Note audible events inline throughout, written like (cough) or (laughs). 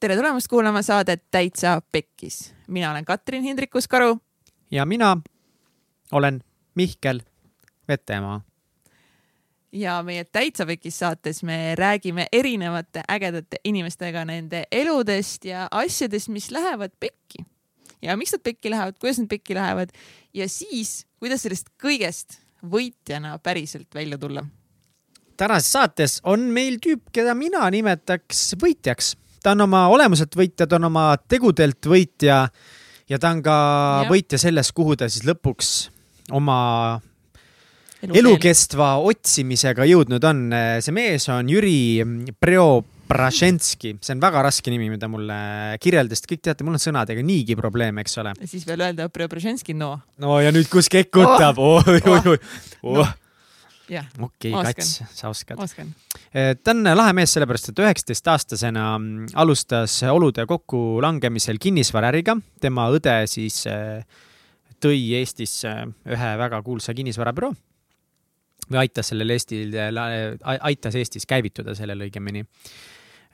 tere tulemast kuulama saadet Täitsa Pekkis. mina olen Katrin Hindrikus-Karu. ja mina olen Mihkel Vetemaa. ja meie Täitsa Pekkis saates me räägime erinevate ägedate inimestega nende eludest ja asjadest, mis lähevad pekki. ja miks nad pekki lähevad, kuidas nad pekki lähevad ja siis, kuidas sellest kõigest võitjana päriselt välja tulla tänases saates on meil tüüp, keda mina nimetaks võitjaks ta on oma olemuselt võitja, ta on oma tegudelt võitja ja ta on ka ja. võitja selles, kuhu ta siis lõpuks oma Elu elukestva otsimisega jõudnud on. see mees on Jüri Preobraženski, see on väga raske nimi, mida mulle kirjeldas, kõik teate, mul on sõnadega niigi probleeme, eks ole. siis veel öelda Preobraženski, no. no ja nüüd, kus kekutab oh!, oi, oi, oi, oh. oh okei Kats, sa oskad. Ta on lahe mees sellepärast, et üheksateistaastasena mm, alustas olude kokkulangemisel kinnisvaraäriga. tema õde siis eh, tõi Eestisse ühe väga kuulsa kinnisvarabüroo või aitas sellel Eestil, aitas Eestis käivituda sellel õigemini.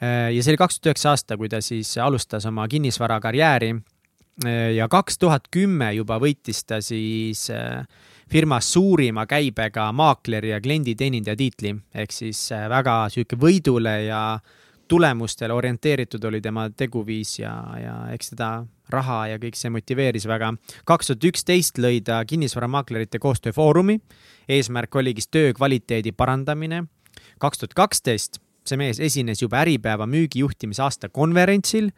Ja see oli kaks tuhat üheksa aasta, kui ta siis alustas oma kinnisvarakarjääri ja kaks tuhat kümme juba võitis ta siis äh, firmas suurima käibega maakleri ja klienditeenindaja tiitli, ehk siis äh, väga sihuke võidule ja tulemustele orienteeritud oli tema teguviis ja, ja eks seda raha ja kõik see motiveeris väga. kaks tuhat üksteist lõi ta kinnisvaramaaklerite koostööfoorumi. eesmärk oligi töö kvaliteedi parandamine. kaks tuhat kaksteist see mees esines juba Äripäeva müügijuhtimise aasta konverentsil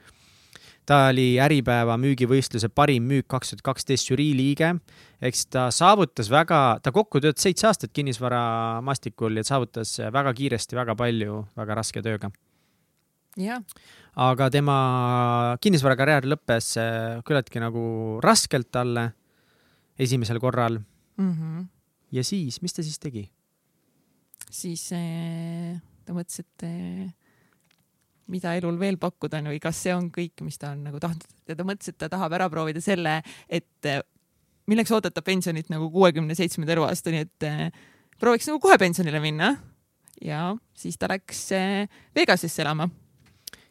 ta oli Äripäeva müügivõistluse parim müük kaks tuhat kaksteist žürii liige. eks ta saavutas väga, ta kokku töötas seitse aastat kinnisvaramaastikul ja saavutas väga kiiresti väga palju väga raske tööga. jah. aga tema kinnisvarakarjäär lõppes äh, küllaltki nagu raskelt talle esimesel korral mm. -hmm. ja siis, mis ta siis tegi? siis äh, ta mõtles, et äh mida elul veel pakkuda on või kas see on kõik, mis ta on nagu tahtnud ja ta mõtles, et ta tahab ära proovida selle, et eh, milleks oodata pensionit nagu kuuekümne seitsmenda eluaastani, et eh, prooviks nagu kohe pensionile minna. ja siis ta läks eh, Vegasesse elama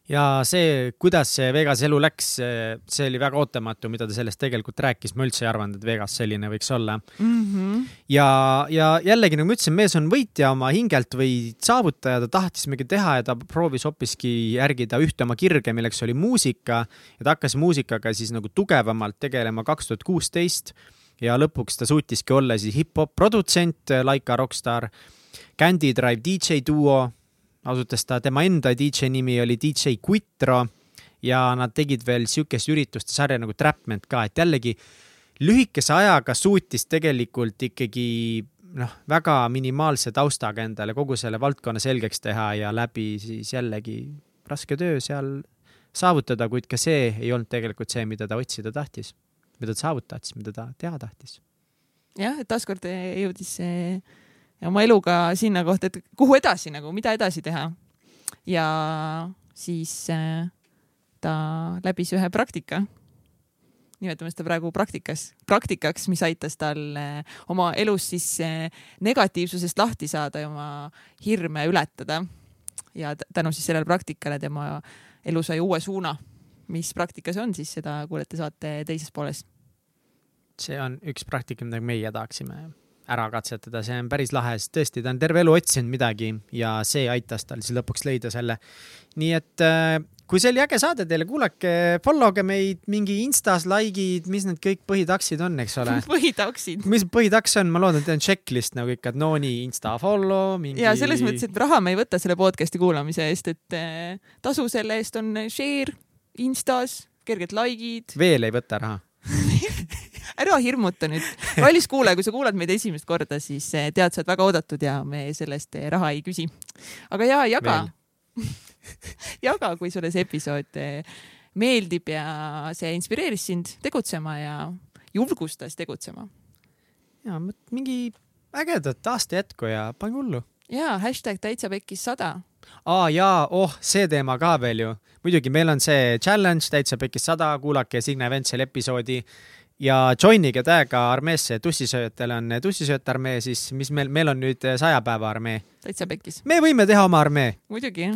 ja see, kuidas see Vegas elu läks, see oli väga ootamatu, mida ta sellest tegelikult rääkis, ma üldse ei arvanud, et Vegas selline võiks olla. Mm. -hmm. ja, ja jällegi nagu ma ütlesin, mees on võitja oma hingelt või saavutaja, ta tahtis midagi teha ja ta proovis hoopiski järgida ühte oma kirge, milleks oli muusika. Ja ta hakkas muusikaga siis nagu tugevamalt tegelema kaks tuhat kuusteist. Ja lõpuks ta suutiski olla siis hip-hop produtsent, Laika Rockstar, Candy Drive DJ duo asutas ta, tema enda DJ nimi oli DJ Quitro ja nad tegid veel sihukest ürituste sarja nagu Trapment ka, et jällegi lühikese ajaga suutis tegelikult ikkagi noh, väga minimaalse taustaga endale kogu selle valdkonna selgeks teha ja läbi siis jällegi raske töö seal saavutada, kuid ka see ei olnud tegelikult see, mida ta otsida tahtis, mida ta saavutada tahtis, mida ta teha tahtis. jah, et taaskord jõudis see oma eluga sinna kohta, et kuhu edasi nagu, mida edasi teha. ja siis äh, ta läbis ühe praktika. nimetame seda praegu praktikas, praktikaks, mis aitas tal äh, oma elus siis äh, negatiivsusest lahti saada ja oma hirme ületada. ja tänu siis sellele praktikale tema elu sai uue suuna. mis praktika see on, siis seda kuulete saate teises pooles. see on üks praktika, mida meie tahaksime ära katsetada, see on päris lahe, sest tõesti, ta on terve elu otsinud midagi ja see aitas tal siis lõpuks leida selle. nii et äh, kui see oli äge saade teile, kuulake, follow ge meid mingi Instas, like'id, mis need kõik põhitaksid on, eks ole (laughs) põhitaksid. mis põhitaks on, ma loodan, et teil on checklist nagu ikka, et no nii, Insta follow mingi.... ja selles mõttes, et raha me ei võta selle podcast'i kuulamise eest, et äh, tasu selle eest on share Instas, kerged like'id. veel ei võta raha (laughs) ära hirmuta nüüd. kallis kuulaja, kui sa kuulad meid esimest korda, siis eh, tead, sa oled väga oodatud ja me sellest eh, raha ei küsi. aga ja jaga (laughs) jaga, kui sulle see episood eh, meeldib ja see inspireeris sind tegutsema ja julgustas tegutsema. ja mingi ägedat aasta jätku ja pange hullu. ja hashtag täitsa pekkis sada aa jaa, oh, see teema ka veel ju. muidugi, meil on see challenge täitsa pekkis sada, kuulake Signe Ventseli episoodi ja joinige täiega armeesse tussisööjatel on tussisööjate armee, siis mis meil, meil on nüüd saja päeva armee. täitsa pekkis. me võime teha oma armee.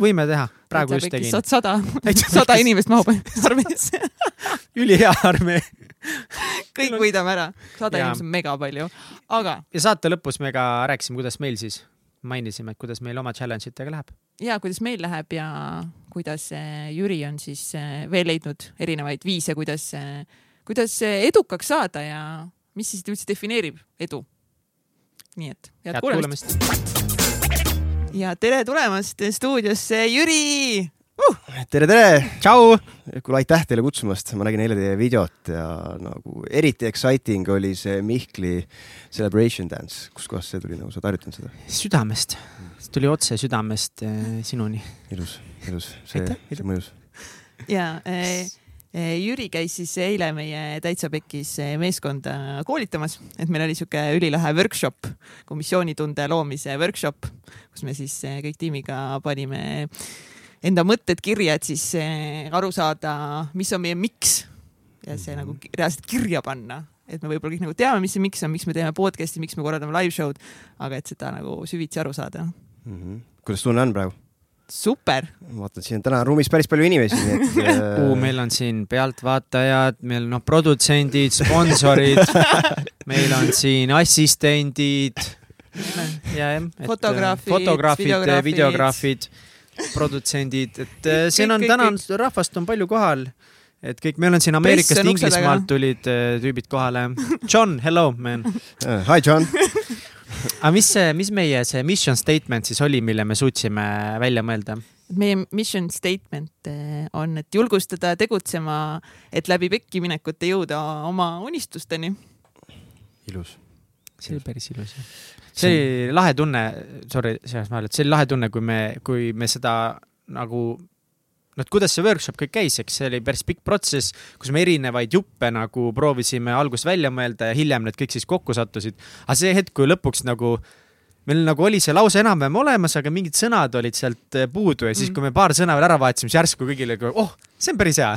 võime teha, praegu just tegin. sada, (laughs) sada inimest mahub armeesse (laughs) ülihea armee (laughs) kõik võidame ära, sada inimest on mega palju, aga. ja saate lõpus me ka rääkisime, kuidas meil siis, mainisime, et kuidas meil oma challenge itega läheb. ja kuidas meil läheb ja kuidas Jüri on siis eh, veel leidnud erinevaid viise, kuidas äh, kuidas edukaks saada ja mis siis üldse defineerib edu. nii et head, head kuulamist, kuulamist.. ja tere tulemast stuudiosse, Jüri uh!. tere, tere. tšau. kuule, aitäh teile kutsumast, ma nägin eile teie videot ja nagu eriti exciting oli see Mihkli celebration dance, kuskohast see tuli, nagu sa oled harjutanud seda? südamest, see tuli otse südamest äh, sinuni. ilus, ilus, see, see mõjus. ja äh, Eh, Jüri käis siis eile meie Täitsa Pekkis eh, meeskonda koolitamas, et meil oli sihuke ülilahe workshop, komisjonitunde loomise workshop, kus me siis eh, kõik tiimiga panime enda mõtted kirja, et siis aru saada, mis on meie miks ja see nagu mhm. reaalselt kirja panna, et me võib-olla kõik nagu teame, mis see miks on, miks me teeme podcast'i, miks me korraldame live show'd, aga et seda nagu süvitsi aru saada mm. -hmm. kuidas tunne on praegu? super. vaatan, siin on täna ruumis päris palju inimesi, nii et (laughs) uh,. meil on siin pealtvaatajad, meil noh, produtsendid, sponsorid (laughs) meil on siin assistendid. ja jah. fotograafid, fotograafid, videograafid, produtsendid, et äh, siin on täna rahvast on palju kohal et kõik, meil on siin Ameerikast, Inglismaalt tulid tüübid kohale. John, hello man uh,. Hi John aga (laughs) mis see, mis meie see mission statement siis oli, mille me suutsime välja mõelda? meie mission statement eh, on, et julgustada tegutsema, et läbi pekkiminekute jõuda oma unistusteni. ilus. see oli päris ilus jah. See oli lahe tunne, sorry, selles mõttes, et see oli lahe tunne, kui me, kui me seda nagu no et kuidas see workshop kõik käis, eks see oli päris pikk protsess, kus me erinevaid juppe nagu proovisime alguses välja mõelda ja hiljem need kõik siis kokku sattusid. aga see hetk, kui lõpuks nagu meil nagu oli see lause enam-vähem olemas, aga mingid sõnad olid sealt puudu ja siis, mm. kui me paar sõna veel ära vahetasime, siis järsku kõigile, oh, see on päris hea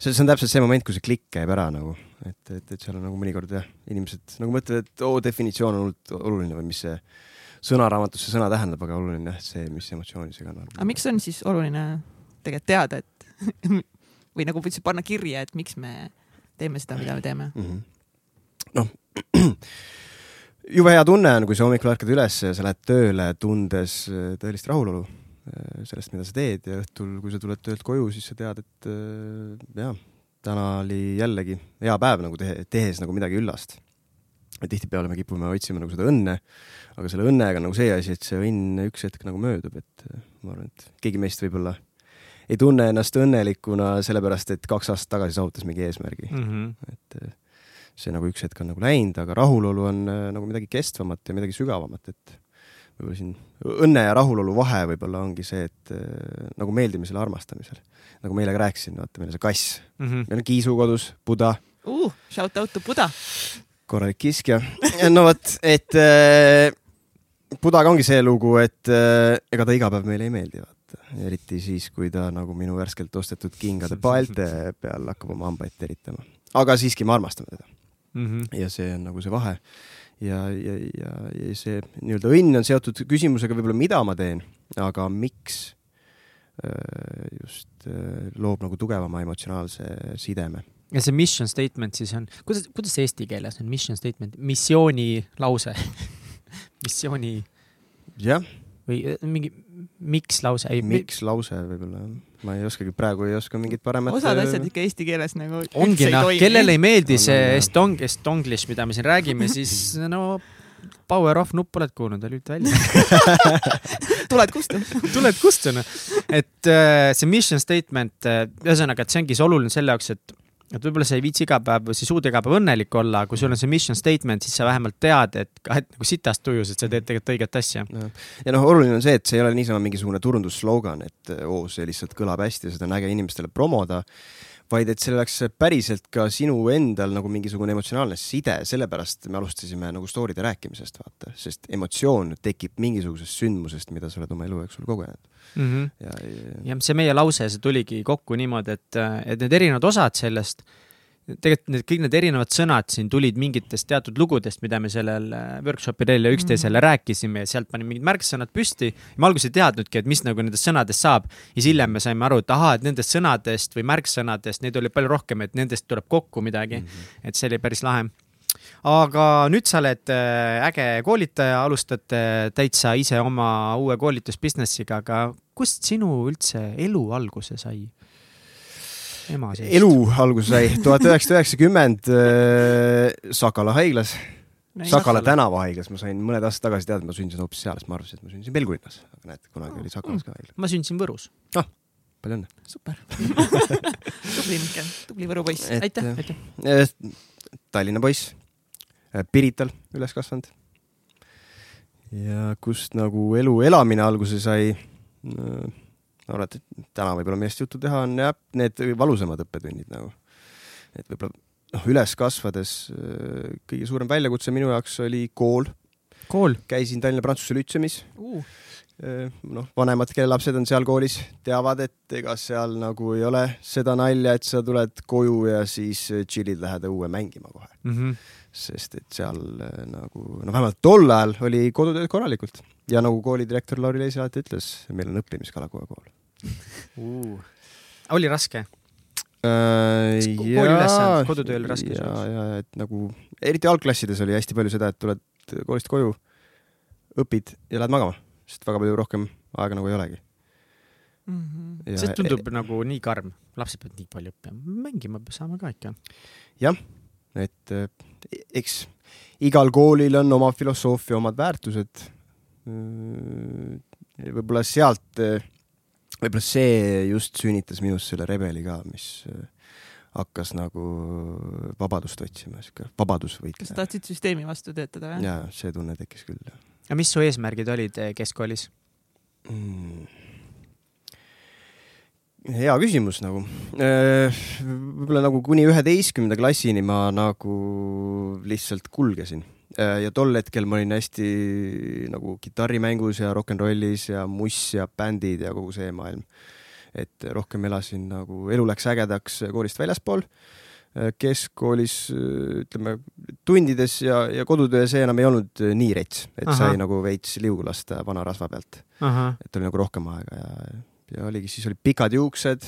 see, see on täpselt see moment, kui see klikk käib ära nagu, et, et, et seal on nagu mõnikord jah, inimesed nagu mõtlevad, et oo, definitsioon on hullult oluline või mis see sõnaraamatus see sõna tähendab, aga oluline jah, see, mis emotsiooni see kannab. aga miks on siis oluline tegelikult teada, et (laughs) või nagu üldse panna kirja, et miks me teeme seda, mida me teeme mm -hmm.? noh, (clears throat) jube hea tunne on, kui sa hommikul ärkad üles ja sa lähed tööle, tundes tõelist rahulolu sellest, mida sa teed ja õhtul, kui sa tuled töölt koju, siis sa tead, et äh, jaa, täna oli jällegi hea päev nagu tehe, tehes nagu midagi üllast. tihtipeale me kipume otsima nagu seda õnne, aga selle õnnega nagu see asi, et see õnn üks hetk nagu möödub, et ma arvan, et keegi meist võib-olla ei tunne ennast õnnelikuna sellepärast, et kaks aastat tagasi saavutas mingi eesmärgi mm. -hmm. et see nagu üks hetk on nagu läinud, aga rahulolu on nagu midagi kestvamat ja midagi sügavamat, et võib-olla siin õnne ja rahulolu vahe võib-olla ongi see, et äh, nagu meeldimisel ja armastamisel. nagu ma eile ka rääkisin, vaata, meil on see kass mm, -hmm. meil on kiisu kodus, Buda uh,. Shout out to Buda. korralik kiskja. no vot, et äh, Budaga ongi see lugu, et äh, ega ta iga päev meile ei meeldi, vaata eriti siis, kui ta nagu minu värskelt ostetud kingade paelte (laughs) peal hakkab oma hambaid teritama. aga siiski me armastame teda mm. -hmm. ja see on nagu see vahe. Ja, ja, ja, ja see nii-öelda õnn on seotud küsimusega võib-olla, mida ma teen, aga miks äh, just äh, loob nagu tugevama emotsionaalse sideme. Ja see mission statement siis on, kuidas, kuidas eesti keeles on, mission statement, missiooni lause. (laughs) Missiooni. jah või äh, mingi miks lause? miks lause võib-olla jah, ma ei oskagi praegu ei oska mingit paremat. osad äh, asjad ikka eesti keeles nagu. ongi noh, kellele ei meeldi on, see estong, estonglish, mida me siin räägime, (laughs) siis no power off nupp oled kuulnud lülita välja (laughs) tuled kustu (laughs) tuled kustu noh, et äh, see mission statement, ühesõnaga, et see ongi see oluline selle jaoks, et et võib-olla sa ei viitsi iga päev või sa ei suuda iga päev õnnelik olla, kui sul on see mission statement, siis sa vähemalt tead, et, et nagu sitast tujus, et sa teed tegelikult õiget asja. ja noh, oluline on see, et see ei ole niisama mingisugune turundusslogan, et oo, see lihtsalt kõlab hästi seda on äge inimestele promoda vaid et see oleks päriselt ka sinu endal nagu mingisugune emotsionaalne side, sellepärast me alustasime nagu story'de rääkimisest, vaata, sest emotsioon tekib mingisugusest sündmusest, mida sa oled oma elu jooksul kogenud mm. -hmm. ja, ja... ja see meie lause, see tuligi kokku niimoodi, et, et need erinevad osad sellest tegelikult need kõik need erinevad sõnad siin tulid mingitest teatud lugudest, mida me sellel äh, workshop'il ja üksteisele mm -hmm. rääkisime ja sealt panime mingid märksõnad püsti. ma alguses ei teadnudki, et mis nagu nendest sõnadest saab ja siis hiljem me saime aru, et ahaa, et nendest sõnadest või märksõnadest, neid oli palju rohkem, et nendest tuleb kokku midagi mm. -hmm. et see oli päris lahe aga nüüd sa oled äh, äge koolitaja, alustad täitsa ise oma uue koolitusbusiness'iga, aga kust sinu üldse elu alguse sai? Elu alguse sai tuhat üheksasada üheksakümmend äh, Sakala haiglas no,. Sakala tänava haiglas, ma sain mõned aastad tagasi teada, et ma sündisin hoopis seal, sest ma arvasin, et ma sündisin Pelgulinnas, aga näed, kunagi oli Sakalas ka haigla. ma sündisin Võrus. ah, palju õnne. super (laughs) tubli Mihkel, tubli Võru poiss, aitäh, aitäh. Äh, Tallinna poiss, äh, Pirital üles kasvanud. ja kust nagu elu elamine alguse sai ma arvan, et täna võib-olla millest juttu teha on jah, need valusamad õppetunnid nagu. et võib-olla noh, üles kasvades äh, kõige suurem väljakutse minu jaoks oli kool. kool? käisin Tallinna Prantsuse Lütseumis uh.. Äh, noh, vanemad, kelle lapsed on seal koolis, teavad, et ega seal nagu ei ole seda nalja, et sa tuled koju ja siis tšillid, lähed õue mängima kohe mm. -hmm. sest et seal äh, nagu, no vähemalt tol ajal oli kodutööd korralikult ja nagu koolidirektor Lauri Leis alati ütles, meil on õppimiskala kogu aeg uh.. oli raske äh,? kooliülesanded, kodutöö oli raske? ja, ja et nagu eriti algklassides oli hästi palju seda, et tuled koolist koju, õpid ja lähed magama, sest väga palju rohkem aega nagu ei olegi mm. -hmm. see tundub e nagu nii karm, lapsed peavad nii palju õppima, mängima saame ka ikka. jah, et eks igal koolil on oma filosoofia, omad väärtused. võib-olla sealt võib-olla see just sünnitas minus selle rebeli ka, mis äh, hakkas nagu vabadust otsima, sihuke vabadusvõitleja. kas tahtsid süsteemi vastu töötada või? jaa, see tunne tekkis küll, jah. aga mis su eesmärgid olid äh, keskkoolis mm.? hea küsimus nagu. Äh, võib-olla nagu kuni üheteistkümnenda klassini ma nagu lihtsalt kulgesin ja tol hetkel ma olin hästi nagu kitarrimängus ja rock n rollis ja muss ja bändid ja kogu see maailm. et rohkem elasin nagu, elu läks ägedaks koolist väljaspool. Äh, keskkoolis ütleme tundides ja, ja kodutöö, see enam ei olnud nii rets, et Aha. sai nagu veits liugu lasta vana rasva pealt. et oli nagu rohkem aega ja, ja oligi, siis olid pikad juuksed,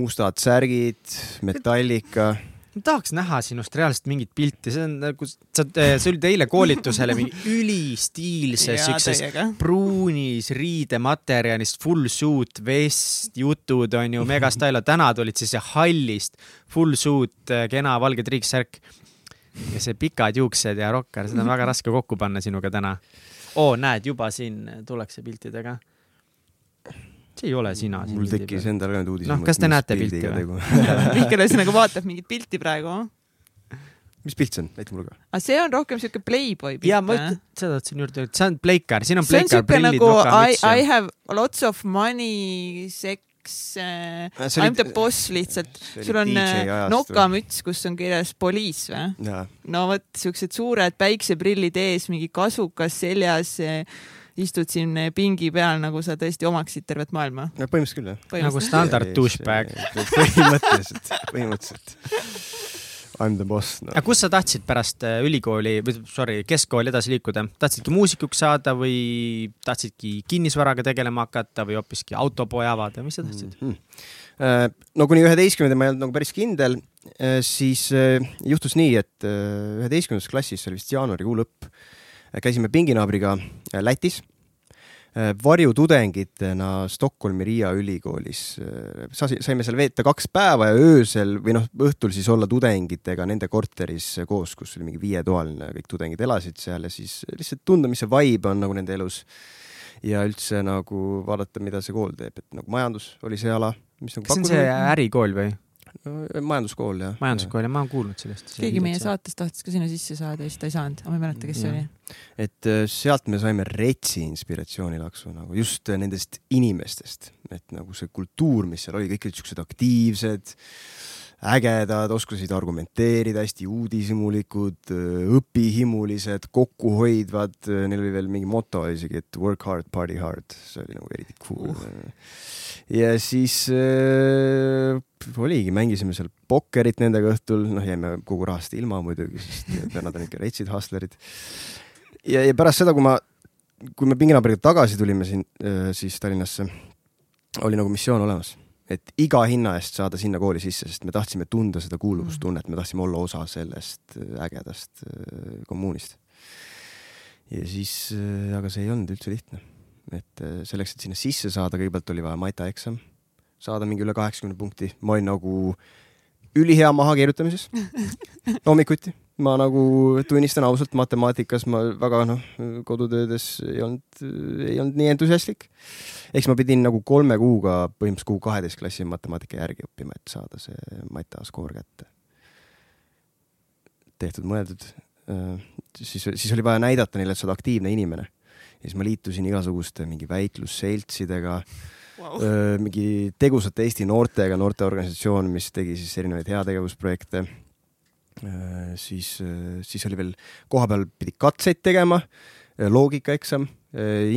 mustad särgid, metallika ma tahaks näha sinust reaalselt mingit pilti, see on nagu, sa, eh, sa olid eile koolitusele mingi (laughs) ülistiilses siukses pruunis riidematerjalist, full suit, vest, jutud on ju, mega style, (laughs) täna tulid siis hallist, full suit, eh, kena valge triiksärk. ja see pikad juuksed ja rokker, seda on väga (laughs) raske kokku panna sinuga täna. oo, näed, juba siin tullakse piltidega see ei ole sina. mul tekkis endal ka nüüd uudis. noh, kas te näete pilti või? (laughs) Mihkel ühesõnaga vaatab mingit pilti praegu. mis pilt see on, näita mulle ka. aga see on rohkem siuke Playboy pilt. ja ma ütlen, seda tahtsin juurde öelda, see on Playcar, siin on Playcar prillid, nagu I, I have lots of money, sex äh,, I m the boss lihtsalt. sul on äh, nokamüts, kus on kirjas police või? no vot, siuksed suured päikseprillid ees, mingi kasukas seljas äh, istud siin pingi peal, nagu sa tõesti omaksid tervet maailma. no põhimõtteliselt küll, jah. nagu standard douchebag. põhimõtteliselt, põhimõtteliselt. I m the boss no.. aga kus sa tahtsid pärast äh, ülikooli või sorry, keskkooli edasi liikuda, tahtsidki muusikuks saada või tahtsidki kinnisvaraga tegelema hakata või hoopiski autopoe avada, mis sa tahtsid mm? -hmm. no kuni üheteistkümnenda ma ei olnud nagu päris kindel, äh, siis juhtus nii, et üheteistkümnendas klassis, see oli vist jaanuarikuu lõpp käisime pinginaabriga äh, Lätis äh, varjutudengitena Stockholmi Riia ülikoolis. Äh, saime seal veeta kaks päeva ja öösel või noh, õhtul siis olla tudengitega nende korteris koos, kus oli mingi viietoaline, kõik tudengid elasid seal ja siis lihtsalt tunda, mis see vibe on nagu nende elus. ja üldse nagu vaadata, mida see kool teeb, et nagu majandus oli see ala, nagu kas see on see ärikool või? Majanduskool jah. majanduskool ja ma olen kuulnud sellest. keegi meie saates tahtis ka sinna sisse saada ja siis ta ei saanud, aga ma ei mäleta, kes see oli. et äh, sealt me saime retsi inspiratsioonilaksu nagu just äh, nendest inimestest, et nagu see kultuur, mis seal oli, kõik olid siuksed aktiivsed ägedad, oskasid argumenteerida, hästi uudishimulikud, õpihimulised, kokkuhoidvad, neil oli veel mingi moto isegi, et work hard, party hard, see oli nagu eriti cool uh.. ja siis äh, oligi, mängisime seal pokkerit nendega õhtul, noh, jäime kogu rahast ilma muidugi, sest (laughs) vennad on ikka retsid hustlerid. ja, ja pärast seda, kui ma, kui me pinginaabriga tagasi tulime siin äh, siis Tallinnasse, oli nagu missioon olemas, et iga hinna eest saada sinna kooli sisse, sest me tahtsime tunda seda kuuluvustunnet, me tahtsime olla osa sellest äh, ägedast äh, kommuunist. ja siis, aga see ei olnud üldse lihtne, et äh, selleks, et sinna sisse saada, kõigepealt oli vaja Maita eksam, saada mingi üle kaheksakümne punkti, ma olin nagu ülihea mahakirjutamises. (laughs) Hommikuti. Ma nagu tunnistan ausalt, matemaatikas ma väga noh, kodutöödes ei olnud, ei olnud nii entusiastlik. eks ma pidin nagu kolme kuuga, põhimõtteliselt kuu kaheteist klassi matemaatika järgi õppima, et saada see Maita skoor kätte. tehtud-mõeldud. siis, siis oli vaja näidata neile, et sa oled aktiivne inimene. ja siis ma liitusin igasuguste mingi väitlusseltsidega Wow. Öö, mingi tegusate Eesti noortega, noorteorganisatsioon, mis tegi siis erinevaid heategevusprojekte. siis, siis oli veel kohapeal pidi katseid tegema, loogikaeksam,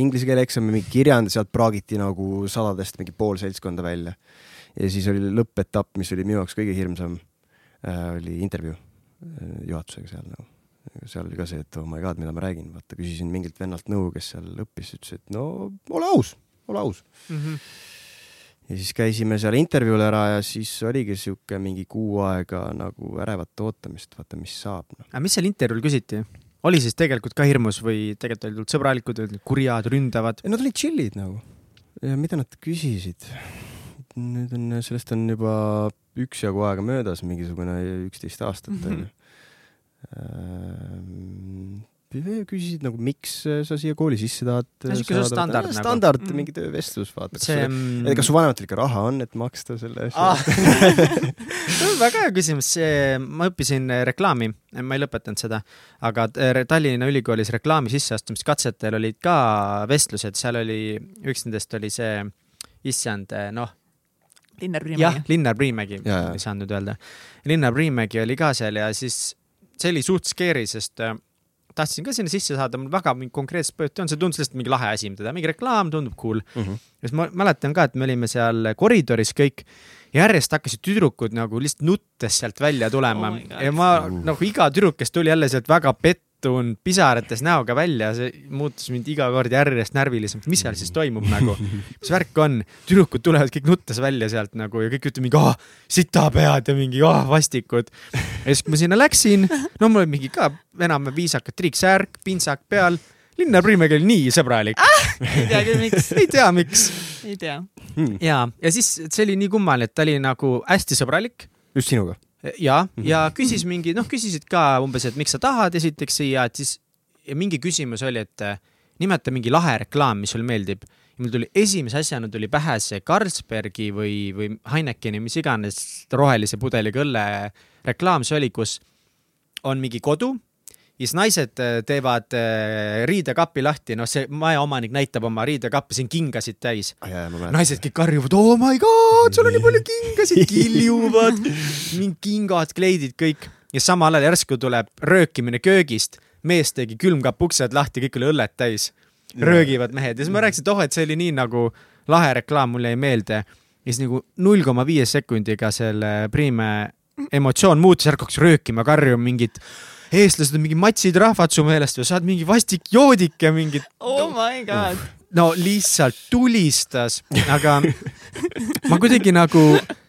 inglise keele eksam mingi kirjand, sealt praagiti nagu sadadest mingi pool seltskonda välja. ja siis oli lõppetapp, mis oli minu jaoks kõige hirmsam, oli intervjuu juhatusega seal nagu seal oli ka see, et oh my god, mida ma räägin, vaata küsisin mingilt vennalt nõu, kes seal õppis, ütles, et no ole aus, ole aus mm. -hmm. Ja siis käisime seal intervjuul ära ja siis oligi sihuke mingi kuu aega nagu ärevat ootamist, vaata, mis saab no.. aga mis seal intervjuul küsiti? oli siis tegelikult ka hirmus või tegelikult olid nad sõbralikud, olid nad kurjad, ründavad? Nad olid chill'id nagu ja mida nad küsisid? nüüd on, sellest on juba üksjagu aega möödas, mingisugune üksteist aastat onju mm. Küsisid nagu, miks sa siia kooli sisse tahad sihuke suht standard nagu. standard Mm. mingi töövestlus, vaata. see et kas su vanematel ikka raha on, et maksta selle asja ah. (laughs) väga hea küsimus, see, ma õppisin reklaami, ma ei lõpetanud seda, aga äh, Tallinna Ülikoolis reklaami sisseastumiskatsetel olid ka vestlused, seal oli, üks nendest oli see, issand, noh, Linnar jah Priimägi., Linnar Priimägi, ei saanud nüüd öelda. Linnar Priimägi oli ka seal ja siis see oli suht scary, sest äh, tahtsin ka sinna sisse saada, mul väga mingi konkreetset ei olnud, see tundus lihtsalt mingi lahe asi, mida teha, mingi reklaam tundub cool. mm. -hmm. ja siis ma mäletan ka, et me olime seal koridoris kõik järjest hakkasid tüdrukud nagu lihtsalt nuttes sealt välja tulema Oh ja ma nagu iga tüdruk, kes tuli jälle sealt väga pettunud, pisarates näoga välja, see muutus mind iga kord järjest närvilisemaks, mis seal siis toimub nagu, mis värk on, tüdrukud tulevad kõik nuttes välja sealt nagu ja kõik ütlevad mingi ah, sitapead ja mingi ah, vastikud. ja siis, kui ma sinna läksin, no mul oli mingi ka enam viisakad triiksärk, pintsak peal, Linnar Priimägi oli nii sõbralik, ei tea küll, miks. ei tea, miks. Ei tea. ja, ja siis see oli nii kummaline, et ta oli nagu hästi sõbralik. Just sinuga? ja, ja küsis mingi, noh, küsisid ka umbes, et miks sa tahad esiteks siia, et siis ja mingi küsimus oli, et eh, nimeta mingi lahe reklaam, mis sulle meeldib. ja mul tuli esimese asjana tuli pähe see Carlsbergi või, või Heinekeni, mis iganes rohelise pudeliga õlle reklaam see oli, kus on mingi kodu siis naised eh, teevad eh, riidekapi lahti, noh, see majaomanik näitab oma riidekappi, siin kingasid täis. Naised kõik karjuvad, oh my god, sul on nii palju kingasid, (laughs) kiljuvad, mingi kingad, kleidid, kõik. ja samal ajal järsku tuleb röökimine köögist, mees tegi külmkapp uksed lahti, kõik oli õllet täis. röögivad mehed. Ja siis ma rääkisin, et oh, et see oli nii nagu lahe reklaam, mulle jäi meelde. ja siis nagu null koma viie sekundiga selle Priime emotsioon muutus, järk hakkas röökima, karjuma mingit eestlased on mingi matsid rahvad su meelest või sa oled mingi vastik joodik ja mingid oh my god. no lihtsalt tulistas, aga ma kuidagi nagu,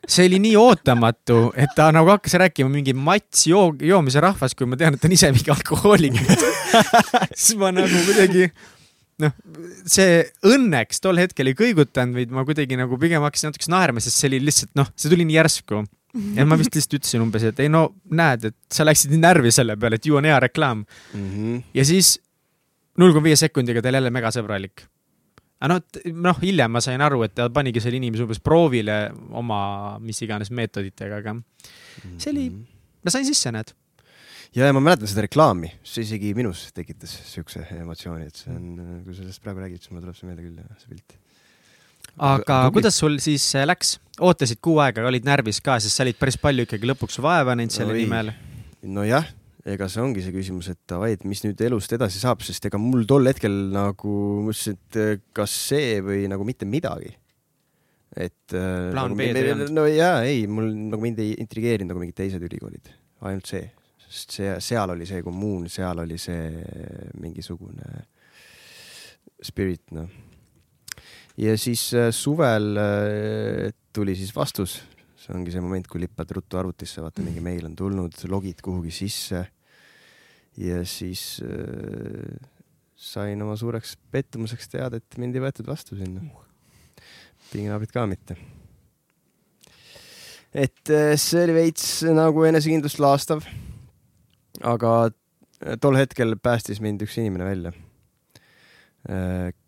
see oli nii ootamatu, et ta nagu hakkas rääkima mingi mats joo-, joomise rahvast, kui ma tean, et ta on ise mingi alkohoolik. siis ma nagu kuidagi noh, see õnneks tol hetkel ei kõigutanud meid, ma kuidagi nagu pigem hakkasin natukese naerma, sest see oli lihtsalt noh, see tuli nii järsku. Ja ma vist lihtsalt ütlesin umbes, et ei no näed, et sa läksid nii närvi selle peale, et ju on hea reklaam. Mhm. ja siis null koma viie sekundiga ta oli jälle megasõbralik. aga noh, noh hiljem ma sain aru, et ta panigi selle inimese umbes proovile oma mis iganes meetoditega, aga see oli, ma sain sisse, näed. ja, ja ma mäletan seda reklaami, see isegi minus tekitas siukse emotsiooni, et see on, kui sa sellest praegu räägid, siis mulle tuleb see meelde küll, see pilt. Aga kuidas sul siis äh, läks? ootasid kuu aega, olid närvis ka, sest sa olid päris palju ikkagi lõpuks vaeva näinud selle Oi. nimel. nojah, ega see ongi see küsimus, et davai, et mis nüüd elust edasi saab, sest ega mul tol hetkel nagu mõtlesin, et eh, kas see või nagu mitte midagi. et. Plaan nagu, B-d ei olnud? no jaa, ei, mul nagu mind ei intrigeerinud nagu mingid teised ülikoolid, ainult see, sest see, seal oli see kommuun, seal oli see mingisugune spirit, noh. Ja siis äh, suvel äh, tuli siis vastus see ongi see moment, kui lippad ruttu arvutisse, vaata mingi meil on tulnud, logid kuhugi sisse. ja siis äh, sain oma suureks pettumuseks teada, et mind ei võetud vastu sinna. pinginaabrit ka mitte. et äh, see oli veits nagu enesekindlust laastav. aga tol hetkel päästis mind üks inimene välja,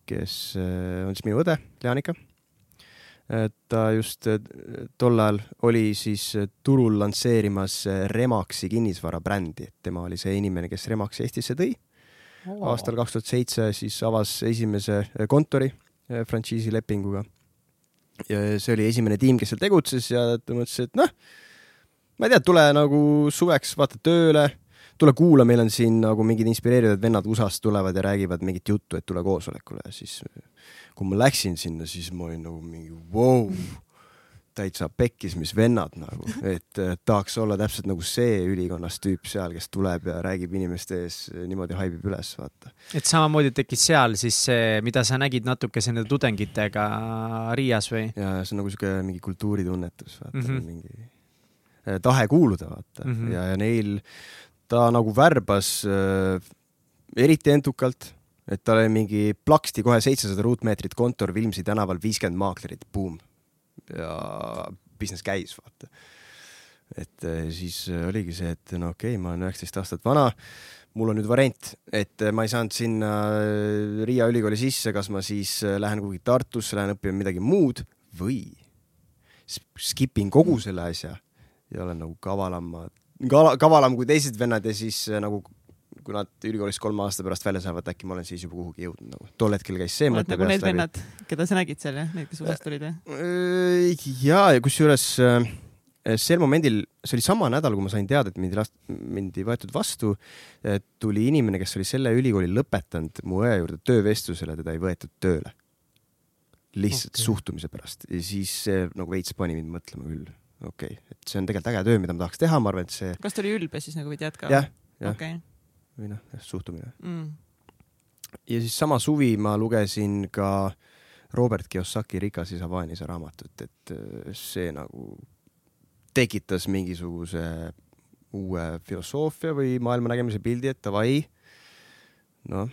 kes äh, on siis minu õde, Leanika ta just äh, tol ajal oli siis turul lansseerimas Remaxi kinnisvarabrändi, et tema oli see inimene, kes Remaxi Eestisse tõi. aastal kaks tuhat seitse siis avas esimese kontori frantsiisilepinguga. ja see oli esimene tiim, kes seal tegutses ja ta mõtles, et noh, ma ei tea, tule nagu suveks vaata tööle, tule kuula, meil on siin nagu mingid inspireerivad vennad USA-st tulevad ja räägivad mingit juttu, et tule koosolekule ja siis kui ma läksin sinna, siis ma olin nagu mingi vau wow,, täitsa pekkis, mis vennad nagu, et eh, tahaks olla täpselt nagu see ülikonnas tüüp seal, kes tuleb ja räägib inimeste ees eh, niimoodi haibib üles, vaata. et samamoodi tekkis seal siis see, mida sa nägid natukese nende tudengitega Riias või? ja see on nagu siuke mingi kultuuritunnetus, vaata mm. -hmm. mingi eh, tahe kuuluda, vaata mm. -hmm. ja, ja neil ta nagu värbas äh, eriti entukalt, et tal oli mingi plaksti kohe seitsesada ruutmeetrit kontor Vilmsi tänaval, viiskümmend maaklerit, buum. ja business käis, vaata. et eh, siis eh, oligi see, et no okei okay,, ma olen üheksateist aastat vana, mul on nüüd variant, et eh, ma ei saanud sinna Riia ülikooli sisse, kas ma siis lähen kuhugi Tartusse, lähen õppima midagi muud või skip in kogu selle asja ja olen nagu kavalam, kavalam kui teised vennad ja siis eh, nagu kui nad ülikoolist kolme aasta pärast välja saavad, äkki ma olen siis juba kuhugi jõudnud nagu. tol hetkel käis see mõte nagu need vennad, keda sa nägid seal jah, need, kes USA-st tulid jah? Äh, ja, ja kusjuures äh, sel momendil, see oli sama nädal, kui ma sain teada, et mind last-, mind ei võetud vastu, tuli inimene, kes oli selle ülikooli lõpetanud mu õe juurde töövestlusele, teda ei võetud tööle. lihtsalt okay. suhtumise pärast ja siis see nagu veits pani mind mõtlema küll, okei okay., et see on tegelikult äge töö, mida ma tahaks teha, ma arvan, et see kas ta oli ülbe siis nagu või tead ka? jah, jah, okei. või noh, jah, suhtumine. Mm. ja siis sama suvi ma lugesin ka Robert Kiyosaki Rikas isa vaenise raamatut, et äh, see nagu tekitas mingisuguse uue filosoofia või maailmanägemise pildi, et davai, noh,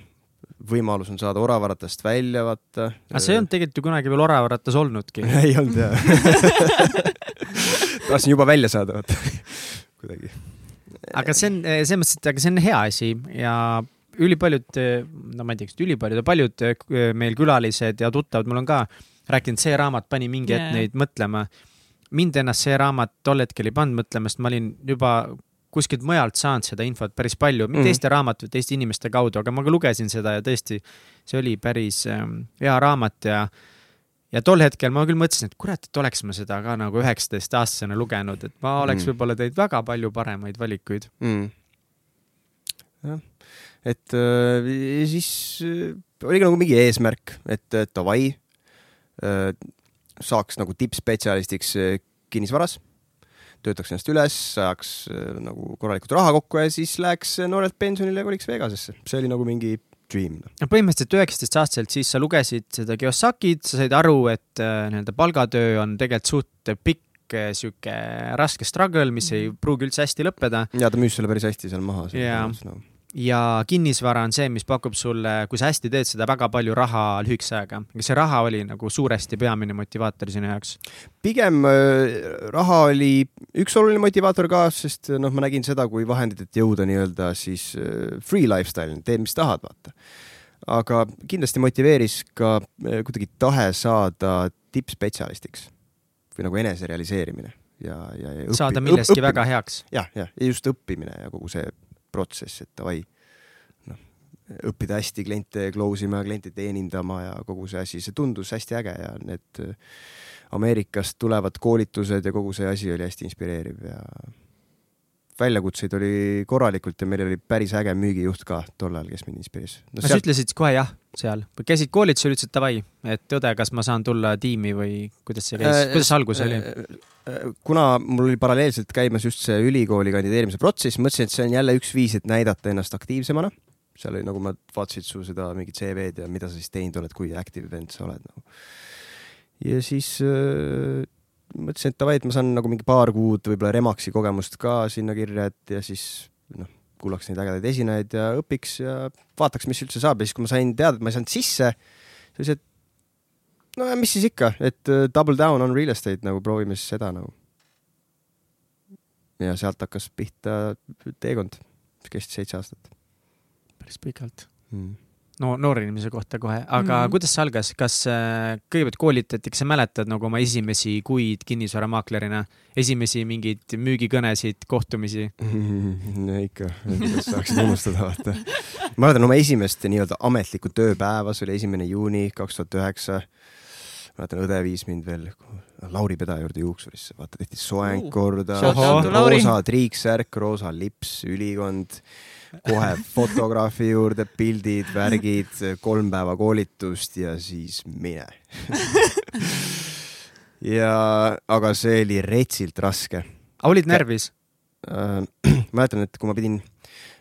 võimalus on saada oravaratast välja, vaata. aga sa ei olnud tegelikult ju kunagi veel oravaratas olnudki. (laughs) ei olnud jah. (laughs) tahtsin juba välja saada, vaata, (laughs) kuidagi. aga see on, selles mõttes, et aga see on hea asi ja ülipaljud, no ma ei tea, kas ülipaljud, aga paljud eh, meil külalised ja tuttavad, mul on ka rääkinud, see raamat pani mingi hetk Jaa. neid mõtlema. mind ennast see raamat tol hetkel ei pannud mõtlema, sest ma olin juba kuskilt mujalt saanud seda infot päris palju, mitte Mhm. teiste raamatute, teiste inimeste kaudu, aga ma ka lugesin seda ja tõesti, see oli päris ähm, hea raamat ja ja tol hetkel ma küll mõtlesin, et kurat, et oleks ma seda ka nagu üheksateistaastasena lugenud, et ma oleks Mm. võib-olla teinud väga palju paremaid valikuid. mm.. jah, et äh, siis äh, oligi nagu mingi eesmärk, et äh, davai äh,, saaks nagu tippspetsialistiks äh, kinnisvaras, töötaks ennast üles, saaks äh, nagu korralikult raha kokku ja siis läheks äh, noorelt pensionile ja koliks Vegasesse. see oli nagu mingi dream. no põhimõtteliselt üheksateistaastaselt siis sa lugesid seda Kiyosakit, sa said aru, et äh, nii-öelda palgatöö on tegelikult suht pikk äh, sihuke raske struggle, mis ei pruugi üldse hästi lõppeda ja ta müüs selle päris hästi seal maha. Jaa. No. Ja kinnisvara on see, mis pakub sulle, kui sa hästi teed seda, väga palju raha lühikese ajaga. kas see raha oli nagu suuresti peamine motivaator sinu jaoks? pigem äh, raha oli üks oluline motivaator ka, sest äh, noh, ma nägin seda kui vahendit, et jõuda nii-öelda siis äh, free lifestyle'ini, tee mis tahad, vaata. aga kindlasti motiveeris ka kuidagi tahe saada tippspetsialistiks või nagu eneserealiseerimine ja, ja, ja. saada milleski väga heaks. jah, jah, ja just õppimine ja kogu see protsess, et davai, noh, õppida hästi kliente close ima, kliente teenindama ja kogu see asi, see tundus hästi äge ja need äh, Ameerikast tulevad koolitused ja kogu see asi oli hästi inspireeriv ja väljakutseid oli korralikult ja meil oli päris äge müügijuht ka tol ajal, kes mind inspireeris no,. sa sealt... ütlesid kohe jah seal või käisid koolitusel, ütlesid davai, et õde, kas ma saan tulla tiimi või kuidas see käis äh,, kuidas see algus oli äh,? kuna mul oli paralleelselt käimas just see ülikooli kandideerimise protsess, mõtlesin, et see on jälle üks viis, et näidata ennast aktiivsemana. seal oli nagu ma vaatasin su seda mingit CV-d ja mida sa siis teinud oled, kui active vend sa oled nagu. ja siis äh, mõtlesin, et davai, et ma saan nagu mingi paar kuud võib-olla Remaxi kogemust ka sinna kirja, et ja siis noh, kuulaks neid ägedaid esinejaid ja õpiks ja vaataks, mis üldse saab ja siis, kui ma sain teada, et ma ei saanud sisse, siis et no ja mis siis ikka, et uh, double down on real estate nagu proovime siis seda nagu. ja sealt hakkas pihta teekond, mis kestis seitse aastat. päris pikalt mm no noore inimese kohta kohe, aga mm kuidas see algas, kas äh, kõigepealt koolitati, kas sa mäletad nagu oma esimesi kuid kinnisvaramaaklerina, esimesi mingeid müügikõnesid, kohtumisi? (laughs) No ikka, kuidas saaksid unustada, vaata. ma mäletan oma esimest nii-öelda ametlikku tööpäeva, see oli esimene juuni kaks tuhat üheksa. mäletan, õde viis mind veel Lauri Pedaja juurde juuksurisse, vaata tehti soeng korda, roosa triiksärk, roosa lips, ülikond kohe fotograafi juurde, pildid, värgid, kolm päeva koolitust ja siis mine ja, aga see oli retsilt raske. olid närvis äh,? (clears throat) mäletan, et kui ma pidin,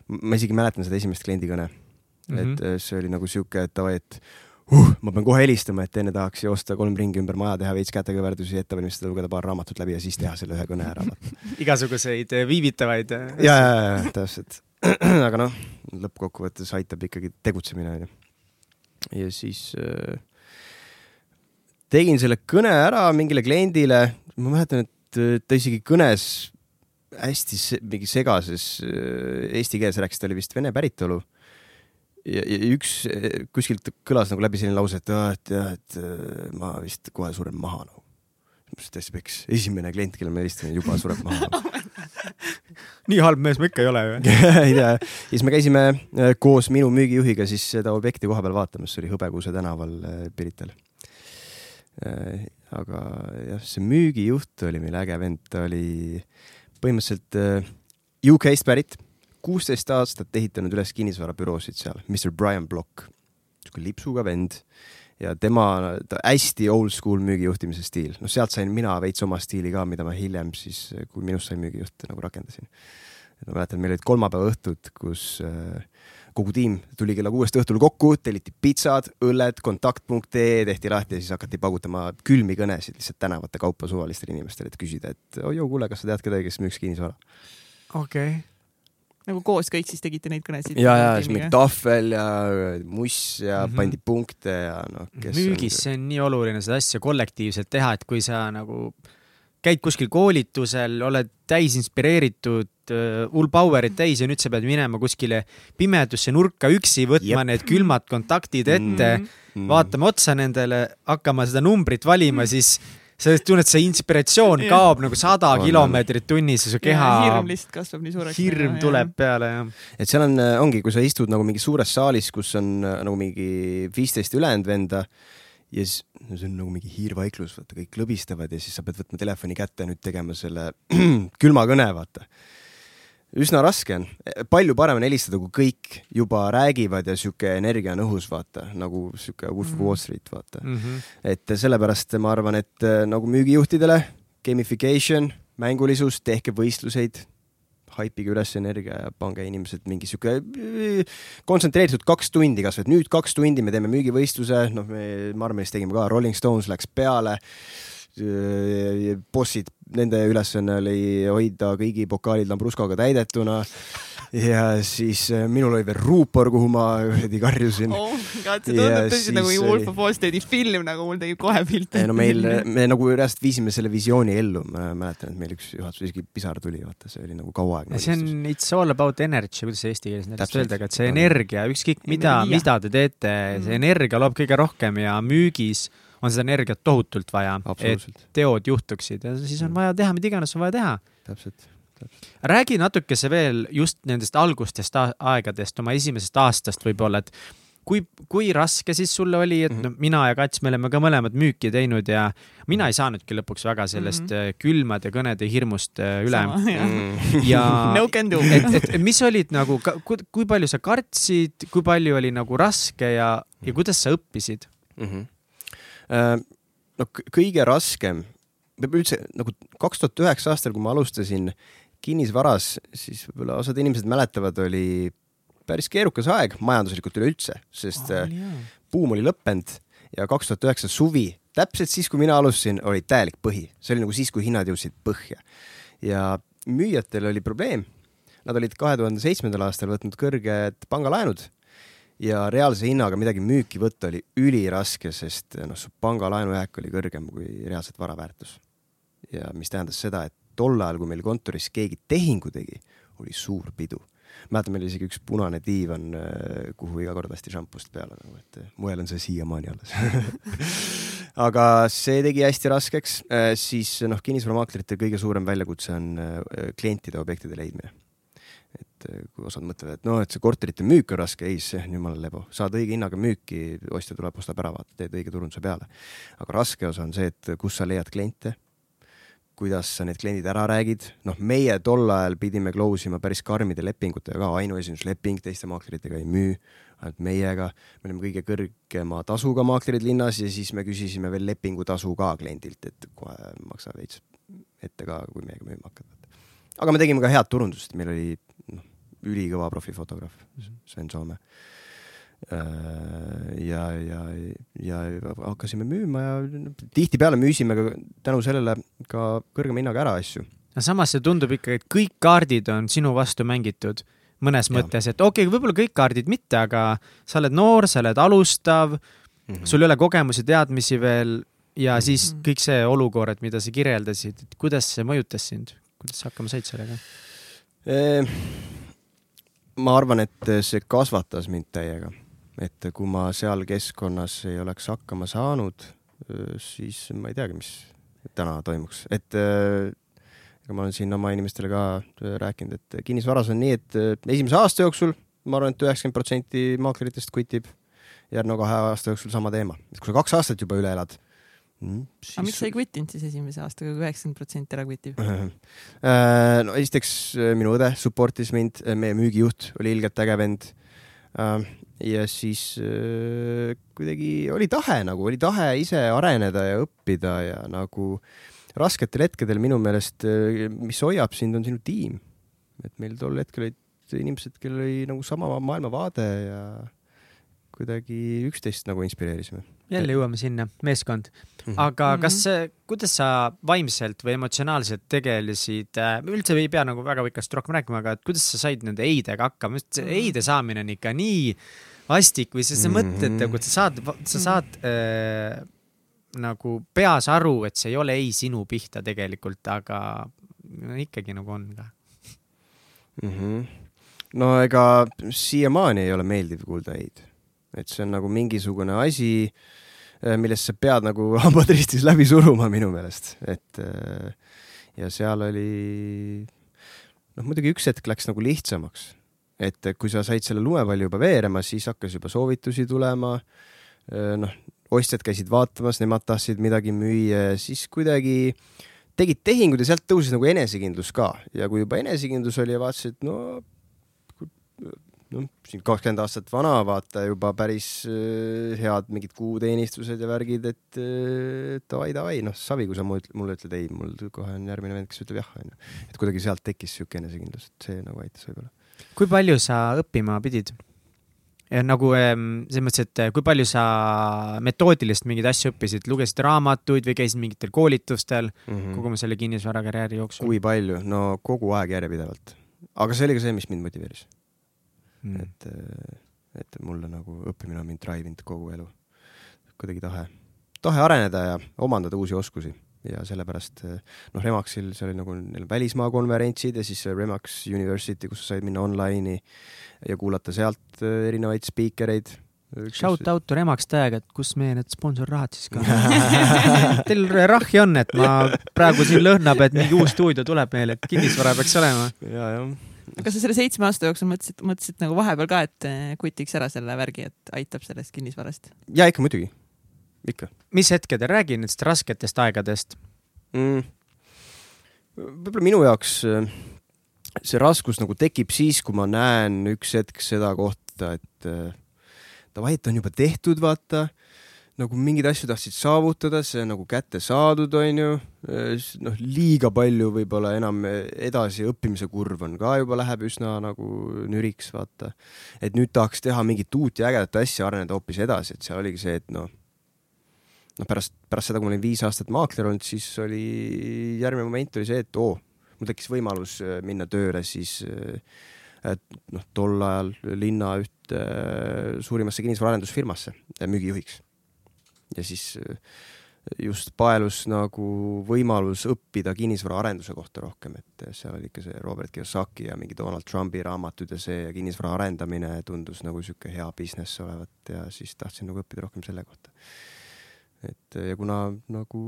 ma isegi mäletan seda esimest kliendikõne mm, -hmm. et äh, see oli nagu sihuke, et davai, et uh, ma pean kohe helistama, et enne tahaks joosta kolm ringi ümber maja, teha veits kätekõverdusi, ette valmistada, lugeda paar raamatut läbi ja siis teha selle ühe kõne ära (laughs) igasuguseid viivitavaid. ja, ja, ja täpselt (clears throat) aga noh, lõppkokkuvõttes aitab ikkagi tegutsemine onju. ja siis äh, tegin selle kõne ära mingile kliendile, ma mäletan, et äh, ta isegi kõnes hästi se mingi segases äh, eesti keeles rääkis, ta oli vist vene päritolu. ja, üks äh, kuskilt kõlas nagu läbi selline lause, et, et jah, et ma vist kohe suren maha nagu täitsa peks, esimene klient, kellele ma helistan, juba sureb maha (laughs) nii halb mees ma ikka ei ole ju (laughs) ei tea, siis me käisime äh, koos minu müügijuhiga siis seda objekti koha peal vaatamas, see oli Hõbekuuse tänaval äh, Pirital. Äh, aga jah, see müügijuht oli meil äge vend, ta oli põhimõtteliselt UK-st pärit, kuusteist aastat ehitanud üles kinnisvarabüroosid seal, Mr Brian Block, sihuke lipsuga vend ja tema hästi old school müügijuhtimise stiil, noh, sealt sain mina veits oma stiili ka, mida ma hiljem siis, kui minust sai müügijuht, nagu rakendasin. et ma mäletan, meil olid kolmapäeva õhtud, kus äh, kogu tiim tuli kella kuuest õhtul kokku, telliti pitsad, õlled, kontakt.ee tehti lahti ja siis hakati paugutama külmi kõnesid lihtsalt tänavate kaupa suvalistele inimestele, et küsida, et oi joo, kuule, kas sa tead kedagi, kes müüks kinnisvara? okei okay nagu koos kõik siis tegite neid kõnesid? ja, ja siis mingi tahvel ja muss ja mm -hmm. pandi punkte ja noh. müügis on... see on nii oluline seda asja kollektiivselt teha, et kui sa nagu käid kuskil koolitusel, oled täis inspireeritud uh,, hull power'it täis ja nüüd sa pead minema kuskile pimedusse nurka üksi, võtma Jep. need külmad kontaktid ette mm, -hmm. vaatama otsa nendele, hakkama seda numbrit valima, siis sa tunned, see inspiratsioon kaob nagu sada kilomeetrit tunnis ja su keha. hirm lihtsalt kasvab nii suureks. hirm ja, tuleb peale, jah. et seal on, äh, ongi, kui sa istud nagu mingis suures saalis, kus on äh, nagu mingi viisteist ülejäänud venda ja siis no see on nagu mingi hiirvaiklus, vaata kõik klõbistavad ja siis sa pead võtma telefoni kätte ja nüüd tegema selle (clears throat) külma kõne, vaata üsna raske on, palju parem on helistada, kui kõik juba räägivad ja sihuke energia on õhus, vaata nagu sihuke Wolf of mm. Wall Street, vaata mm. -hmm. et sellepärast ma arvan, et äh, nagu müügijuhtidele gamification, mängulisus, tehke võistluseid, haipige üles energia ja pange inimesed mingi sihuke äh, kontsentreeritud kaks tundi kasvõi, et nüüd kaks tundi me teeme müügivõistluse, noh, me Marmelis tegime ka, Rolling Stones läks peale bossid, nende ülesanne oli hoida kõigi pokaalid Lambruskoga täidetuna ja siis äh, minul oli veel ruupor, kuhu ma kuradi karjusin oh. God, see tundub tõesti nagu Wolf of Wall Streeti film, nagu mul tekib kohe pilt. no meil, me nagu reaalselt viisime selle visiooni ellu, ma mäletan, et meil üks juhatus isegi pisar tuli, vaata, see oli nagu kauaaegne. see on it's all about energy, kuidas see eesti keeles näiteks öeldakse, et see energia, ükskõik mida, mida te teete, see mm. energia loob kõige rohkem ja müügis on seda energiat tohutult vaja, et teod juhtuksid ja siis on vaja teha, mida iganes on vaja teha. täpselt räägi natukese veel just nendest algustest aegadest, oma esimesest aastast võib-olla, et kui, kui raske siis sulle oli, et no mina ja Kats, me oleme ka mõlemad müüki teinud ja mina ei saanudki lõpuks väga sellest mm -hmm. külmade kõnede hirmust äh, üle. Mm. ja (laughs) No can do. et, et mis olid nagu, kui palju sa kartsid, kui palju oli nagu raske ja, ja kuidas sa õppisid mm? -hmm. No kõige raskem, üldse nagu kaks tuhat üheksa aastal, kui ma alustasin kinnisvaras, siis võib-olla osad inimesed mäletavad, oli päris keerukas aeg majanduslikult üleüldse, sest oh, buum oli lõppenud ja kaks tuhat üheksa suvi, täpselt siis, kui mina alustasin, oli täielik põhi, see oli nagu siis, kui hinnad jõudsid põhja. Ja müüjatel oli probleem. Nad olid kahe tuhande seitsmendal aastal võtnud kõrged pangalaenud ja reaalse hinnaga midagi müüki võtta oli üliraske, sest noh, su pangalaenu jääk oli kõrgem kui reaalselt vara väärtus. ja mis tähendas seda, et tol ajal, kui meil kontoris keegi tehingu tegi, oli suur pidu. Mäletan, meil oli isegi üks punane diivan, äh, kuhu iga kord lasti šampust peale nagu, et äh, moel on see siiamaani alles. (laughs) Aga see tegi hästi raskeks, siis noh, kinnisvaramaaklerite kõige suurem väljakutse on klientide objektide leidmine et kui osad mõtlevad, et noh, et see korterite müük on raske, ei, see on jumala lebo, saad õige hinnaga müüki, ostja tuleb, ostab ära, vaata, teed õige turunduse peale. aga raske osa on see, et kus sa leiad kliente kuidas sa need kliendid ära räägid, noh, meie tol ajal pidime close ima päris karmide lepingutega ka, ainuesindusleping, teiste maakleritega ei müü, ainult meiega. me olime kõige kõrgema tasuga maaklerid linnas ja siis me küsisime veel lepingutasu ka kliendilt, et kohe maksa veits ette ka, kui meiega müüma hakkad. aga me tegime ka head turundust, meil oli ülikõva profifotograaf Sven Soome Äh, ja, ja, ja hakkasime müüma ja tihtipeale müüsime ka tänu sellele ka kõrgema hinnaga ära asju. no samas see tundub ikkagi, et kõik kaardid on sinu vastu mängitud mõnes ja. mõttes, et okei okay,, võib-olla kõik kaardid mitte, aga sa oled noor, sa oled alustav mm, -hmm. sul ei ole kogemusi, teadmisi veel ja mm -hmm. siis kõik see olukord, mida sa kirjeldasid, et kuidas see mõjutas sind, kuidas sa hakkama said sellega? Ma arvan, et see kasvatas mind täiega et kui ma seal keskkonnas ei oleks hakkama saanud, siis ma ei teagi, mis täna toimuks, et ega ma olen siin oma inimestele ka rääkinud, et kinnisvaras on nii, et esimese aasta jooksul ma arvan et, et üheksakümmend protsenti maakleritest kvitib. järgneva kahe aasta jooksul sama teema, et kui sa kaks aastat juba üle elad mm,. Siis... aga miks sa ei kvittinud siis esimese aastaga, kui üheksakümmend protsenti ära kvitib? (laughs) no esiteks minu õde support'is mind, meie müügijuht oli ilgelt äge vend ja siis äh, kuidagi oli tahe nagu, oli tahe ise areneda ja õppida ja nagu rasketel hetkedel minu meelest, äh, mis hoiab sind, on sinu tiim. et meil tol hetkel olid inimesed, kellel oli nagu sama maailmavaade ja kuidagi üksteist nagu inspireerisime. jälle jõuame sinna, meeskond. Mhm. aga kas, mhm. kuidas sa vaimselt või emotsionaalselt tegelesid, äh, üldse ei pea nagu väga pikast rohkem rääkima, aga et kuidas sa said nende eidega hakkama, sest see mhm. eide saamine on ikka nii vastik või sa, sa mõtled nagu, et sa saad, sa saad äh, nagu peas aru, et see ei ole ei sinu pihta tegelikult, aga no, ikkagi nagu on ka mm. -hmm. no ega siiamaani ei ole meeldiv kuulda ei-d, et see on nagu mingisugune asi, äh, millest sa pead nagu (laughs) hambad ristis läbi suruma minu meelest, et äh, ja seal oli noh, muidugi üks hetk läks nagu lihtsamaks. Et kui sa said selle lumepalli juba veerema, siis hakkas juba soovitusi tulema. noh, ostjad käisid vaatamas, nemad tahtsid midagi müüa, siis kuidagi tegid tehingud ja sealt tõusis nagu enesekindlus ka. Ja kui juba enesekindlus oli ja vaatasid, no noh, siin kakskümmend aastat vana, vaata juba päris head mingid kuuteenistused ja värgid, et davai, davai, noh, savi, kui sa mulle ütled ei, mul kohe on järgmine vend, kes ütleb jah, onju. et kuidagi sealt tekkis siuke enesekindlus, et see nagu aitas võib-olla kui palju sa õppima pidid? nagu selles mõttes, et kui palju sa metoodilist mingeid asju õppisid, lugesid raamatuid või käisid mingitel koolitustel mm -hmm. kogu oma selle kinnisvarakarjääri jooksul? kui palju? no kogu aeg järjepidevalt. aga see oli ka see, mis mind motiveeris mm.. et, et mulle nagu õppimine on mind drive inud kogu elu. kuidagi tahe, tahe areneda ja omandada uusi oskusi ja sellepärast noh, Remaxil see oli nagu neil välismaa konverentsid ja siis Remax University, kus sa said minna online'i ja kuulata sealt äh, erinevaid spiikereid. Shout out to Remaks täiega, et kus meie need sponsorrahad siis ka (laughs) Teil rahhi on, et ma praegu siin lõhnab, et mingi uus stuudio tuleb meile, et kinnisvara peaks olema. ja, jah. Kas sa selle seitsme aasta jooksul mõtlesid, mõtlesid nagu vahepeal ka, et eh, kutiks ära selle värgi, et aitab sellest kinnisvarast? ja ikka muidugi, ikka. mis hetkedel, räägi nendest rasketest aegadest mm.? võib-olla minu jaoks äh, see raskus nagu tekib siis, kui ma näen üks hetk seda kohta, et äh, davai, et on juba tehtud, vaata nagu mingeid asju tahtsid saavutada, see on nagu kätte saadud, onju. noh, liiga palju võib-olla enam edasi õppimise kurv on ka juba läheb üsna nagu nüriks, vaata. et nüüd tahaks teha mingit uut ja ägedat asja, areneda hoopis edasi, et seal oligi see, et noh, noh, pärast, pärast seda, kui ma olin viis aastat maakler olnud, siis oli järgmine moment oli see, et oo, mul tekkis võimalus minna tööle siis noh, tol ajal linna üht Äh, suurimasse kinnisvaraarendusfirmasse müügijuhiks. Ja siis äh, just paelus nagu võimalus õppida kinnisvaraarenduse kohta rohkem, et äh, seal oli ikka see Robert Kiyosaki ja mingi Donald Trumpi raamatud ja see ja kinnisvara arendamine tundus nagu sihuke hea business olevat ja siis tahtsin nagu õppida rohkem selle kohta. et ja kuna nagu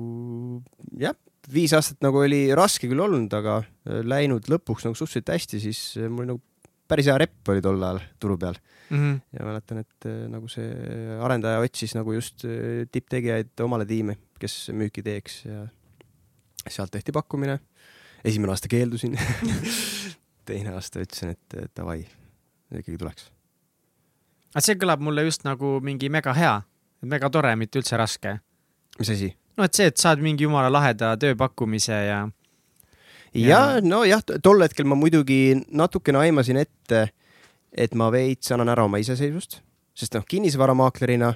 jah, viis aastat nagu oli raske küll olnud, aga läinud lõpuks nagu suhteliselt hästi, siis mul nagu päris hea repp oli tol ajal turu peal mm. -hmm. ja mäletan, et äh, nagu see arendaja otsis nagu just äh, tipptegijaid omale tiimi, kes müüki teeks ja sealt tehti pakkumine. esimene aasta keeldusin (laughs) teine aasta ütlesin, et davai, ikkagi tuleks. aga see kõlab mulle just nagu mingi mega hea, mega tore, mitte üldse raske. mis asi? no et see, et saad mingi jumala laheda tööpakkumise ja ja nojah, tol hetkel ma muidugi natukene aimasin ette, et ma veits annan ära oma iseseisvust, sest noh, kinnisvaramaaklerina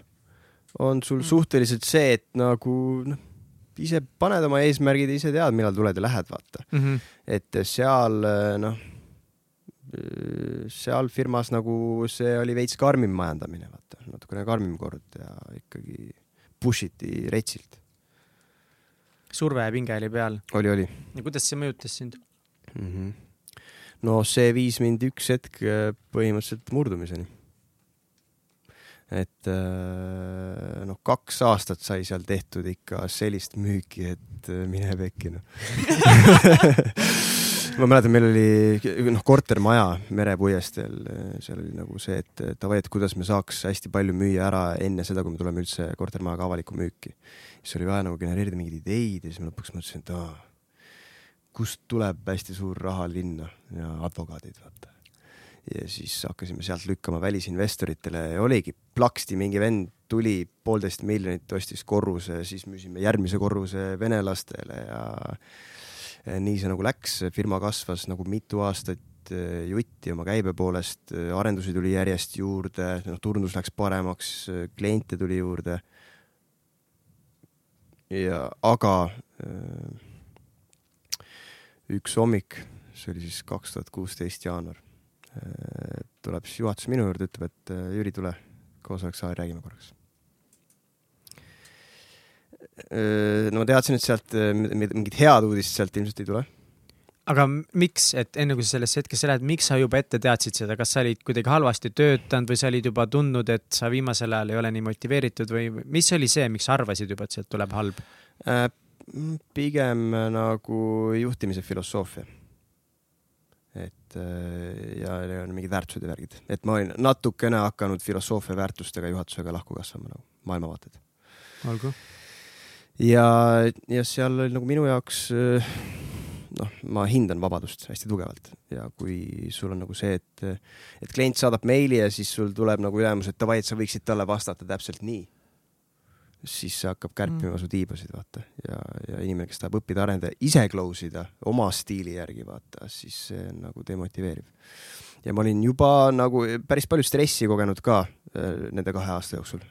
on sul mm. suhteliselt see, et nagu noh, ise paned oma eesmärgid, ise tead, millal tuled ja lähed, vaata mm. -hmm. et seal noh, seal firmas nagu see oli veits karmim majandamine, vaata, natukene karmim kord ja ikkagi push iti retsilt surve ja pinge oli peal. oli, oli. ja kuidas see mõjutas sind mm? -hmm. no see viis mind üks hetk äh, põhimõtteliselt murdumiseni. et noh, kaks aastat sai seal tehtud ikka sellist müüki, et äh, mine pekki noh (laughs) ma mäletan, meil oli noh, kortermaja merepuiesteel, seal oli nagu see, et davai, et kuidas me saaks hästi palju müüa ära enne seda, kui me tuleme üldse kortermajaga avalikku müüki. siis oli vaja nagu genereerida mingeid ideid ja siis ma lõpuks mõtlesin, et aa, kust tuleb hästi suur raha linna ja advokaadid, vaata. ja siis hakkasime sealt lükkama välisinvestoritele ja oligi plaksti mingi vend tuli, poolteist miljonit ostis korruse, siis müüsime järgmise korruse venelastele ja nii see nagu läks, firma kasvas nagu mitu aastat eh, jutti oma käibe poolest, eh, arendusi tuli järjest juurde, noh, turnus läks paremaks, kliente tuli juurde. ja aga üks hommik, see oli siis kaks tuhat kuusteist jaanuar, tuleb siis juhatus minu juurde, ütleb, et Jüri, tule koosolek saali, räägime korraks no ma teadsin, et sealt mingit head uudist sealt ilmselt ei tule. aga miks, et enne kui sa sellesse hetkesse lähed, miks sa juba ette teadsid seda, kas sa olid kuidagi halvasti töötanud või sa olid juba tundnud, et sa viimasel ajal ei ole nii motiveeritud või mis oli see, miks sa arvasid juba, et sealt tuleb halb äh,? pigem nagu juhtimise filosoofia. et ja, ja mingid väärtused ja värgid, et ma olin natukene hakanud filosoofia väärtustega juhatusega lahku kasvama nagu maailmavaated. olgu ja, ja seal oli nagu minu jaoks eh, noh, ma hindan vabadust hästi tugevalt ja kui sul on nagu see, et, et klient saadab meili ja siis sul tuleb nagu ülemus, et davai, et sa võiksid talle vastata täpselt nii. siis see hakkab kärpima mm. su tiibasid, vaata, ja, ja inimene, kes tahab õppida, arendada, ise close ida oma stiili järgi, vaata, siis see on nagu demotiveeriv. ja ma olin juba nagu päris palju stressi kogenud ka äh, nende kahe aasta jooksul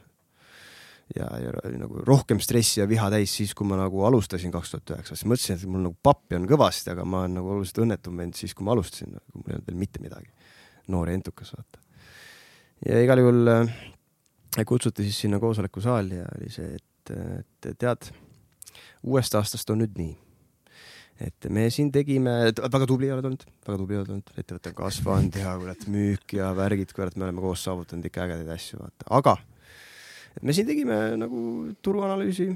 ja, ja nagu rohkem stressi ja viha täis siis, kui ma nagu alustasin kaks tuhat üheksa, siis mõtlesin, et mul nagu pappi on kõvasti, aga ma olen nagu oluliselt õnnetum vend siis, kui ma alustasin, kui mul ei olnud veel mitte midagi. noor ja entukas, vaata. ja igal juhul äh, kutsuti siis sinna koosolekusaali ja oli see, et, et tead, uuest aastast on nüüd nii, et me siin tegime, väga tubli oled olnud, väga tubli oled olnud, ettevõte on kasvanud ja kurat müük ja värgid, kurat, me oleme koos saavutanud ikka ägedaid asju, vaata, aga et me siin tegime nagu turuanalüüsi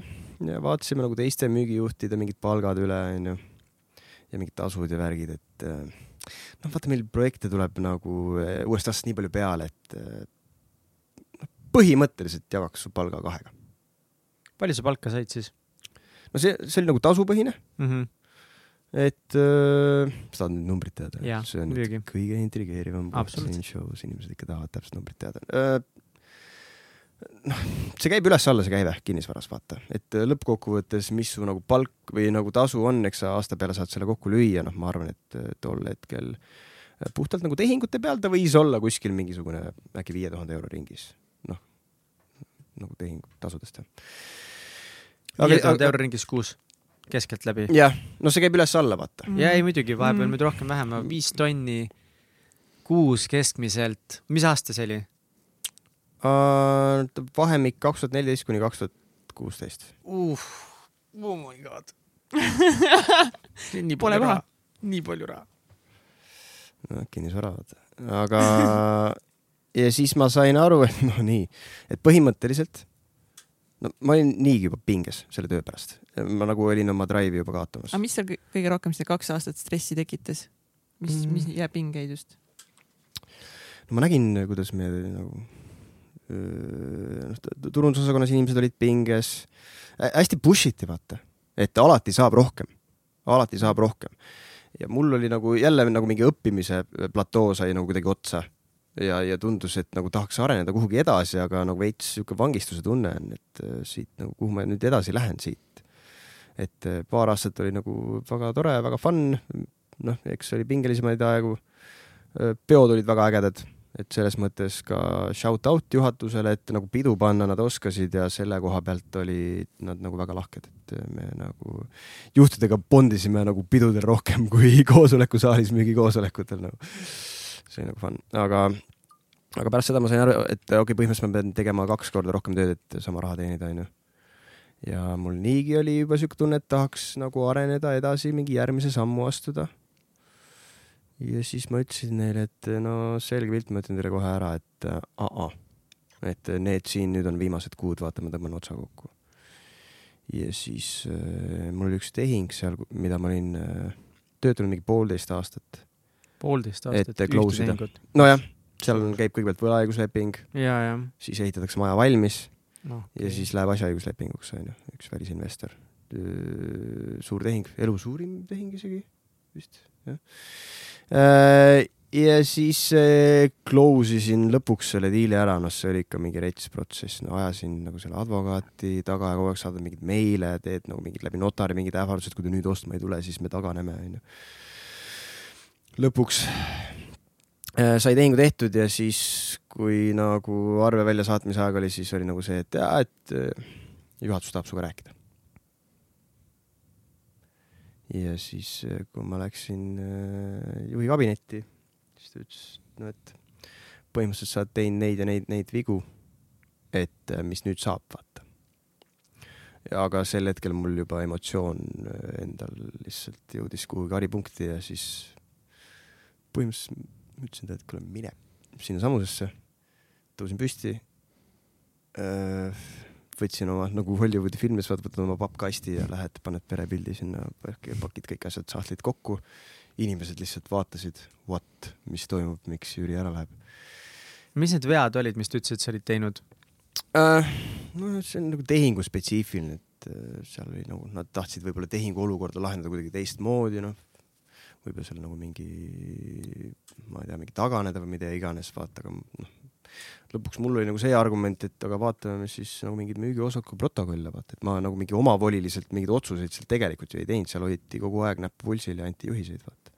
ja vaatasime nagu teiste müügijuhtide mingid palgad üle, onju, ja mingid tasud ja värgid, et eh, noh, vaata meil projekte tuleb nagu eh, uuest aastast nii palju peale, et eh, noh, põhimõtteliselt jagaks su palga kahega. palju sa palka said siis no see, see oli nagu tasupõhine, mm? -hmm. et äh, sa tahad nüüd numbrit teada see on nüüd kõige intrigeerivam siin show's, inimesed ikka tahavad täpselt numbrit teada äh,. noh, see käib üles-alla, see käive kinnisvaras, vaata, et äh, lõppkokkuvõttes, mis su nagu palk või nagu tasu on, eks sa aasta peale saad selle kokku lüüa, noh, ma arvan, et äh, tol hetkel äh, puhtalt nagu tehingute peal ta võis olla kuskil mingisugune äkki viie tuhande euro ringis, noh, nagu tehingutasudest. viie tuhande euro ringis kuus, keskeltläbi. jah, no see käib üles-alla, vaata. ja ei muidugi, vahepeal Mm. nüüd rohkem-vähem, viis tonni kuus keskmiselt, mis aasta see oli? Uh, vahemik kaks tuhat neliteist kuni kaks tuhat kuusteist. uh,. Oh my god. (laughs) nii Pole palju raha, nii palju raha. no kinnisvara, vaata. aga (laughs) ja siis ma sain aru, et (laughs) no nii, et põhimõtteliselt no ma olin niigi juba pinges selle töö pärast. ma nagu olin oma drive'i juba kaotamas aga. mis seal kõ- kõige rohkem seda kaks aastat stressi tekitas? mis Mm. mm., mis ja pingeid just? no ma nägin, kuidas me nagu noh, turundusosakonnas inimesed olid pinges. hästi push iti, vaata, et alati saab rohkem, alati saab rohkem. ja mul oli nagu jälle nagu mingi õppimise platoo sai nagu kuidagi otsa ja, ja tundus, et nagu tahaks areneda kuhugi edasi, aga nagu veits sihuke vangistuse tunne on, et äh, siit nagu, kuhu ma nüüd edasi lähen siit. et äh, paar aastat oli nagu väga tore, väga fun, noh, eks oli pingelisemaid aegu. peod olid väga ägedad, et selles mõttes ka shout out juhatusele, et nagu pidu panna nad oskasid ja selle koha pealt olid nad nagu väga lahked, et me nagu juhtidega bondisime nagu pidudel rohkem (laughs) kui koosolekusaalis müügikoosolekutel nagu. see oli nagu fun, aga, aga pärast seda ma sain aru, et okei okay,, põhimõtteliselt ma pean tegema kaks korda rohkem tööd, et sama raha teenida, onju. ja mul niigi oli juba siuke tunne, et tahaks nagu areneda edasi, mingi järgmise sammu astuda ja siis ma ütlesin neile, et no selge pilt, ma ütlen teile kohe ära, et äh, aa, et need siin nüüd on viimased kuud, vaata, ma tõmban otsa kokku. ja siis äh, mul oli üks tehing seal, mida ma olin äh, töötanud mingi poolteist aastat. poolteist Et aastat. close ida.. nojah, seal käib kõigepealt võlaõigusleping, siis ehitatakse maja valmis noh. ja siis läheb asjaõiguslepinguks, onju, üks välisinvestor. suur tehing, elu suurim tehing isegi vist, jah. Ja siis äh, close isin lõpuks selle diili ära, noh, see oli ikka mingi rets protsess, no ajasin nagu selle advokaati taga ja kogu aeg saadad mingeid meile, teed nagu mingid läbi notari mingid ähvardused, kui te nüüd ostma ei tule, siis me taganeme, onju. lõpuks äh, sai tehingu tehtud ja siis, kui nagu arve väljasaatmise aeg oli, siis oli nagu see, et jaa, et äh, juhatus tahab sinuga rääkida. Ja siis, kui ma läksin äh, juhi kabinetti, siis ta ütles, no et põhimõtteliselt sa oled teinud neid ja neid, neid vigu, et äh, mis nüüd saab, vaata. aga sel hetkel mul juba emotsioon äh, endal lihtsalt jõudis kuhugi haripunkti ja siis põhimõtteliselt ütlesin talle, et kuule, mine sinnasamusesse. tõusin püsti. Võtsin oma nagu Hollywoodi filmis, vaata, võtad oma pappkasti ja lähed, paned perepildi sinna, pakid kõik asjad sahtlid kokku. inimesed lihtsalt vaatasid, what, mis toimub, miks Jüri ära läheb mis need vead olid, mis te ütlesite, sa olid teinud? äh,. no see on nagu tehinguspetsiifiline, et äh, seal oli nagu, nad tahtsid võib-olla tehingu olukorda lahendada kuidagi teistmoodi, noh. võib-olla seal nagu mingi, ma ei tea, mingi taganeda või mida iganes, vaata, aga noh. Lõpuks mul oli nagu see argument, et aga vaatame siis nagu mingeid müügiosaku protokolle, vaata, et ma nagu mingi omavoliliselt mingeid otsuseid seal tegelikult ju ei teinud, seal hoiti kogu aeg näppu pulsil ja anti juhiseid, vaata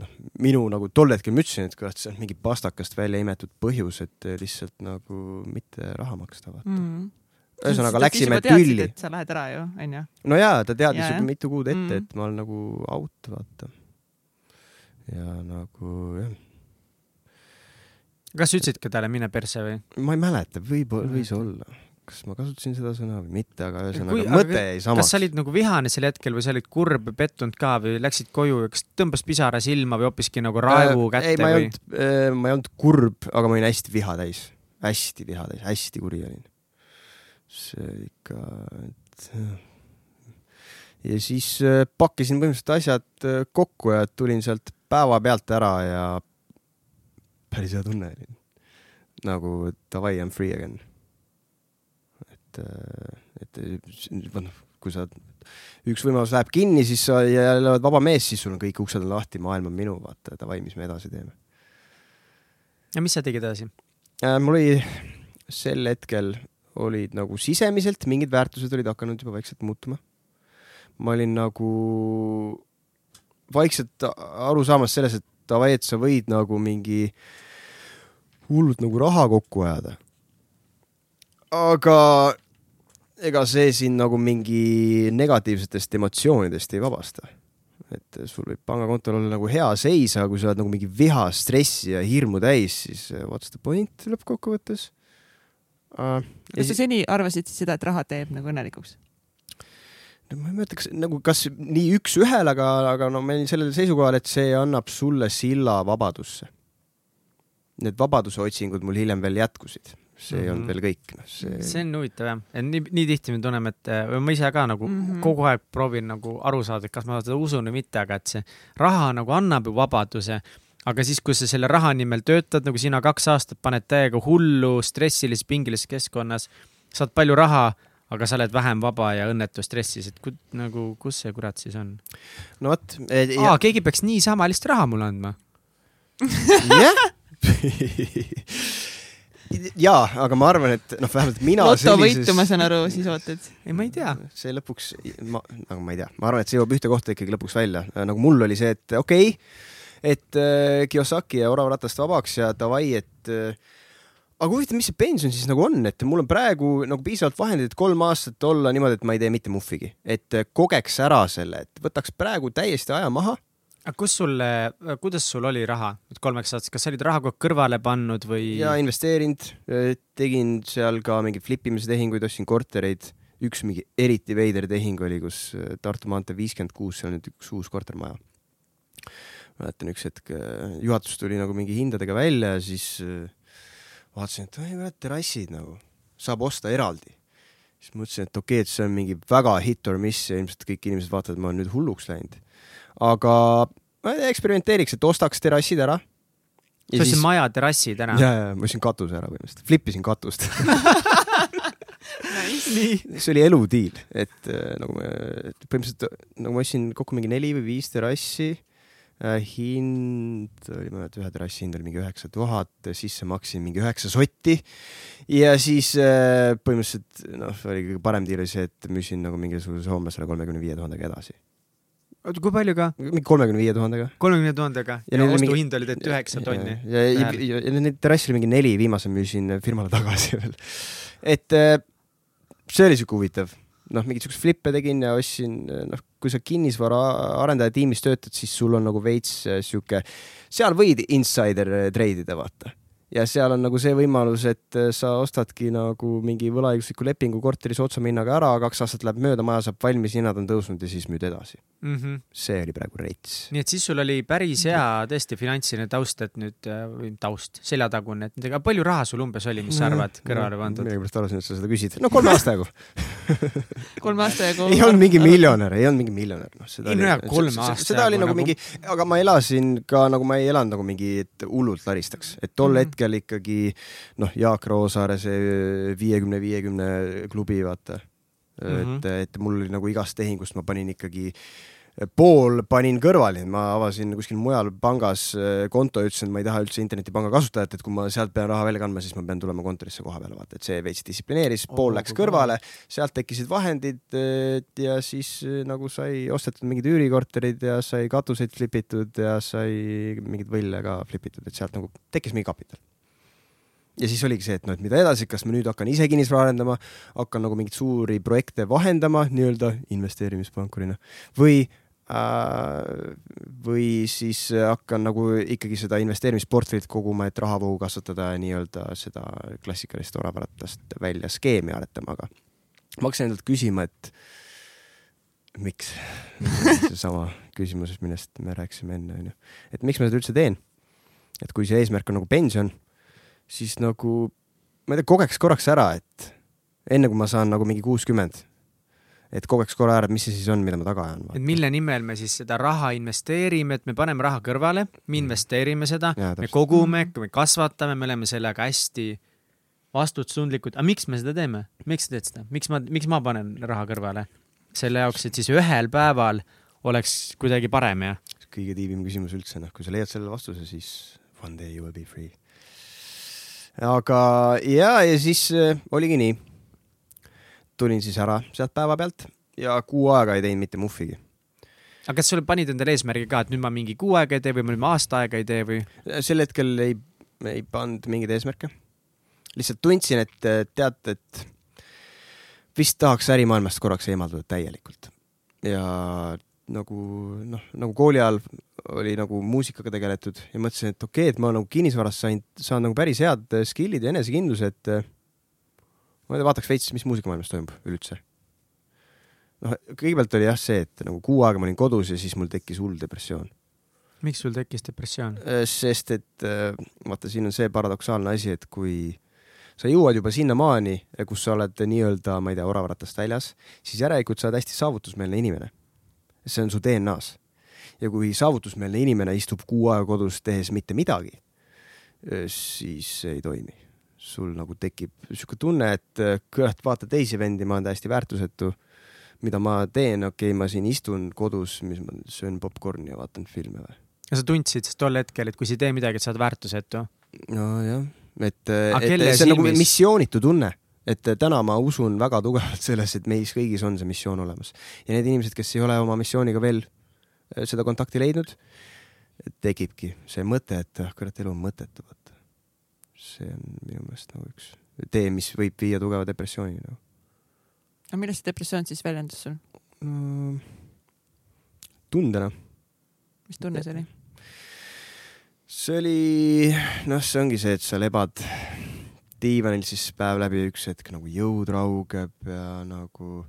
noh, minu nagu tol hetkel ma ütlesin, et kurat, see on mingi pastakast välja imetud põhjus, et lihtsalt nagu mitte raha maksta, vaata mm.. mm.. ühesõnaga läksime tülli. sa lähed ära ju, onju. no jaa, ta teadis juba mitu kuud ette Mm. mm., et ma olen nagu out, vaata. ja nagu jah, kas sa ütlesid ka talle mine perse või? ma ei mäleta, võib-olla, võis olla. kas ma kasutasin seda sõna või mitte, aga ühesõnaga aga mõte jäi samaks kas sa. olid nagu vihane sel hetkel või sa olid kurb, pettunud ka või läksid koju ja kas tõmbas pisara silma või hoopiski nagu raevu kätte Äh, ei, ma ei või? olnud, ma ei olnud kurb, aga ma olin hästi viha täis, hästi viha täis, hästi kuri olin. see ikka, et ja siis äh, pakkisin põhimõtteliselt asjad äh, kokku ja tulin sealt päevapealt ära ja päris hea tunne oli. nagu davai, I m free again. et, et noh, kui sa, üks võimalus läheb kinni, siis sa jälle oled vaba mees, siis sul on kõik uksed on lahti, maailm on minu, vaata, davai, mis me edasi teeme. ja mis sa tegid edasi? äh,. mul oli sel hetkel olid nagu sisemiselt mingid väärtused olid hakanud juba vaikselt muutuma. ma olin nagu vaikselt aru saamas selles, et davai, et sa võid nagu mingi hullult nagu raha kokku ajada. aga ega see sind nagu mingi negatiivsetest emotsioonidest ei vabasta. et sul võib pangakontol olla nagu hea seis, aga kui sa oled nagu mingi viha, stressi ja hirmu täis, siis uh, what's the point lõppkokkuvõttes uh,? kas sa seni arvasid seda, et raha teeb nagu õnnelikuks? Ma ei mäleta, kas nagu kas nii üks-ühele, aga, aga no ma olin sellel seisukohal, et see annab sulle silla vabadusse. Need vabaduse otsingud mul hiljem veel jätkusid, see mm -hmm. ei olnud Mhm. veel kõik, noh, see, see on huvitav jah, et nii, nii tihti me tunneme, et või ma ise ka nagu mm. -hmm. kogu aeg proovin nagu aru saada, et kas ma seda usun või mitte, aga et see raha nagu annab ju vabaduse. aga siis, kui sa selle raha nimel töötad, nagu sina kaks aastat paned täiega hullu stressilises, pingilises keskkonnas, saad palju raha, aga sa oled vähem vaba ja õnnetu stressis, et ku, nagu kus see kurat siis on? no vot. aa, keegi peaks niisama lihtsalt raha mulle andma. jah. (laughs) jaa, aga ma arvan, et noh, vähemalt mina lotovõitu, ma saan aru, siis ootad. ei, ma ei tea. see lõpuks, ma, nagu ma ei tea, ma arvan, et see jõuab ühte kohta ikkagi lõpuks välja, nagu mul oli see, et okei okay,, et äh, Kiyosaki ja orav ratast vabaks ja davai, et äh, aga huvitav, mis see pension siis nagu on, et mul on praegu nagu piisavalt vahendeid, et kolm aastat olla niimoodi, et ma ei tee mitte muhvigi, et äh, kogeks ära selle, et võtaks praegu täiesti aja maha. aga kus sul, kuidas sul oli raha nüüd kolmeks aastaks, kas sa olid raha kogu aeg kõrvale pannud või? ja investeerinud, tegin seal ka mingeid flippimise tehinguid, ostsin kortereid, üks mingi eriti veider tehing oli, kus äh, Tartu maantee viiskümmend kuus, seal on nüüd üks uus kortermaja. mäletan üks hetk äh, juhatus tuli nagu mingi hindadega välja ja siis äh, vaatasin, et oi kurat, terrassid nagu saab osta eraldi. siis mõtlesin, et okei okay,, et see on mingi väga hit or miss ja ilmselt kõik inimesed vaatavad, et ma olen nüüd hulluks läinud. aga ma eksperimenteeriks, et ostaks terrassid ära. sa ostsid maja terrassid ära? ja, ja ma ostsin katuse ära põhimõtteliselt, flippisin katust (laughs) see oli eludiil, et äh, nagu ma, põhimõtteliselt nagu ma ostsin kokku mingi neli või viis terrassi äh,. Hind oli, ma ei mäleta, ühe terrassi hind oli mingi üheksa tuhat, sisse maksin mingi üheksa sotti. ja siis äh, põhimõtteliselt noh, oli kõige parem diil oli see, et müüsin nagu mingisuguse soomlasele kolmekümne viie tuhandega edasi. oota, kui palju ka? mingi kolmekümne viie tuhandega. kolmekümne tuhandega Ja ja, ja oli mingi- ostuhind oli tegelikult üheksa tonni. ja, ja, ja, ja neid terrasse oli mingi neli, viimase müüsin firmale tagasi veel. et äh, see oli siuke huvitav, noh, mingeid siukseid flippe tegin ja ostsin, noh, kui sa kinnisvaraarendaja tiimis töötad, siis sul on nagu veits äh, sihuke, seal võid insider äh, treidida, vaata. Ja seal on nagu see võimalus, et äh, sa ostadki nagu mingi võlaõigusliku lepingu korteris otsama hinnaga ära, kaks aastat läheb mööda, maja saab valmis, hinnad on tõusnud ja siis müüd edasi. Mm -hmm. see oli praegu rets. nii et siis sul oli päris hea tõesti finantsiline taust, et nüüd, või taust, seljatagune, et aga palju raha sul umbes oli, mis sa arvad, kõrvale pandud? millegipärast arvasin, et sa seda küsid. no kolme aasta jagu. (laughs) kolme aasta jagu. ei olnud mingi miljonär, ei olnud mingi miljonär, noh seda Ei, no jaa, kolme aasta seda oli jagu nagu nagu- mingi, aga ma elasin ka nagu ma ei elanud nagu mingi, et hullult laristaks, et tol Mhm. hetkel ikkagi noh, Jaak Roosaare see viiekümne, viiekümne klubi, vaata Mhm. et, et mul oli nagu igast tehingust ma panin ikkagi pool panin kõrvale, ma avasin kuskil mujal pangas äh, konto ja ütlesin, et ma ei taha üldse internetipanga kasutajat, et kui ma sealt pean raha välja kandma, siis ma pean tulema kontorisse koha peale, vaata, et see veits distsiplineeris, pool Oo, läks kui kõrvale, sealt tekkisid vahendid ja siis äh, nagu sai ostetud mingid üürikorterid ja sai katuseid flipitud ja sai mingeid võlle ka flipitud, et sealt nagu tekkis mingi kapital. Ja siis oligi see, et noh, et mida edasi, kas ma nüüd hakkan ise kinnisvara arendama, hakkan nagu mingeid suuri projekte vahendama nii-öelda investeerimispankurina või või siis hakkan nagu ikkagi seda investeerimisportfellit koguma, et rahavoogu kasvatada ja nii-öelda seda klassikalist oravatast välja skeemi aretama, aga ma hakkasin endalt küsima, et miks seesama küsimus, millest me rääkisime enne, onju. et miks ma seda üldse teen? et kui see eesmärk on nagu pension, siis nagu ma ei tea, kogeks korraks ära, et enne kui ma saan nagu mingi kuuskümmend et kogeks korra ära, et mis see siis on, mida ma taga ajan. et mille nimel me siis seda raha investeerime, et me paneme raha kõrvale, me mm. investeerime seda, me kogume, me kasvatame, me oleme sellega hästi vastutustundlikud, aga miks me seda teeme, miks sa teed seda, miks ma, miks ma panen raha kõrvale? selle jaoks, et siis ühel päeval oleks kuidagi parem ja. kõige tiibim küsimus üldse, noh, kui sa leiad sellele vastuse, siis one day you will be free. aga ja, ja siis äh, oligi nii tulin siis ära sealt päevapealt ja kuu aega ei teinud mitte muhvigi. aga kas sa panid endale eesmärgi ka, et nüüd ma mingi kuu aega ei tee või nüüd ma aasta aega ei tee või? sel hetkel ei, ei pannud mingeid eesmärke. lihtsalt tundsin, et tead, et vist tahaks ärimaailmast korraks eemalduda täielikult. ja nagu noh, nagu kooli ajal oli nagu muusikaga tegeletud ja mõtlesin, et okei okay,, et ma nagu kinnisvarast sain, saan nagu päris head skill'id ja enesekindluse, et ma vaataks veits, mis muusikamaailmas toimub üleüldse. noh, kõigepealt oli jah see, et nagu kuu aega ma olin kodus ja siis mul tekkis hull depressioon. miks sul tekkis depressioon? Äh, sest et äh, vaata, siin on see paradoksaalne asi, et kui sa jõuad juba sinnamaani, kus sa oled nii-öelda, ma ei tea, oravaratast väljas, siis järelikult sa oled hästi saavutusmeelne inimene. see on su DNA-s. ja kui saavutusmeelne inimene istub kuu aega kodus tehes mitte midagi, äh, siis ei toimi sul nagu tekib sihuke tunne, et äh, kurat, vaata teisi vendi, ma olen täiesti väärtusetu. mida ma teen, okei okay,, ma siin istun kodus, mis ma söön popkorni ja vaatan filme või. ja sa tundsid siis tol hetkel, et kui sa ei tee midagi, et sa oled väärtusetu? nojah, et, äh, et see on silmis? nagu missioonitu tunne et äh, täna ma usun väga tugevalt (laughs) sellesse, et meis kõigis on see missioon olemas ja need inimesed, kes ei ole oma missiooniga veel seda kontakti leidnud, tekibki see mõte, et ah, kurat, elu on mõttetu, see on minu meelest nagu üks tee, mis võib viia tugeva depressioonini nagu. aga millest see depressioon siis väljendus sul no,? tundena. mis tunne see oli? see oli, noh, see ongi see, et sa lebad diivanil siis päev läbi ja üks hetk nagu jõud raugeb ja nagu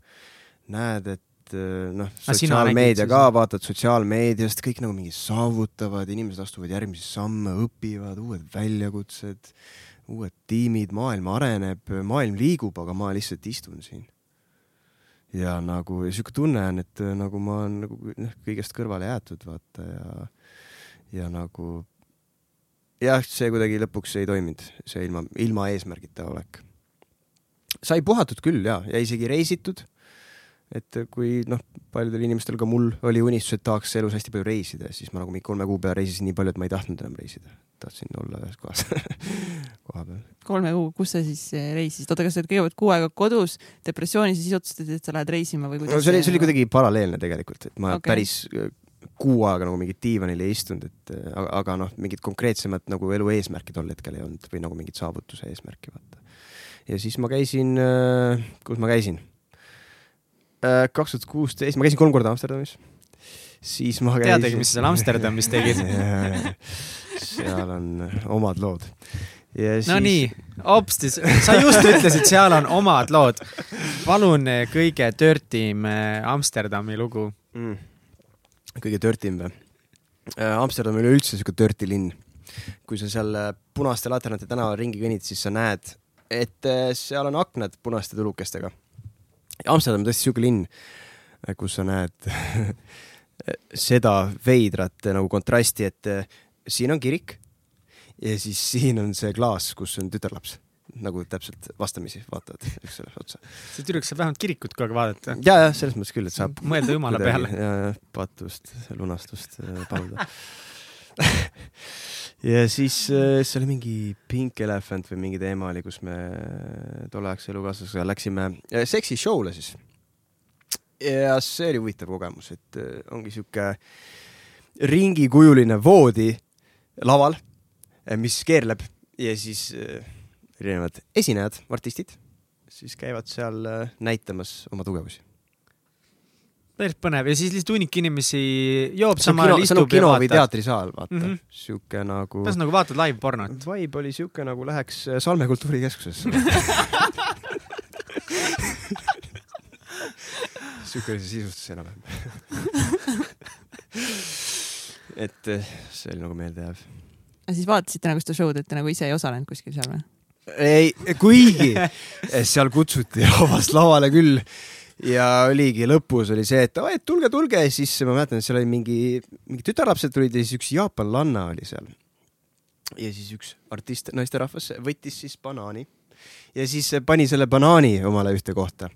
näed, et et äh, noh, sotsiaalmeedia ka, vaatad sotsiaalmeediast, kõik nagu mingi saavutavad, inimesed astuvad järgmisi samme, õpivad, uued väljakutsed, uued tiimid, maailm areneb, maailm liigub, aga ma lihtsalt istun siin. ja nagu ja sihuke tunne on, et äh, nagu ma olen nagu noh, kõigest kõrvale jäetud, vaata ja, ja nagu jah, see kuidagi lõpuks ei toiminud, see ilma, ilma eesmärgita olek. sai puhatud küll ja, ja isegi reisitud et kui noh, paljudel inimestel, ka mul oli unistus, et tahaks elus hästi palju reisida, siis ma nagu mingi kolme kuu peale reisisin nii palju, et ma ei tahtnud enam reisida. tahtsin olla ühes kohas (laughs) koha peal. kolme kuu, kus sa siis eh, reisisid? oota, kas sa olid kõigepealt kuu aega kodus depressioonis ja siis otsustasid, et sa lähed reisima või kuidas? no see oli, see oli kuidagi paralleelne tegelikult, et ma okay. päris äh, kuu aega nagu mingit diivanil ei istunud, et äh, aga, aga noh, mingit konkreetsemat nagu elu eesmärki tol hetkel ei olnud või nagu mingit saavutuse eesmärki vaata. ja siis ma käisin, kus ma käisin kaks tuhat kuusteist, ma käisin kolm korda Amsterdamis. siis ma käisin. teadagi, mis sa seal Amsterdamis tegid (laughs) seal on omad lood. Siis... no nii, hopstis, sa just ütlesid, seal on omad lood. palun eh, kõige dirtim eh, Amsterdami lugu mm.. kõige dirtim või? Äh, Amsterdam on üleüldse siuke dirty linn. kui sa seal äh, punaste laternate tänaval ringi kõnnid, siis sa näed, et seal on aknad punaste tulukestega Amsterdam on tõesti siuke linn, kus sa näed (laughs) seda veidrat nagu kontrasti, et eh, siin on kirik ja siis (laughs) siin on see klaas, kus on tütarlaps nagu täpselt vastamisi vaatavad üksteisele otsa. see tüdruk saab vähemalt kirikut kogu aeg vaadata. ja, jah, selles mõttes küll, et saab (laughs) mõelda jumala peale. ja, ja patust, lunastust eh, paluda ja siis äh, see oli mingi Pink Elephant või mingi teema oli, kus me tolleaegse elukaaslasega läksime äh, seksi show'le siis. ja see oli huvitav kogemus, et äh, ongi sihuke ringikujuline voodi laval, mis keerleb ja siis erinevad esinejad, artistid, siis käivad seal näitamas oma tugevusi päris põnev ja siis lihtsalt hunnik inimesi joob samal ajal istub kino ja või vaatab. teatrisaal, vaata mm. -hmm.. sihuke nagu, kas nagu vaatad live-pornot? vibe oli sihuke nagu läheks Salme kultuurikeskusesse. (laughs) sihuke oli see sisustus enam-vähem. (laughs) et eh, see oli nagu meeldejääv. siis vaatasite nagu seda show'd, et te nagu ise ei osalenud kuskil seal või? ei, kuigi seal kutsuti (laughs) rahvast lavale küll ja oligi lõpus oli see, et et tulge, tulge! Ja siis ma mäletan, et seal oli mingi, mingi tütarlapsed tulid ja siis üks jaapanlanna oli seal. ja siis üks artist, naisterahvas võttis siis banaani. Ja siis pani selle banaani omale ühte kohta.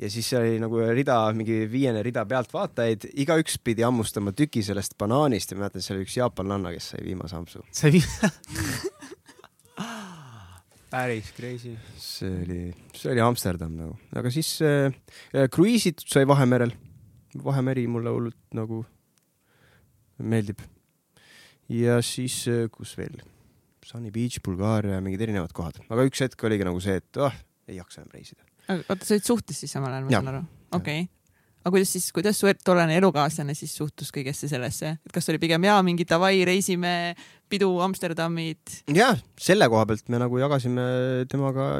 Ja siis oli nagu rida, mingi viiene rida pealtvaatajaid, igaüks pidi hammustama tüki sellest banaanist. Ja ma mäletan, seal oli üks jaapanlanna, kes sai viimase ampsu. see viib päris crazy. see oli, see oli Amsterdam nagu, aga siis äh, kruiisitud sai Vahemerel. Vahemeri mulle hullult nagu meeldib. ja siis, kus veel? Sunny Beach, Bulgaaria, mingid erinevad kohad, aga üks hetk oligi nagu see, et ah, ei jaksa enam reisida. oota, sa olid suhtes siis samal ajal, ma saan aru? okei okay.. Aga kuidas siis, kuidas su tollane elukaaslane siis suhtus kõigesse sellesse, et kas oli pigem jaa, mingi davai, reisime, pidu Amsterdamid? jah, selle koha pealt me nagu jagasime temaga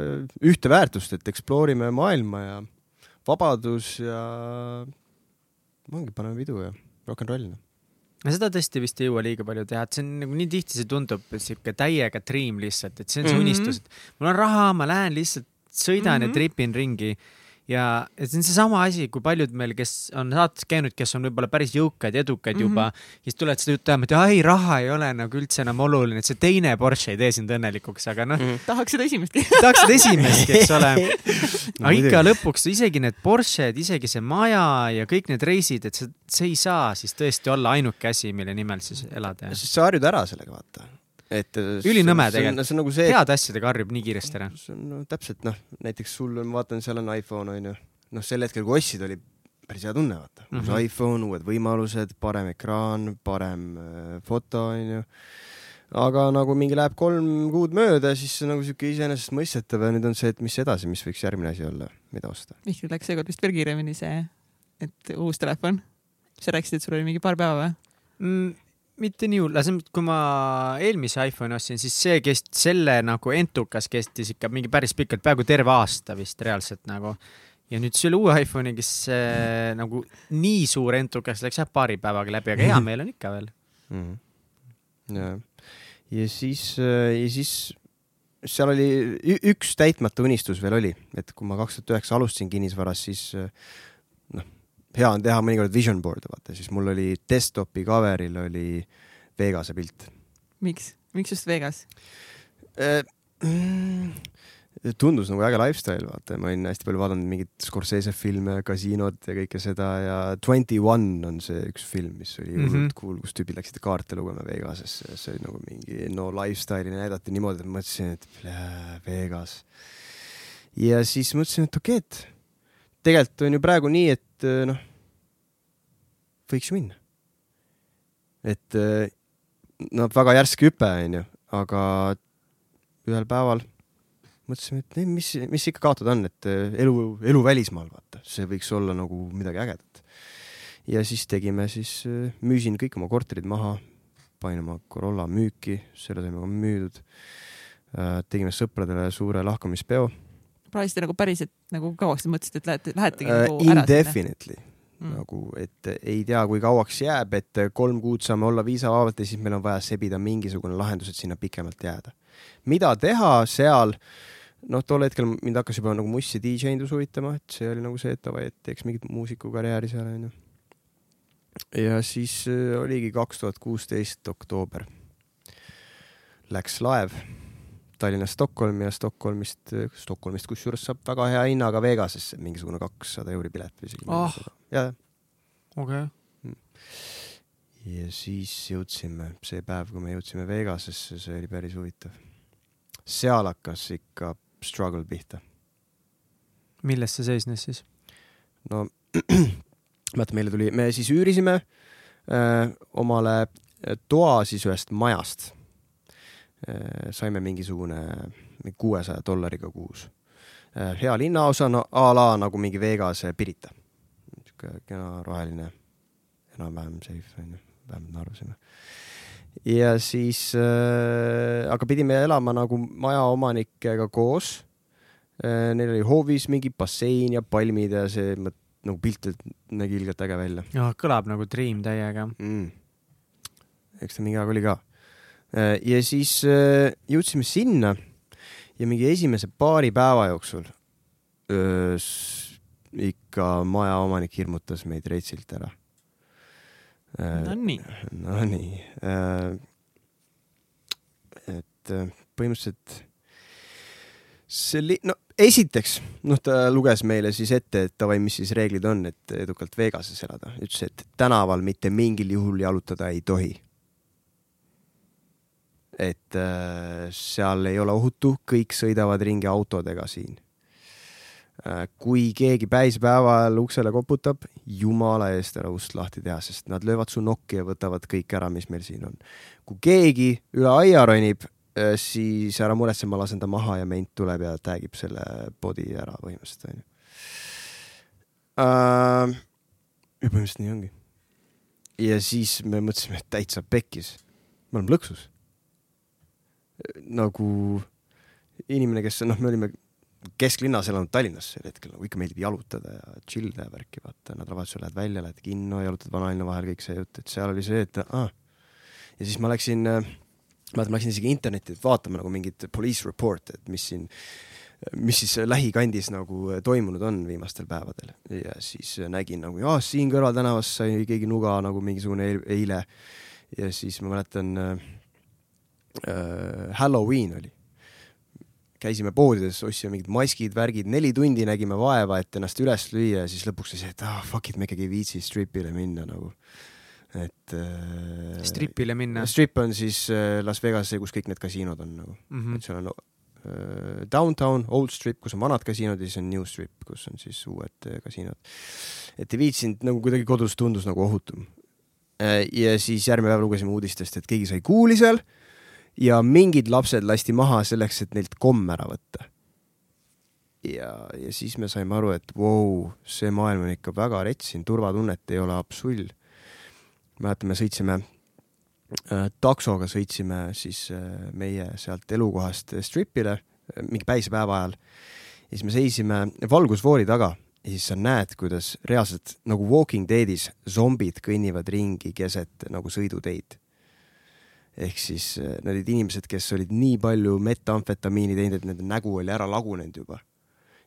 ühte väärtust, et explore ime maailma ja vabadus ja ongi, paneme pidu ja rock n roll. no seda tõesti vist ei jõua liiga palju teha, et see on nagu nii tihti see tundub sihuke täiega dream lihtsalt, et see on see Mhm. unistus, et mul on raha, ma lähen lihtsalt sõidan mm Mhm. -hmm. ja tripin ringi. Ja et see on seesama asi, kui paljud meil, kes on saates käinud, kes on võib-olla päris jõukad ja edukad mm -hmm. juba, siis tulevad seda juttu ajama, et ai, raha ei ole nagu üldse enam oluline, et see teine Porsche ei tee sind õnnelikuks, aga noh, tahaks seda esimestki. (laughs) tahaksid esimest, eks ole. (laughs) No aga ikka lõpuks isegi need Porsche'd, isegi see maja ja kõik need reisid, et see, see ei saa siis tõesti olla ainuke asi, mille nimel siis elada. sest sa harjud ära sellega, vaata. et. Ülinõme tegelikult. see on nagu see, heade asjadega harjub nii kiiresti ära. see on no, täpselt noh, näiteks sul, ma vaatan, seal on iPhone onju, noh sel hetkel, kui ostsid, oli päris hea tunne, vaata mm. -hmm. uus iPhone, uued võimalused, parem ekraan, parem äh, foto onju. aga nagu mingi läheb kolm kuud mööda, siis see on nagu siuke iseenesestmõistetav ja nüüd on see, et mis edasi, mis võiks järgmine asi olla, mida osta. Mihkel läks seekord vist veel kiiremini see, et uus telefon. sa rääkisid, et sul oli mingi paar päeva või? mm,. Mitte nii hull, kui ma eelmise iPhone'i ostsin, siis see kest-, selle nagu entukas kestis ikka mingi päris pikalt, peaaegu terve aasta vist reaalselt nagu. ja nüüd selle uue iPhone'iga siis äh, nagu nii suur entukas läks jah paari päevaga läbi, aga hea (laughs) meel on ikka veel. mm. -hmm. ja, siis, ja siis seal oli üks täitmata unistus veel oli, et kui ma kaks tuhat üheksa alustasin kinnisvaras, siis äh, noh, hea on teha mõnikord vision board'e, vaata, siis mul oli desktopi cover'il oli Vegase pilt. miks, miks just Vegas? tundus nagu äge lifestyle, vaata, ma olin hästi palju vaadanud mingeid Scorsese filme, kasiinod ja kõike seda ja Twenty One on see üks film, mis oli hullult cool, kus tüübid läksid kaarte lugema Vegasesse ja see oli nagu mingi no lifestyle'i näidati niimoodi, et mõtlesin, et plää, Vegas. ja siis mõtlesin, et okei, et tegelikult on ju praegu nii, et äh, noh, võiks ju minna. et äh, no väga järsk hüpe, onju, aga ühel päeval mõtlesime, et ei, mis, mis ikka kaotada on, et äh, elu, elu välismaal, vaata, see võiks olla nagu midagi ägedat. ja siis tegime siis, müüsin kõik oma korterid maha, panin oma Corolla müüki, selle saime ka müüdud. tegime sõpradele suure lahkumispeo. Plaaniste nagu päriselt nagu kauaks te mõtlesite, et lähete, lähetegi nagu ära sinna? Äh, Indefinitely Mm. nagu, et ei tea, kui kauaks jääb, et kolm kuud saame olla viisavabalt ja siis meil on vaja sebida mingisugune lahendus, et sinna pikemalt jääda. mida teha seal, noh, tol hetkel mind hakkas juba nagu muss ja DJ-ndus huvitama, et see oli nagu see, et davai, et teeks mingit muusikukarjääri seal onju. ja siis äh, oligi kaks tuhat kuusteist oktoober. Läks laev Tallinnast Stockholmi ja Stockholmist, Stockholmist kusjuures saab väga hea hinnaga Vegasesse, mingisugune kakssada euri pilet või isegi Ah. ja, okei. ja siis jõudsime, see päev, kui me jõudsime Vegasesse, see oli päris huvitav. seal hakkas ikka struggle pihta. milles see seisnes siis? no (clears throat) vaata, meile tuli, me siis üürisime äh, omale toa siis ühest majast äh,. Saime mingisugune kuuesaja dollariga kuus äh,. hea linnaosa, no a la nagu mingi Vegase Pirita. sihuke kena roheline, enam-vähem safe onju, vähemalt me arvasime. ja siis äh,, aga pidime elama nagu majaomanikega koos äh,. Neil oli hoovis mingi bassein ja palmid ja see nagu piltilt nägi ilgelt äge välja jah, kõlab nagu Dream täiega. mm.. eks ta mingi aeg oli ka. Ja siis äh, jõudsime sinna ja mingi esimese paari päeva jooksul öö, s- ikka majaomanik hirmutas meid reitsilt ära. Nonii, Nonii. et äh, põhimõtteliselt see oli, no esiteks, noh, ta luges meile siis ette, et davai, mis siis reeglid on, et edukalt Vegases elada. ütles, et tänaval mitte mingil juhul jalutada ei tohi. Et äh, seal ei ole ohutu, kõik sõidavad ringi autodega siin. kui keegi päispäeva ajal uksele koputab, jumala eest ära ust lahti teha, sest nad löövad su nokki ja võtavad kõik ära, mis meil siin on. kui keegi üle aia ronib, siis ära muretse, ma lasen ta maha ja ment tuleb ja tag'ib selle body ära põhimõtteliselt onju. ja põhimõtteliselt nii ongi. ja siis me mõtlesime, et täitsa pekkis, me oleme lõksus. Nagu inimene, kes noh, me olime kesklinnas elanud Tallinnas sel hetkel nagu ikka meeldib jalutada ja chill ja värki, vaata. Nädalavahetusel lähed välja, lähed kinno, jalutad vanalinna vahel, kõik see jutt, et seal oli see, et ah. ja siis ma läksin, mäletan, ma läksin isegi internetti, et vaatama nagu mingit police report'e, et mis siin, mis siis lähikandis nagu toimunud on viimastel päevadel. Ja siis nägin nagu, jaa, siin kõrvaltänavas sai keegi nuga nagu mingisugune eil- eile. Ja siis ma mäletan äh, äh, Halloween oli käisime poodides, ostsime mingid maskid, värgid, neli tundi nägime vaeva, et ennast üles lüüa ja siis lõpuks oli see, et ah fuck it, me ikkagi ei viitsi stripile minna nagu. et äh,. stripile minna. strip on siis äh, Las Vegas, kus kõik need kasiinod on nagu mm. -hmm. et seal on äh, downtown, old strip, kus on vanad kasiinod ja siis on new strip, kus on siis uued äh, kasiinod. et ei viitsinud nagu kuidagi kodus tundus nagu ohutum. ja siis järgmine päev lugesime uudistest, et keegi sai kuuli seal ja mingid lapsed lasti maha selleks, et neilt komm ära võtta. ja, ja siis me saime aru, et vau see maailm on ikka väga rets, siin turvatunnet ei ole absull. mäletan, me sõitsime äh, taksoga sõitsime siis äh, meie sealt elukohast stripile äh, mingi päisepäeva ajal. ja siis me seisime valgusfoori taga ja siis sa näed, kuidas reaalselt nagu Walking Deadis zombid kõnnivad ringi keset nagu sõiduteid ehk siis äh, need olid inimesed, kes olid nii palju metamfetamiini teinud, et nende nägu oli ära lagunenud juba.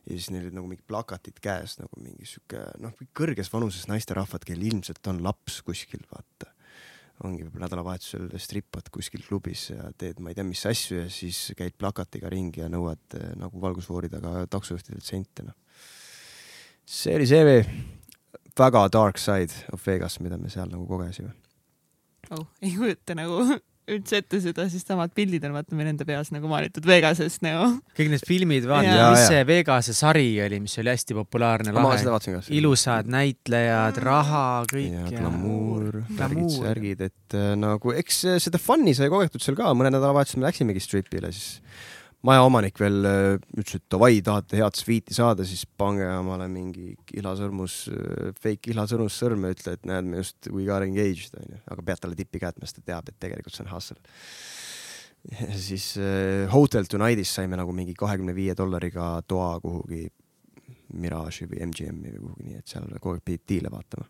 ja siis neil olid nagu mingid plakatid käes nagu mingi sihuke noh, kõrges vanuses naisterahvad, kellel ilmselt on laps kuskil, vaata. ongi võib-olla nädalavahetusel strippad kuskil klubis ja teed ma ei tea mis asju ja siis käid plakatiga ringi ja nõuad äh, nagu valgusfoori taga taksojuhtidelt sente, noh. see oli see väga dark side of Vegas, mida me seal nagu kogesime. oh, ei kujuta nagu (laughs) üldse ette seda, sest samad pildid on vaata meil enda peas nagu maalitud Vegasest nagu. kõik need filmid, vaata mis see Vegase sari oli, mis oli hästi populaarne, ma lahe seda. vaatasin ka. ilusad näitlejad, raha, kõik glamuur, värgid, särgid, et äh, nagu eks äh, seda fun'i sai kogetud seal ka, mõne nädalavahetusel me läksimegi stripile, siis majaomanik veel äh, ütles, et davai, tahate head sviiti saada, siis pange omale mingi kihlasõrmus, fake kihlasõrmus sõrme, ütle, et näed, me just we got engaged onju, aga pead talle tippi kätma, sest ta teab, et tegelikult see on hustle. ja siis äh, Hotel Tonight'is saime nagu mingi kahekümne viie dollariga toa kuhugi Mirage'i või MGM-i või kuhugi, nii et seal kogu aeg pidid diile vaatama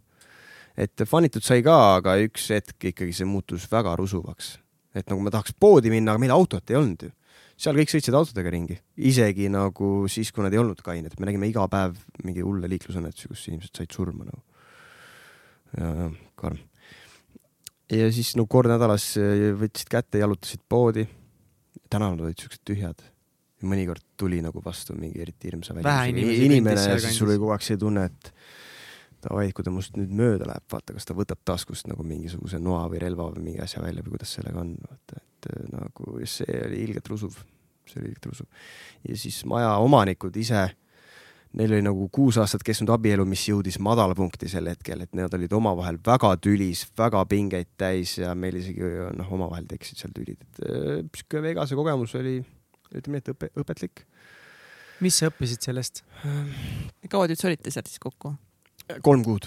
et fanitud sai ka, aga üks hetk ikkagi see muutus väga rusuvaks. et nagu ma tahaks poodi minna, aga meil autot ei olnud ju. Seal kõik sõitsid autodega ringi, isegi nagu siis, kui nad ei olnud kained, me nägime iga päev mingi hulle liiklusõnnetusi, kus inimesed said surma nagu. ja, ja karm. ja siis no kord nädalas eh, võtsid kätte, jalutasid poodi. tänavad olid siuksed tühjad. mõnikord tuli nagu vastu mingi eriti hirmsa kõndis inimene ja siis sul oli kogu aeg see tunne, et davai, kui ta must nüüd mööda läheb, vaata, kas ta võtab taskust nagu mingisuguse noa või relva või mingi asja välja või kuidas sellega on, vaata, et eh, nagu see oli ilgelt rusuv, see oli ilgelt rusuv. ja siis maja omanikud ise, neil oli nagu kuus aastat kestnud abielu, mis jõudis madalpunkti sel hetkel, et nad olid omavahel väga tülis, väga pingeid täis ja meil isegi noh, omavahel tekkisid seal tülid, et eh, sihuke Vegase kogemus oli, ütleme nii, et õpe, õpetlik. mis sa õppisid sellest? kaua te üldse olite seal siis kokku? Kolm kuud.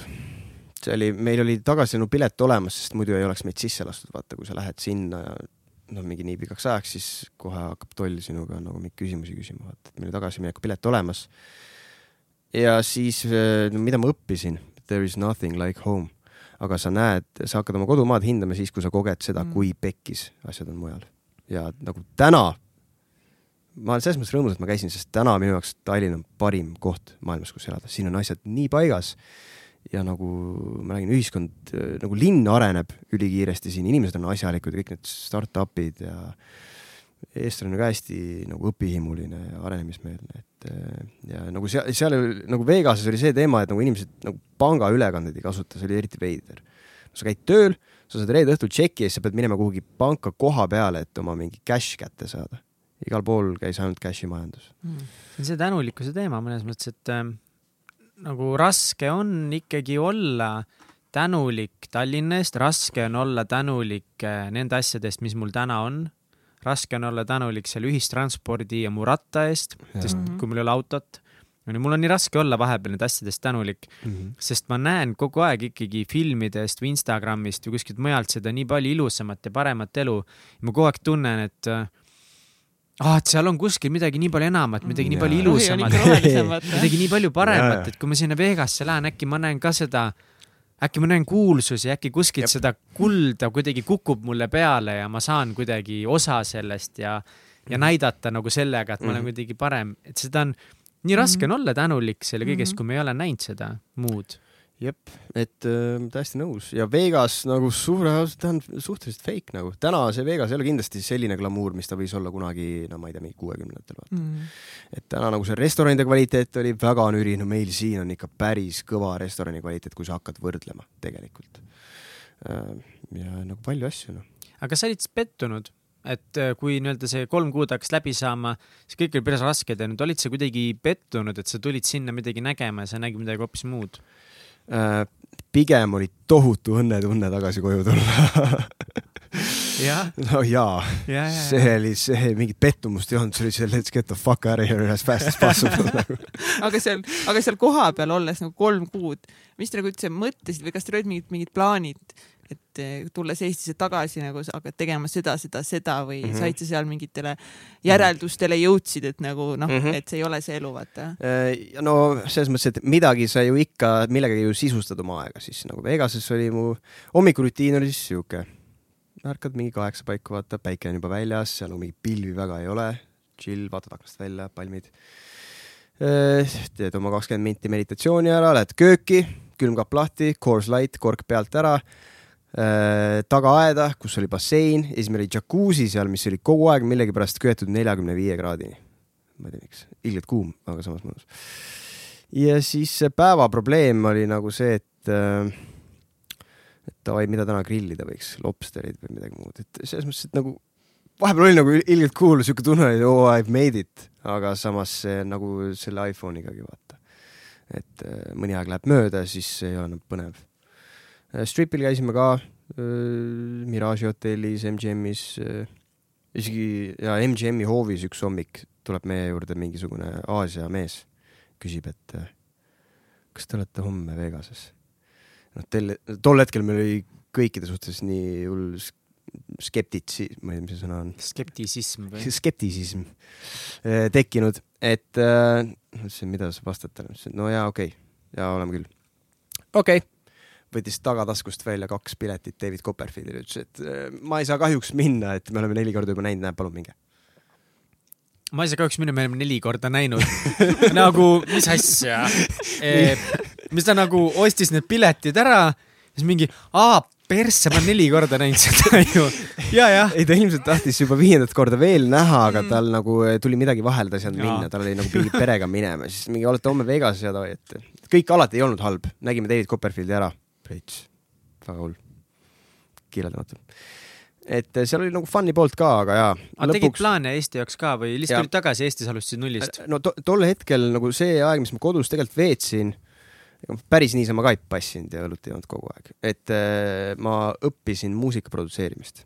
see oli, meil oli tagasilennupilet olemas, sest muidu ei oleks meid sisse lastud, vaata, kui sa lähed sinna ja noh, mingi nii pikaks ajaks, siis kohe hakkab toll sinuga nagu mingeid küsimusi küsima, vaata, et meil oli tagasiminekupilet olemas. ja siis, no mida ma õppisin, there is nothing like home. aga sa näed, sa hakkad oma kodumaad hindama siis, kui sa koged seda mm., kui pekkis asjad on mujal. ja nagu täna, ma olen selles mõttes rõõmus, et ma käisin, sest täna minu jaoks Tallinn on parim koht maailmas, kus elada, siin on asjad nii paigas ja nagu ma räägin, ühiskond nagu linn areneb ülikiiresti siin, inimesed on asjalikud, kõik need startup'id ja eestlane on ka hästi nagu õpihimuline ja arenemismeelne, et ja nagu seal, seal nagu Vegases oli see teema, et nagu inimesed nagu pangaülekandeid ei kasuta, see oli eriti veider. sa käid tööl, sa saad reede õhtul tšeki ja siis sa pead minema kuhugi panka koha peale, et oma mingi cash kätte saada. Igal pool käis ainult cash'i majandus mm.. see on see tänulikkuse teema mõnes mõttes, et äh, nagu raske on ikkagi olla tänulik Tallinna eest, raske on olla tänulik äh, nende asjade eest, mis mul täna on. raske on olla tänulik selle ühistranspordi ja mu ratta eest, sest mm -hmm. kui mul ei ole autot, mul on nii raske olla vahepeal nende asjadest tänulik mm, -hmm. sest ma näen kogu aeg ikkagi filmidest või Instagramist või kuskilt mujalt seda nii palju ilusamat ja paremat elu. ma kogu aeg tunnen, et äh, ah, et seal on kuskil midagi nii palju enamat, midagi nii palju ilusamat, midagi nii palju paremat, et kui ma sinna Vegasse lähen, äkki ma näen ka seda, äkki ma näen kuulsusi, äkki kuskilt Jep. seda kulda kuidagi kukub mulle peale ja ma saan kuidagi osa sellest ja, ja mhm. näidata nagu sellega, et ma olen mhm. kuidagi parem, et seda on, nii raske on olla tänulik selle kõigest, mhm. kui me ei ole näinud seda muud jep, et äh, täiesti nõus ja Vegas nagu suure ta on suhteliselt fake nagu. täna see Vegas ei ole kindlasti selline glamuur, mis ta võis olla kunagi, no ma ei tea, mingi kuuekümnendatel vaata mm.. et täna nagu see restoranide kvaliteet oli väga nüri, no meil siin on ikka päris kõva restorani kvaliteet, kui sa hakkad võrdlema tegelikult äh,. ja nagu palju asju noh. aga sa olid pettunud? et äh, kui nii-öelda see kolm kuud hakkas läbi saama, siis kõik oli päris raske teha, nüüd olid sa kuidagi pettunud, et sa tulid sinna midagi nägema ja sa nägid midagi hoopis muud? Äh, pigem oli tohutu õnnetunne tagasi koju tulla. No jaa. Ja, ja, see oli, see mingit pettumust ei olnud, see oli see let's get the fuck out of here as fast as possible nagu. (laughs) aga seal, aga seal kohapeal olles nagu kolm kuud, mis te nagu üldse mõtlesite või kas teil olid mingid, mingid plaanid, et eh, tulles Eestisse tagasi nagu sa hakkad tegema seda, seda, seda või mm -hmm. said sa seal mingitele järeldustele jõudsid, et nagu noh mm, -hmm. et see ei ole see elu, vaata? Äh, no selles mõttes, et midagi sa ju ikka, millegagi ju sisustad oma aega, siis nagu Vegases oli mu hommikurutiin oli siis sihuke, ärkad mingi kaheksa paiku, vaata, päike on juba väljas, seal mingi pilvi väga ei ole, chill, vaatad aknast välja, palmid. Äh, teed oma kakskümmend minti meditatsiooni ära, lähed kööki, külmkapp lahti, Coors Light, kork pealt ära tagaaeda, kus oli bassein ja siis meil oli džakuusi seal, mis oli kogu aeg millegipärast köetud neljakümne viie kraadini. ma ei tea, miks, ilgelt kuum, aga samas mõnus. ja siis päeva probleem oli nagu see, et äh, et davai, mida täna grillida võiks, lobsterid või midagi muud, et selles mõttes, et nagu vahepeal oli nagu ilgelt cool, siuke tunne oli, oh, I have made it, aga samas nagu selle iPhone'igagi vaata. et äh, mõni aeg läheb mööda, siis ei ole enam põnev Äh, Stripil käisime ka, äh, Mirage'i hotellis, MGM-is, äh, isegi ja MGM-i hoovis üks hommik tuleb meie juurde mingisugune Aasia mees, küsib, et kas te olete homme Vegases? noh, tel-, tol hetkel meil oli kõikide suhtes nii hull skeptitsi-, ma ei tea, mis see sõna on. skeptisism või? skeptisism tekkinud, et äh, ütlesin, mida sa vastad talle, ütlesin, no jaa, okei okay., jaa, oleme küll. okei okay võttis tagataskust välja kaks piletit David Copperfieldile, ütles, et äh, ma ei saa kahjuks minna, et me oleme neli korda juba näinud, näe, palun minge. ma ei saa kahjuks minna, me oleme neli korda näinud (laughs) nagu, mis asja (laughs) e,? mis ta nagu ostis need piletid ära, siis mingi, aa, persse, ma olen neli korda näinud seda ju. ja, jah. ei, ta ilmselt tahtis juba viiendat korda veel näha, aga mm. tal nagu tuli midagi vahele, ta ei saanud minna, tal oli nagu pidi (laughs) perega minema, siis mingi olete homme Vegases ja davai, et kõik alati ei olnud halb, nägime David Copperfieldi ära veits, väga hull, kirjeldamatu et eh, seal oli nagu fun'i poolt ka, aga jaa. aga lõpuks... tegid plaane Eesti jaoks ka või lihtsalt tulid tagasi Eestis, alustasid nullist? no to tol hetkel nagu see aeg, mis ma kodus tegelikult veetsin, päris niisama ka ei passinud ja õlut ei olnud kogu aeg, et äh, ma õppisin muusika produtseerimist.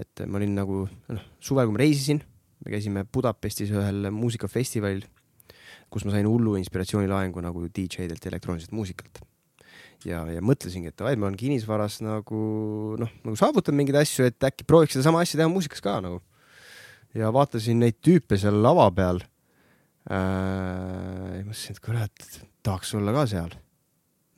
et ma olin nagu noh, suvel, kui ma reisisin, me käisime Budapestis ühel muusikafestivalil, kus ma sain hullu inspiratsioonilaengu nagu DJ-delt ja elektrooniliselt muusikalt. Ja, ja mõtlesingi, et davai, ma olen kinnisvaras nagu noh, nagu saavutan mingeid asju, et äkki prooviks sedasama asja teha muusikas ka nagu. ja vaatasin neid tüüpe seal lava peal äh,. mõtlesin, et kurat, tahaks olla ka seal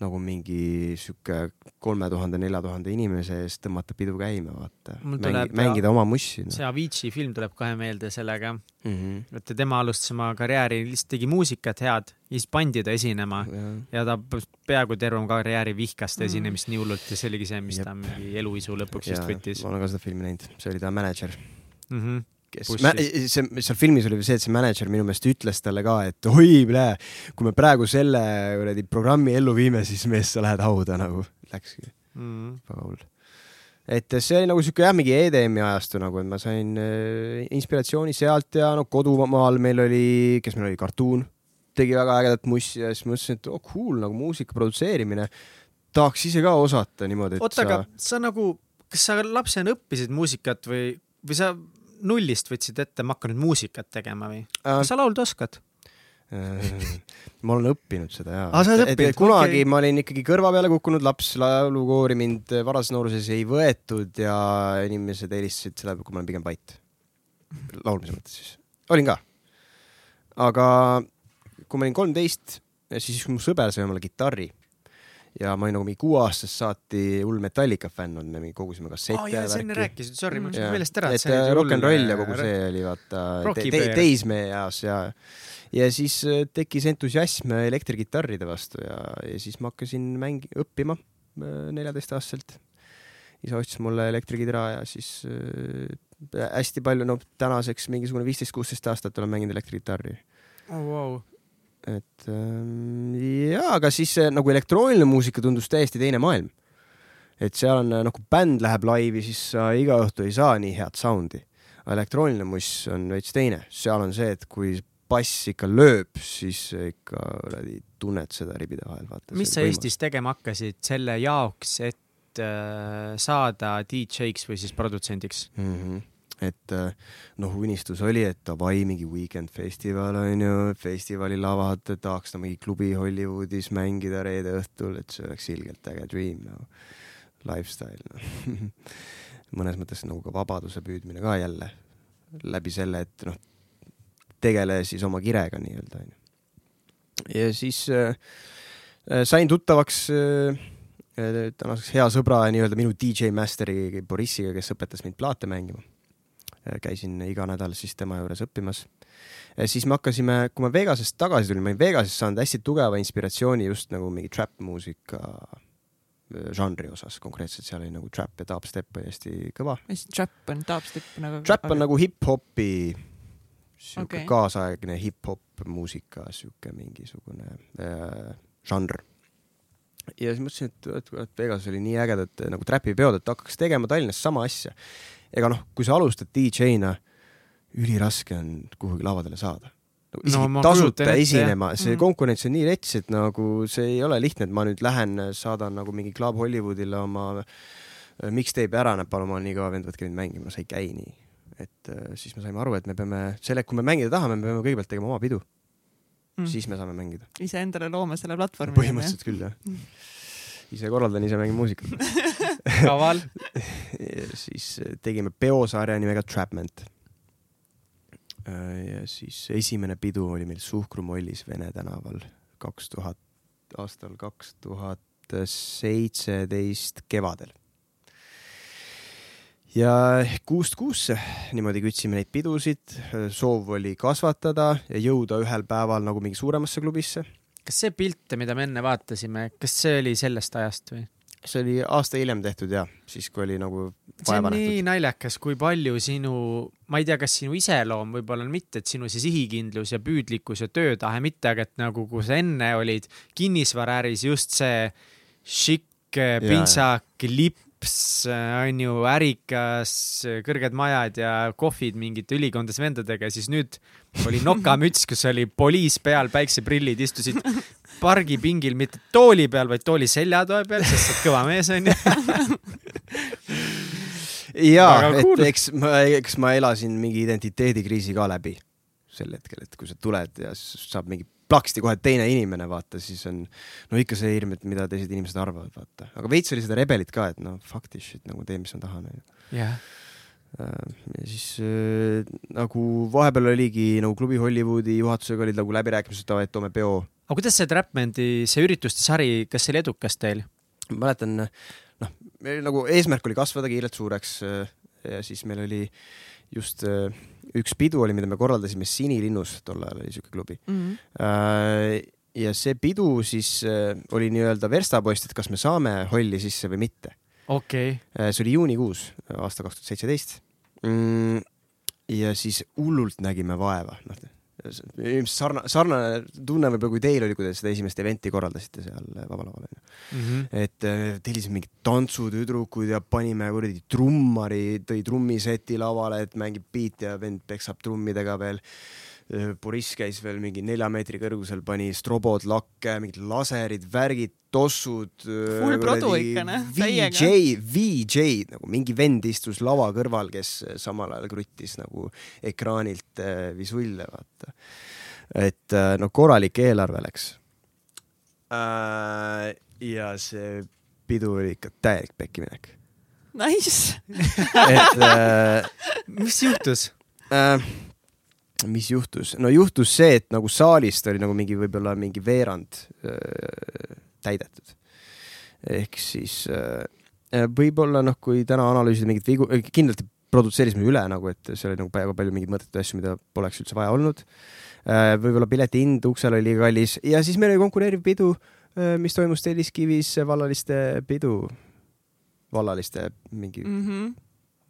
nagu mingi sihuke kolme tuhande, nelja tuhande inimese eest tõmmata pidu käima, vaata. Mängi, mängida oma mussi no.. see Avicii film tuleb kohe meelde sellega mm. -hmm. et tema alustas oma karjääri, lihtsalt tegi muusikat head ja siis pandi ta esinema ja, ja ta peaaegu terve oma karjääri vihkas ta mm. esinemist nii hullult ja see oligi see, mis Jep. ta mingi eluisu lõpuks vist võttis. ma olen ka seda filmi näinud, see oli ta mänedžer mm. -hmm kes, see, seal filmis oli see, et see mänedžer minu meelest ütles talle ka, et oi, kui me praegu selle kuradi programmi ellu viime, siis mees, sa lähed hauda nagu. Läkski mm.. väga hull. et see oli nagu siuke jah, mingi EDM-i ajastu nagu, et ma sain äh, inspiratsiooni sealt ja no kodumaal meil oli, kes meil oli, Cartoon tegi väga ägedat mussi ja siis mõtlesin, et oh cool nagu muusika produtseerimine. tahaks ise ka osata niimoodi, et oota sa..., aga sa nagu, kas sa lapsena õppisid muusikat või, või sa nullist võtsid ette, ma hakkan nüüd muusikat tegema või äh,? kas sa laulda oskad? ma olen õppinud seda jaa ah,. kunagi okay. ma olin ikkagi kõrva peale kukkunud laps, laulukoori mind varases nooruses ei võetud ja inimesed helistasid selle, kui ma olen pigem vait. laulmise mõttes siis. olin ka. aga kui ma olin kolmteist, siis mu sõber sai omale kitarri ja ma olin nagu mingi kuueaastast saati hull Metallica fänn olnud, me kogusime kassette oh,. sa enne rääkisid, sorry, mul läks meelest ära. et äh, rock n roll ja kogu see oli vaata te, te, teismehe eas ja, ja siis äh, tekkis entusiasm elektrikitarride vastu ja, ja siis ma hakkasin mängi-, õppima äh, neljateistaastaselt. isa ostis mulle elektrikidra ja siis äh, hästi palju, no tänaseks mingisugune viisteist, kuusteist aastat olen mänginud elektrikitarri oh,. Wow et ähm, jaa, aga siis nagu elektrooniline muusika tundus täiesti teine maailm. et seal on nagu bänd läheb laivi, siis sa iga õhtu ei saa nii head sound'i. elektrooniline muss on veits teine, seal on see, et kui bass ikka lööb, siis ikka kuradi tunned seda ribide vahel. mis sa võimalus. Eestis tegema hakkasid selle jaoks, et äh, saada DJ-ks või siis produtsendiks mm? -hmm et äh, noh, unistus oli, et davai, mingi Weekend festival on ju, festivali lavad, tahaks ta mingi klubi Hollywoodis mängida reede õhtul, et see oleks ilgelt äge dream nagu no., lifestyle no. (laughs) mõnes mõttes nagu ka vabaduse püüdmine ka jälle läbi selle, et noh, tegele siis oma kirega nii-öelda onju. ja siis äh, äh sain tuttavaks äh, tänaseks hea sõbra nii-öelda minu DJ Masteri Borissiga, kes õpetas mind plaate mängima Äh, käisin iga nädal siis tema juures õppimas. siis me hakkasime, kui ma Vegasest tagasi tulin, ma olin Vegasest saanud hästi tugeva inspiratsiooni just nagu mingi trap muusika äh, žanri osas konkreetselt, seal oli nagu trap ja dubstep oli hästi kõva. mis trap on, dubstep nagu? Trap on aga... nagu hip-hopi, sihuke okay. kaasaegne hip-hop muusika, sihuke mingisugune äh, žanr ja siis mõtlesin, et, et, et Vegas oli nii ägedad nagu trapipeod, et hakkaks tegema Tallinnas sama asja ega noh, kui sa alustad DJ-na, üliraske on kuhugi lavadele saada. Nagu isegi no, tasuta esinema, see mm. konkurents on nii rets, et nagu see ei ole lihtne, et ma nüüd lähen, saadan nagu mingi Club Hollywoodile oma äh, mixtape'i ära, näed, palun, ma olen nii kõva vend, võtke mind mängima, see ei käi nii. et äh, siis me saime aru, et me peame, selle, kui me mängida tahame, me peame kõigepealt tegema oma pidu. Mm.. siis me saame mängida. iseendale loome selle platvormi. põhimõtteliselt küll, jah. Mm. Ise korraldan, ise mängin muusikat (laughs) kaval (laughs) siis äh, tegime peosarja nimega Trapment. Äh, ja siis esimene pidu oli meil Suhkrumollis Vene tänaval kaks tuhat, aastal kaks tuhat seitseteist kevadel ja kuust kuusse niimoodi kütsime neid pidusid, soov oli kasvatada ja jõuda ühel päeval nagu mingi suuremasse klubisse kas see pilt, mida me enne vaatasime, kas see oli sellest ajast või? See oli aasta hiljem tehtud ja, siis kui oli nagu see on nii naljakas, kui palju sinu, ma ei tea, kas sinu iseloom võib-olla mitte, et sinu see sihikindlus ja püüdlikkus ja töötahe mitte, aga et nagu, kui sa enne olid kinnisvaraäris just see šikk, pintsak, lipp, Peps on ju ärikas, kõrged majad ja kohvid mingite ülikondades vendadega, siis nüüd oli nokamüts, kus oli poliis peal, päikseprillid, istusid pargipingil mitte tooli peal, vaid tooli seljatoe peal, sest sa oled kõva mees onju ja, et eks ma, eks ma elasin mingi identiteedikriisi ka läbi sel hetkel, et kui sa tuled ja saab mingi plaksti kohe teine inimene, vaata, siis on no ikka see hirm, et mida teised inimesed arvavad, vaata. aga veits oli seda rebelit ka, et noh, fuck this shit, nagu teen, mis ma tahan, onju. jah. ja siis äh, nagu vahepeal oligi nagu klubi Hollywoodi juhatusega olid nagu läbirääkimised, et toome peo. Aga kuidas see Trapmandi, see ürituste sari, kas see oli edukas teil? ma mäletan, noh, meil nagu eesmärk oli kasvada kiirelt suureks äh, ja siis meil oli just äh, üks pidu oli, mida me korraldasime Sinilinnus, tol ajal oli siuke klubi mm. -hmm. ja see pidu siis oli nii-öelda verstapost, et kas me saame holli sisse või mitte. okei okay.. see oli juunikuus aasta kaks tuhat seitseteist. Mm, ja siis hullult nägime vaeva, noh ilmselt sarnane, sarnane tunne võib-olla kui teil oli, kui te seda esimest event'i korraldasite seal Vaba Laval onju mm. -hmm. et äh, tellisime mingid tantsutüdrukuid ja panime kuradi trummari, tõi trummiseti lavale, et mängib beat ja vend peksab trummidega veel. Äh, Boriss käis veel mingi nelja meetri kõrgusel, pani strobod lakke, mingid laserid, värgid, tossud. äh, Full produ ikka, noh, VJ VJ nagu mingi vend istus lava kõrval, kes samal ajal kruttis nagu ekraanilt äh, visulle, vaata. et äh, no korralik eelarve läks äh,. ja see pidu oli ikka täielik pekkiminek. Nice. et äh, (laughs) mis juhtus? äh, mis juhtus? no juhtus see, et nagu saalist oli nagu mingi võib-olla mingi veerand äh, täidetud. ehk siis võib-olla noh, kui täna analüüsida mingeid vigu, kindlasti produtseerisime üle nagu, et seal oli nagu väga palju mingeid mõttetuid asju, mida poleks üldse vaja olnud võib-olla pileti hind uksel oli liiga kallis ja siis meil oli konkureeriv pidu mis toimus Telliskivis, vallaliste pidu, vallaliste mingi. Mm -hmm.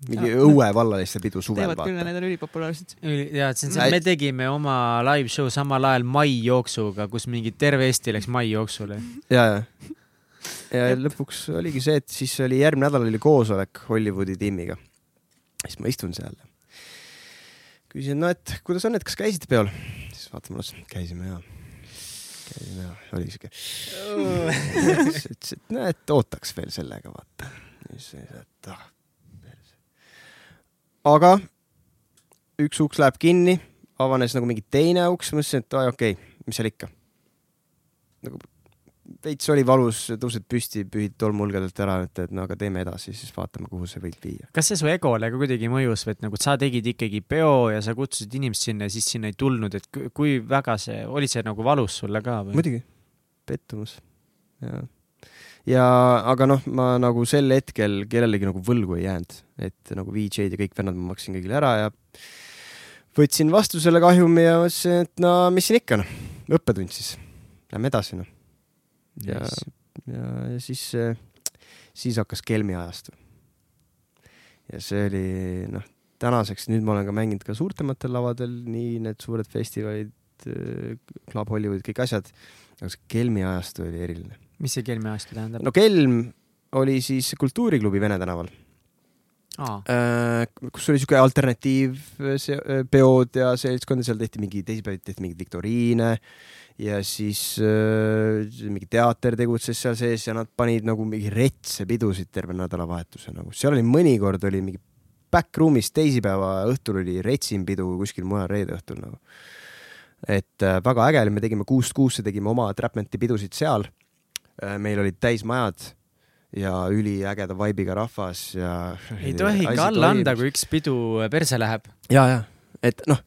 Mingi Ja, õue vallaliste pidu suvel teevad küll need on ülipopulaarsed. ja, see on see, me tegime oma live show samal ajal mai jooksuga, kus mingi terve Eesti läks mai jooksule. ja, ja, ja lõpuks oligi see, et siis oli järgmine nädal oli koosolek Hollywoodi tiimiga. siis ma istun seal. küsin, no et kuidas on, et kas käisite peol? siis vaata mulle käisime ja, käisime ja, oli siuke. (laughs) siis ütles, et no et ootaks veel sellega, vaata. siis, et ah. Aga üks uks läheb kinni, avanes nagu mingi teine uks, mõtlesin, et aa okei okay,, mis seal ikka. nagu veits oli valus, tõused püsti, pühid tolmuulgedelt ära, et, et no aga teeme edasi, siis vaatame, kuhu see võib viia. kas see su egole ka kuidagi mõjus või et nagu sa tegid ikkagi peo ja sa kutsusid inimest sinna ja siis sinna ei tulnud, et kui- väga see, oli see nagu valus sulle ka või? muidugi, pettumus. ja, ja aga noh, ma nagu sel hetkel kellelegi nagu võlgu ei jäänud, et nagu VJ-d ja kõik vennad ma maksin kõigile ära ja võtsin vastu selle kahjumi ja mõtlesin, et no mis siin ikka noh, õppetund siis, lähme edasi noh. ja, ja, ja siis, siis hakkas Kelmi ajastu. ja see oli noh, tänaseks nüüd ma olen ka mänginud ka suurtematel lavadel, nii need suured festivalid, Club Hollywood, kõik asjad, aga see Kelmi ajastu oli eriline. Mis see kelmi ajastu tähendab no Kelm oli siis kultuuriklubi Vene tänaval, aa, kus oli siuke alternatiivpeod ja seltskond ja seal tehti mingi, teisipäeviti tehti mingeid viktoriine ja siis äh, mingi teater tegutses seal sees ja nad panid nagu mingi retse pidusid terve nädalavahetuse nagu, seal oli mõnikord oli mingi backroom'is teisipäeva õhtul oli retsim pidu kuskil mujal reede õhtul nagu. et äh, väga äge oli, me tegime kuust kuusse, tegime oma Trapmenti pidusid seal äh,. Meil olid täismajad ja üliägeda vibe'iga rahvas ja. ei tohi ikka alla anda, kui üks pidu perse läheb. ja, ja, et noh,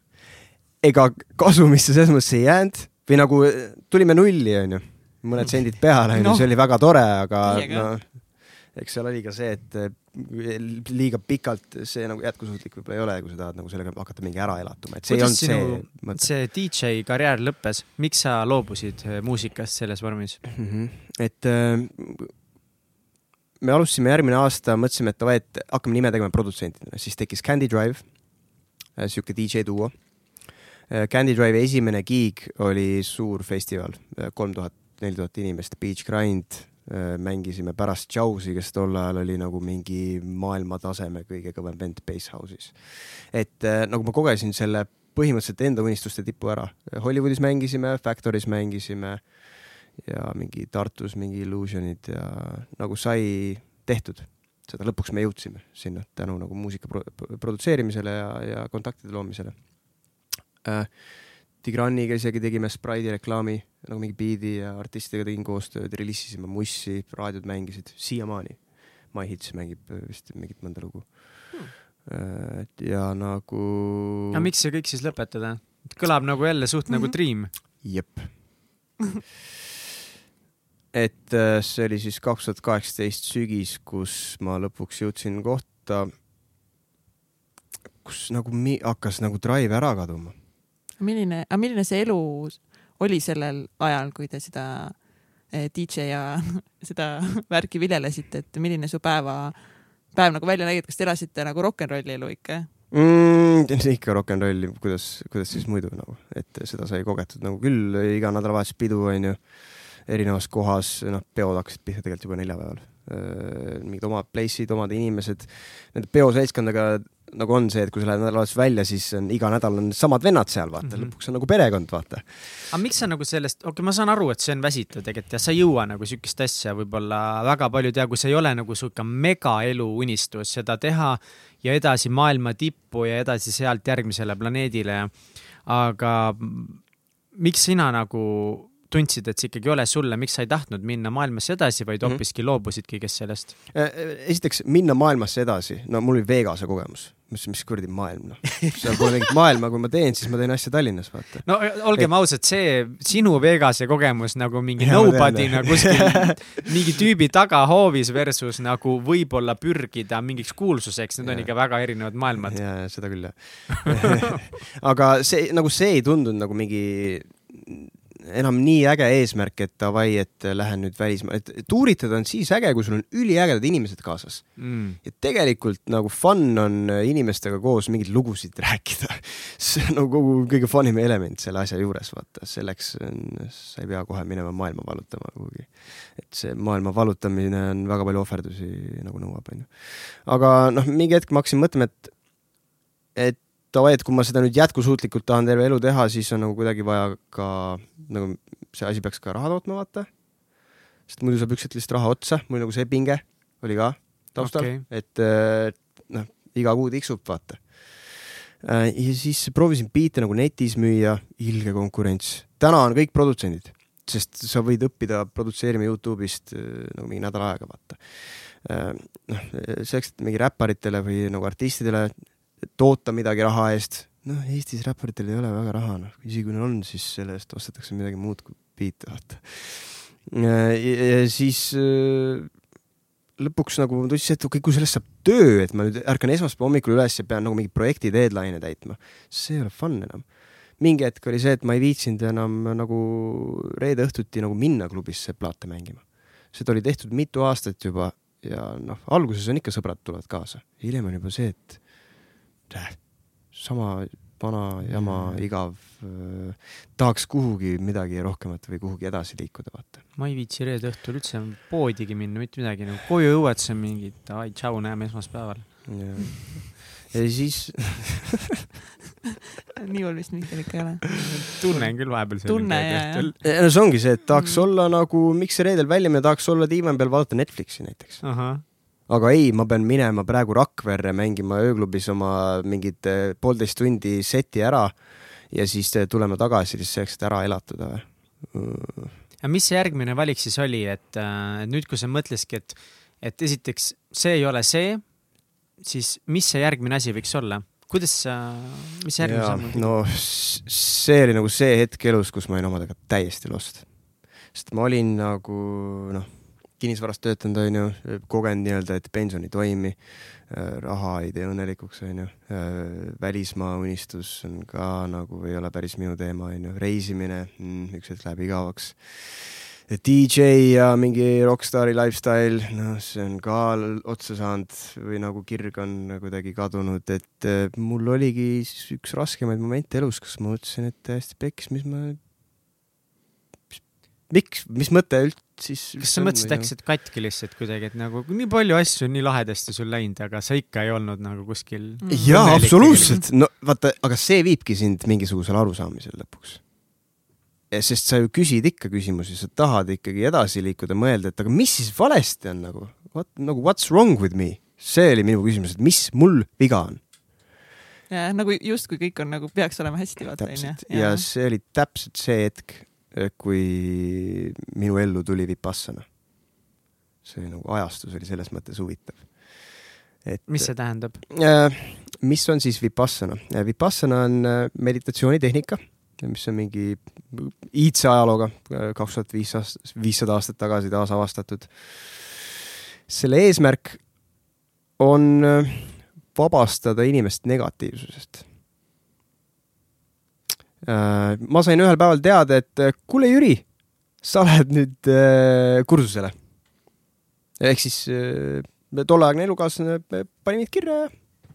ega kasumisse selles mõttes ei jäänud või nagu tulime nulli, onju, mõned sendid peale, onju Noh., see oli väga tore, aga noh, eks seal oli ka see, et eh, liiga pikalt see nagu jätkusuutlik võib-olla ei ole, kui sa tahad nagu sellega hakata mingi ära elatuma, et see Kuidas ei olnud see mõte. see DJ karjäär lõppes, miks sa loobusid äh, muusikast selles vormis? Mhm. et äh, me alustasime järgmine aasta, mõtlesime, et davai, et hakkame nime tegema produtsentidena, siis tekkis Candy Drive, sihuke DJ duo. Candy Drive'i esimene gig oli suur festival, kolm tuhat, neli tuhat inimest, Beach Grind, mängisime pärast Jawsi, kes tol ajal oli nagu mingi maailmataseme kõige kõvem vend Bass House'is. et äh, nagu ma kogesin selle põhimõtteliselt enda unistuste tipu ära, Hollywoodis mängisime, Factory's mängisime ja mingi Tartus mingi Illusionid ja nagu sai tehtud. seda lõpuks me jõudsime sinna tänu nagu muusika pro produtseerimisele ja, ja kontaktide loomisele äh,. Tigraniga isegi tegime Sprite'i reklaami nagu mingi biidi ja artistidega tegin koostööd, reliisisime Mussi, raadiod mängisid, siiamaani. My Hits mängib äh, vist mingit mõnda lugu hmm.. et ja nagu. aga miks see kõik siis lõpetada? kõlab nagu jälle suht mm -hmm. nagu mhm. Dream. jep (laughs) et äh, see oli siis kaks tuhat kaheksateist sügis, kus ma lõpuks jõudsin kohta, kus nagu mi-, hakkas nagu drive ära kaduma. Milline, aga milline see elu oli sellel ajal, kui te seda eh, DJ ja (laughs) seda värki viljelesite, et milline su päeva, päev nagu välja nägi, et kas te elasite nagu rock n rolli elu ikka? mm,? ikka rock n rolli, kuidas, kuidas siis muidu nagu, et seda sai kogetud nagu küll iga nädalavahetus pidu onju erinevas kohas, noh, peod hakkasid pihta tegelikult juba neljapäeval. mingid omad place'id, omad inimesed, nende peoseltskondaga nagu on see, et kui sa lähed nädalavahetus välja, siis on iga nädal on samad vennad seal, vaata mm, -hmm. lõpuks on nagu perekond, vaata. aga miks sa nagu sellest, okei okay,, ma saan aru, et see on väsitav tegelikult ja sa ei jõua nagu siukest asja võib-olla väga palju teha, kui see ei ole nagu sihuke megaelu unistus seda teha ja edasi maailma tippu ja edasi sealt järgmisele planeedile. aga miks sina nagu tundsid, et see ikkagi ei ole sulle, miks sa ei tahtnud minna maailmas edasi, vaid mhm. hoopiski mm -hmm. loobusid kõigest sellest? Äh, äh, esiteks minna maailmasse edasi, no mul oli Vegase kogemus, mis, mis kuradi maailm, noh. seal pole mingit maailma, kui ma teen, siis ma teen asja Tallinnas, vaata. no olgem et... ausad, see sinu Vegase kogemus nagu mingi ja, nobody'na kuskil mingi tüübi tagahoovis versus nagu võib-olla pürgida mingiks kuulsuseks, need ja. on ikka väga erinevad maailmad. ja, seda küll jah (laughs) aga see nagu see ei tundunud nagu mingi enam nii äge eesmärk, et davai, et lähen nüüd välismaale, et tuuritada on siis äge, kui sul on üliägedad inimesed kaasas mm.. ja tegelikult nagu fun on inimestega koos mingeid lugusid rääkida. (laughs) see on nagu kogu kõige fun im element selle asja juures, vaata, selleks on, sa ei pea kohe minema maailma valutama kuhugi. et see maailma valutamine on väga palju ohverdusi nagu nõuab, onju. aga noh, mingi hetk ma hakkasin mõtlema, et, et davai, et kui ma seda nüüd jätkusuutlikult tahan terve elu teha, siis on nagu kuidagi vaja ka nagu see asi peaks ka raha tootma, vaata. sest muidu saab üks hetk lihtsalt raha otsa, mul nagu see pinge oli ka taustal okay., et noh, iga kuu tiksub, vaata. Äh, ja siis proovisin biite nagu netis müüa, ilge konkurents. täna on kõik produtsendid, sest sa võid õppida produtseerima Youtube'ist äh, nagu mingi nädal aega, vaata. Äh, noh, selleks, et mingi räpparitele või nagu artistidele toota midagi raha eest. noh, Eestis räpparitel ei ole väga raha, noh, isegi kui neil on, siis selle eest ostetakse midagi muud kui biite, vaata. ja siis äh, lõpuks nagu tundsin, et okei okay,, kui sellest saab töö, et ma nüüd ärkan esmaspäeva hommikul üles ja pean nagu mingi projekti deadline'e täitma, see ei ole fun enam. mingi hetk oli see, et ma ei viitsinud enam nagu reede õhtuti nagu minna klubisse plaate mängima. seda oli tehtud mitu aastat juba ja noh, alguses on ikka sõbrad tulevad kaasa, hiljem on juba see, et sama vana jama, igav äh,. tahaks kuhugi midagi rohkemat või kuhugi edasi liikuda, vaata. ma ei viitsi reede õhtul üldse poodigi minna, mitte midagi, nagu koju jõuad, siis on mingi davai, tšau, näeme esmaspäeval. ja siis (laughs) nii hull vist Mihkel ikka ei ole. tunnen küll vahepeal. tunne ja, ja. no see ongi see, et tahaks mm. olla nagu, miks see reedel välja minna, tahaks olla diivani peal, vaadata Netflixi näiteks. ahah aga ei, ma pean minema praegu Rakverre mängima ööklubis oma mingit eh, poolteist tundi seti ära ja siis eh, tulema tagasi siis selleks, et ära elatuda või? aga mis see järgmine valik siis oli, et äh, nüüd, kui sa mõtlesidki, et, et esiteks see ei ole see, siis mis see järgmine asi võiks olla? kuidas sa, mis järgmine samm on? no see oli nagu see hetk elus, kus ma olin omadega täiesti lost. sest ma olin nagu noh kinnisvaras töötanud, onju, kogenud nii-öelda, et pension ei toimi, raha ei tee õnnelikuks, onju. Välismaa unistus on ka nagu ei ole päris minu teema, onju. reisimine mm,, üks hetk läheb igavaks. DJ ja mingi rokkstaari lifestyle, noh, see on ka otsa saanud või nagu kirg on kuidagi kadunud, et äh, mul oligi üks raskemaid momente elus, kus ma mõtlesin, et täiesti peks, mis ma miks, mis mõte üldse siis? kas sa mõtlesid äkki, et katki lihtsalt kuidagi, et nagu nii palju asju on nii lahedasti sul läinud, aga sa ikka ei olnud nagu kuskil mm. jaa, absoluutselt, no vaata, aga see viibki sind mingisugusele arusaamisele lõpuks. sest sa ju küsid ikka küsimusi, sa tahad ikkagi edasi liikuda, mõelda, et aga mis siis valesti on nagu, what, nagu what's wrong with me? see oli minu küsimus, et mis mul viga on. ja nagu justkui kõik on nagu peaks olema hästi, vaata onju ja see oli täpselt see hetk, kui minu ellu tuli Vipassana. see nagu ajastus oli selles mõttes huvitav. et mis see tähendab? Äh, mis on siis Vipassana? Vipassana on äh, meditatsioonitehnika, mis on mingi iidse ajalooga, kaks tuhat viis aastat, viissada aastat tagasi taasavastatud. selle eesmärk on äh, vabastada inimest negatiivsusest. Ma sain ühel päeval teada, et äh, kuule, Jüri, sa lähed nüüd äh, kursusele. ehk siis äh, tolleaegne elukaaslane pani mind kirja ja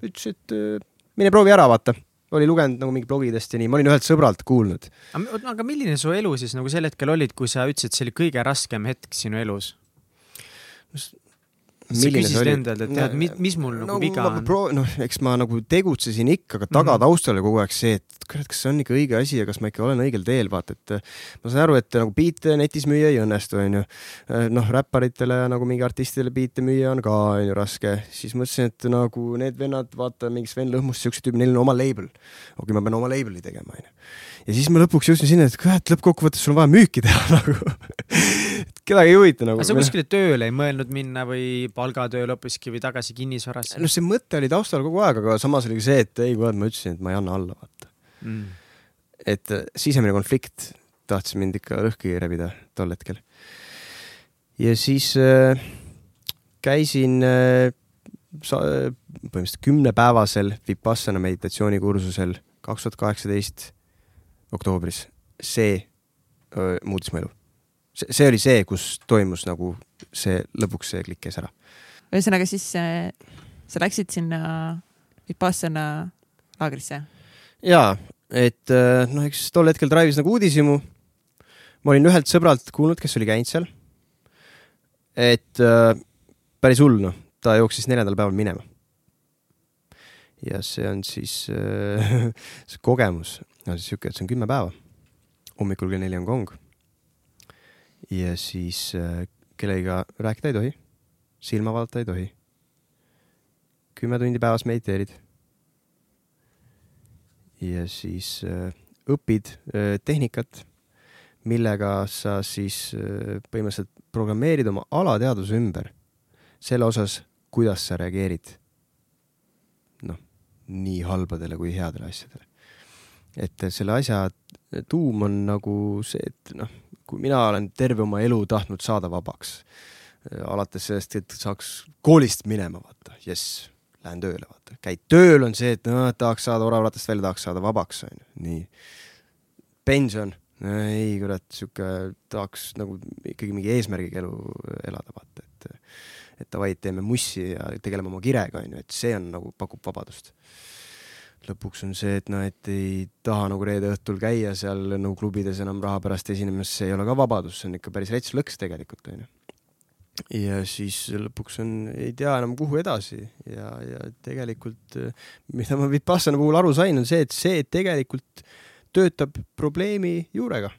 ütles, et äh, mine proovi ära, vaata. oli lugenud nagu mingi blogidest ja nii, ma olin ühelt sõbralt kuulnud. aga milline su elu siis nagu sel hetkel olid, kui sa ütlesid, see oli kõige raskem hetk sinu elus? Sa küsisid endalt, et tead, mis, mul nagu viga on? noh, eks ma nagu tegutsesin ikka, aga tagataustal oli kogu aeg see, et kurat, kas see on ikka õige asi ja kas ma ikka olen õigel teel, vaata, et äh, ma saan aru, et nagu biite netis müüa ei õnnestu, onju. noh, räpparitele ja nagu mingi artistidele biite müüa on ka onju raske, siis mõtlesin, et nagu need vennad, vaata mingi Sven Lõhmus, siuksed tüübid, neil on oma label. okei, ma pean oma label'i tegema, onju. ja siis ma lõpuks jõudsin sinna, et kurat, lõppkokkuvõttes sul on vaja müüki teha (laughs) nagu. Kedagi ei huvita nagu sa. kuskile tööle ei mõelnud minna või palgatööle hoopiski või tagasi kinnisvarasse no see mõte oli taustal kogu aeg, aga samas oli ka see, et ei, kuule, ma ütlesin, et ma ei anna alla, vaata. mm.? et äh, sisemine konflikt tahtis mind ikka lõhki rebida tol hetkel. ja siis äh, käisin äh, äh, põhimõtteliselt kümnepäevasel Vipassana meditatsioonikursusel kaks tuhat kaheksateist oktoobris. see öö, muutis mu elu. see, see oli see, kus toimus nagu see, lõpuks see klikk käis ära. ühesõnaga siis äh, sa läksid sinna Vipassana laagrisse. jaa, et äh, noh, eks tol hetkel drive'is nagu uudishimu. ma olin ühelt sõbralt kuulnud, kes oli käinud seal. et äh, päris hull noh, ta jooksis neljandal päeval minema. ja see on siis äh, (laughs) see kogemus on siis siuke, et see on kümme päeva. hommikul kell neli on kong. Ja siis äh, kellegiga rääkida ei tohi, silma vaadata ei tohi. kümme tundi päevas mediteerid ja siis äh, õpid äh, tehnikat, millega sa siis põhimõtteliselt programmeerid oma alateadvuse ümber selle osas, kuidas sa reageerid noh, nii halbadele kui headele asjadele. Et selle asja tuum on nagu see, et noh, kui mina olen terve oma elu tahtnud saada vabaks, alates sellest, et saaks koolist minema, vaata, jess lähen tööle, vaata, käid tööl on see, et no, tahaks saada oravatest välja, tahaks saada vabaks, onju, nii. pension, ei kurat, sihuke tahaks nagu ikkagi mingi eesmärgiga elu elada, vaata, et et davai, teeme mussi ja tegeleme oma kirega, onju, et see on nagu pakub vabadust. Lõpuks on see, et noh, et ei taha nagu reede õhtul käia seal nagu klubides enam raha pärast esinemas, see ei ole ka vabadus, see on ikka päris rets lõks tegelikult, onju ja siis lõpuks on, ei tea enam kuhu edasi ja, ja tegelikult mida ma Vipassana puhul aru sain, on see, et see tegelikult töötab probleemi juurega.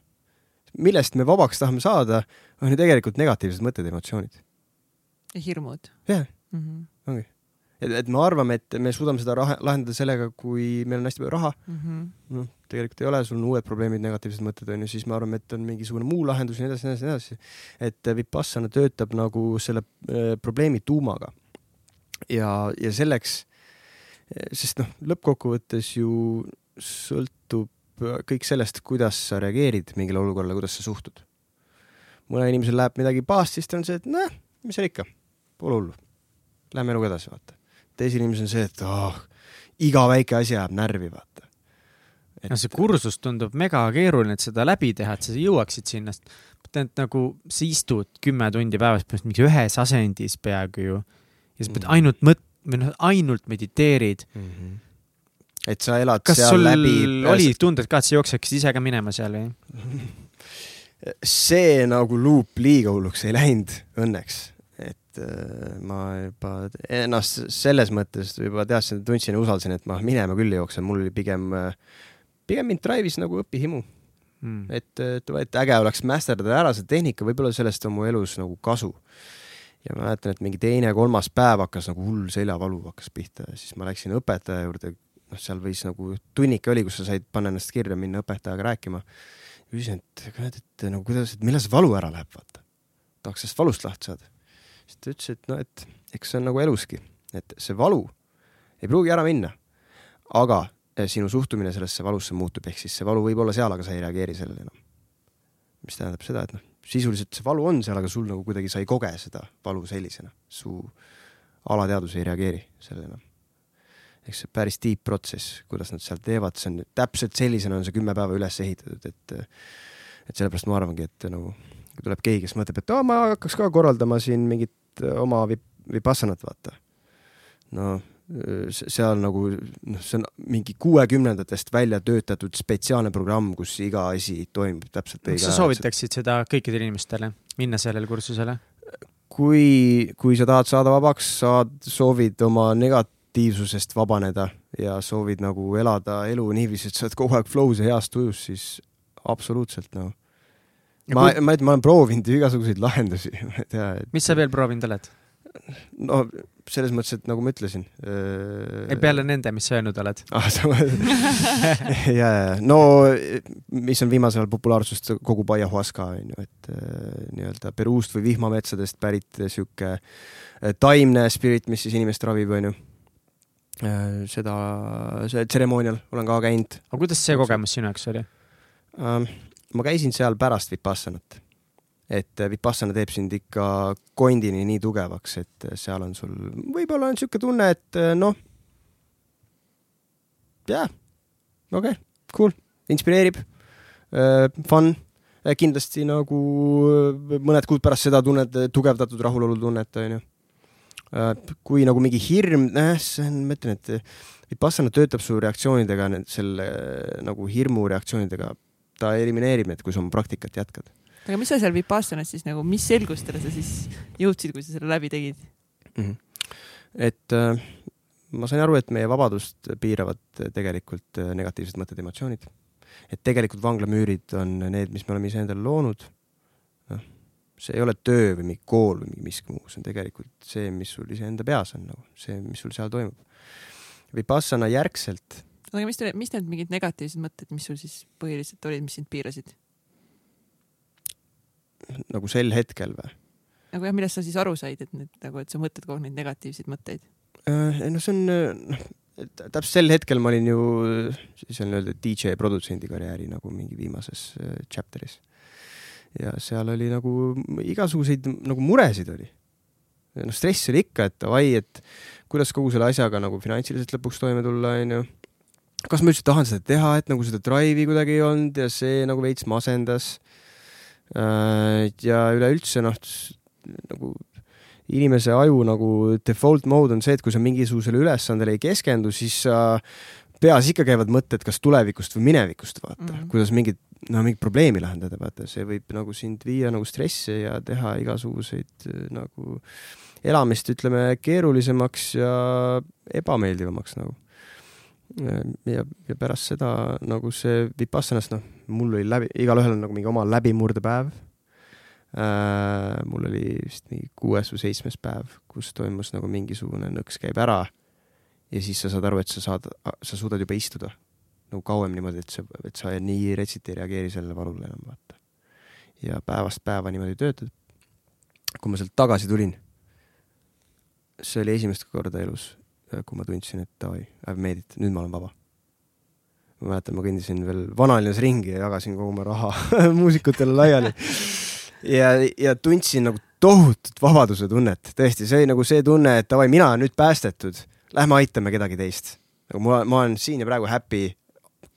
millest me vabaks tahame saada, on ju tegelikult negatiivsed mõtted, emotsioonid. ja hirmud jah, mm. -hmm. ongi. et, et me arvame, et me suudame seda raha, lahendada sellega, kui meil on hästi palju raha, Mm -hmm. noh, tegelikult ei ole, sul on uued probleemid, negatiivsed mõtted on ju, siis me arvame, et on mingisugune muu lahendus ja nii edasi, nii edasi, nii edasi. et Vipassana töötab nagu selle äh, probleemi tuumaga. ja, ja selleks, sest noh, lõppkokkuvõttes ju sõltub kõik sellest, kuidas sa reageerid mingile olukorrale, kuidas sa suhtud. mõnel inimesel läheb midagi pahasti, siis ta on see, et noh, mis seal ikka, pole hullu. Lähme eluga edasi, vaata. Teisel inimesel on see, et oh, iga väike asi ajab närvi, vaata. no see kursus tundub mega keeruline, et seda läbi teha, et sa jõuaksid sinna, sest et nagu sa istud kümme tundi päevas põhimõtteliselt mingi ühes asendis peaaegu ju ja sa pead Mm. ainult mõt-, või noh, ainult mediteerid. mm. -hmm. et sa elad kas seal sul läbi oli tunded ka, et sa jookseksid ise ka minema seal või? (laughs) see nagu luup liiga hulluks ei läinud õnneks, et äh, ma juba ennast selles mõttes juba teadsin, tundsin ja usaldasin, et ma minema küll ei jookse, mul oli pigem, pigem mind drive'is nagu õpihimu, Mm. et, et, äge oleks masterdada ära see tehnika, võib-olla sellest on mu elus nagu kasu. ja ma mäletan, et mingi teine-kolmas päev hakkas nagu hull seljavalu hakkas pihta ja siis ma läksin õpetaja juurde, noh, seal võis nagu tunnike oli, kus sa said panna ennast kirja, minna õpetajaga rääkima. küsisin, et kurat, et nagu kuidas, et millal see valu ära läheb, vaata. tahaks sellest valust lahti saada. Siis ta ütles, et noh, et eks see on nagu eluski, et see valu ei pruugi ära minna, aga eh, sinu suhtumine sellesse valusse muutub, ehk siis see valu võib olla seal, aga sa ei reageeri sellele enam. mis tähendab seda, et noh, sisuliselt see valu on seal, aga sul nagu kuidagi sa ei koge seda valu sellisena, su alateadvus ei reageeri sellele enam. eks see päris deep protsess, kuidas nad seal teevad, see on täpselt sellisena on see kümme päeva üles ehitatud, et et sellepärast ma arvangi, et nagu kui tuleb keegi, kes mõtleb, et aa, ma hakkaks ka korraldama siin mingit äh, oma vip-, vipassanat, vaata. no se- seal nagu noh, see on mingi kuuekümnendatest välja töötatud spetsiaalne programm, kus iga asi toimub täpselt kas sa soovitaksid seda kõikidele inimestele, minna sellele kursusele? kui, kui sa tahad saada vabaks, saad, soovid oma negatiivsusest vabaneda ja soovid nagu elada elu niiviisi, et sa oled kogu aeg flow's ja heas tujus, siis absoluutselt noh. ma, ma, ma olen proovinud igasuguseid lahendusi, ma ei tea, et mis sa veel proovinud oled? no selles mõttes, et nagu ma ütlesin. peale nende, mis sa öelnud oled? ah,. ja, ja, no mis on viimasel ajal populaarsust kogub ayahuasca on ju, et äh, nii-öelda Peruust või vihmametsadest pärit sihuke äh, taimne spirit, mis siis inimest ravib, on ju. seda, see tseremoonial olen ka käinud aga kuidas see kogemus sinu jaoks oli? ähm,. Ma käisin seal pärast Vipassanat. et äh, Vipassana teeb sind ikka kondini nii tugevaks, et äh, seal on sul, võib-olla on niisugune tunne, et äh, noh, jaa, okei okay,, cool, inspireerib fun kindlasti nagu mõned kuud pärast seda tunned tugevdatud rahulolutunnet, onju. kui nagu mingi hirm, see on, ma ütlen, et Vipassana töötab su reaktsioonidega, selle nagu hirmu reaktsioonidega, ta elimineerib need, kui sa oma praktikat jätkad aga mis sa seal Vipassanas siis nagu, mis selgustele sa siis jõudsid, kui sa selle läbi tegid? mm. -hmm. et äh, ma sain aru, et meie vabadust piiravad äh, tegelikult äh, negatiivsed mõtted, emotsioonid. et tegelikult vanglamüürid on need, mis me oleme iseendale loonud. noh, see ei ole töö või mingi kool või mingi miski muu, see on tegelikult see, mis sul iseenda peas on nagu, see, mis sul seal toimub. Vipassana järgselt aga mis, mis need mingid negatiivsed mõtted, mis sul siis põhiliselt olid, mis sind piirasid? nagu sel hetkel või? nagu jah, millest sa siis aru said, et need nagu, et sa mõtled kogu aeg neid negatiivseid mõtteid? Äh, no see on, noh, täpselt sel hetkel ma olin ju siis on öelda DJ produtsendi karjääri nagu mingi viimases äh, chapter'is. ja seal oli nagu igasuguseid nagu muresid oli. noh, stress oli ikka, et davai, et kuidas kogu selle asjaga nagu finantsiliselt lõpuks toime tulla, onju. Kas ma üldse tahan seda teha, et nagu seda drive'i kuidagi ei olnud ja see nagu veits masendas. ja üleüldse noh, nagu inimese aju nagu default mode on see, et kui sa mingisugusele ülesandele ei keskendu, siis sa peas ikka käivad mõtted kas tulevikust või minevikust, vaata mm. -hmm. kuidas mingit, no mingit probleemi lahendada, vaata, see võib nagu sind viia nagu stressi ja teha igasuguseid äh, nagu elamist, ütleme, keerulisemaks ja ebameeldivamaks nagu. ja, ja pärast seda nagu see Vipassanas, noh, mul oli läbi, igalühel on nagu mingi oma läbimurdepäev äh,. mul oli vist mingi kuues või seitsmes päev, kus toimus nagu mingisugune nõks käib ära ja siis sa saad aru, et sa saad, sa suudad juba istuda nagu kauem niimoodi, et sa, et sa nii retsit ei reageeri sellele valule enam, vaata. ja päevast päeva niimoodi töötad. kui ma sealt tagasi tulin, see oli esimest korda elus, kui ma tundsin, et davai, I have made it, nüüd ma olen vaba. ma mäletan, ma kõndisin veel vanalinnas ringi ja jagasin kogu oma raha (laughs) muusikutele laiali. ja, ja tundsin nagu tohutut vabaduse tunnet, tõesti, see oli nagu see tunne, et davai, mina olen nüüd päästetud, lähme aitame kedagi teist. nagu ma, ma olen siin ja praegu happy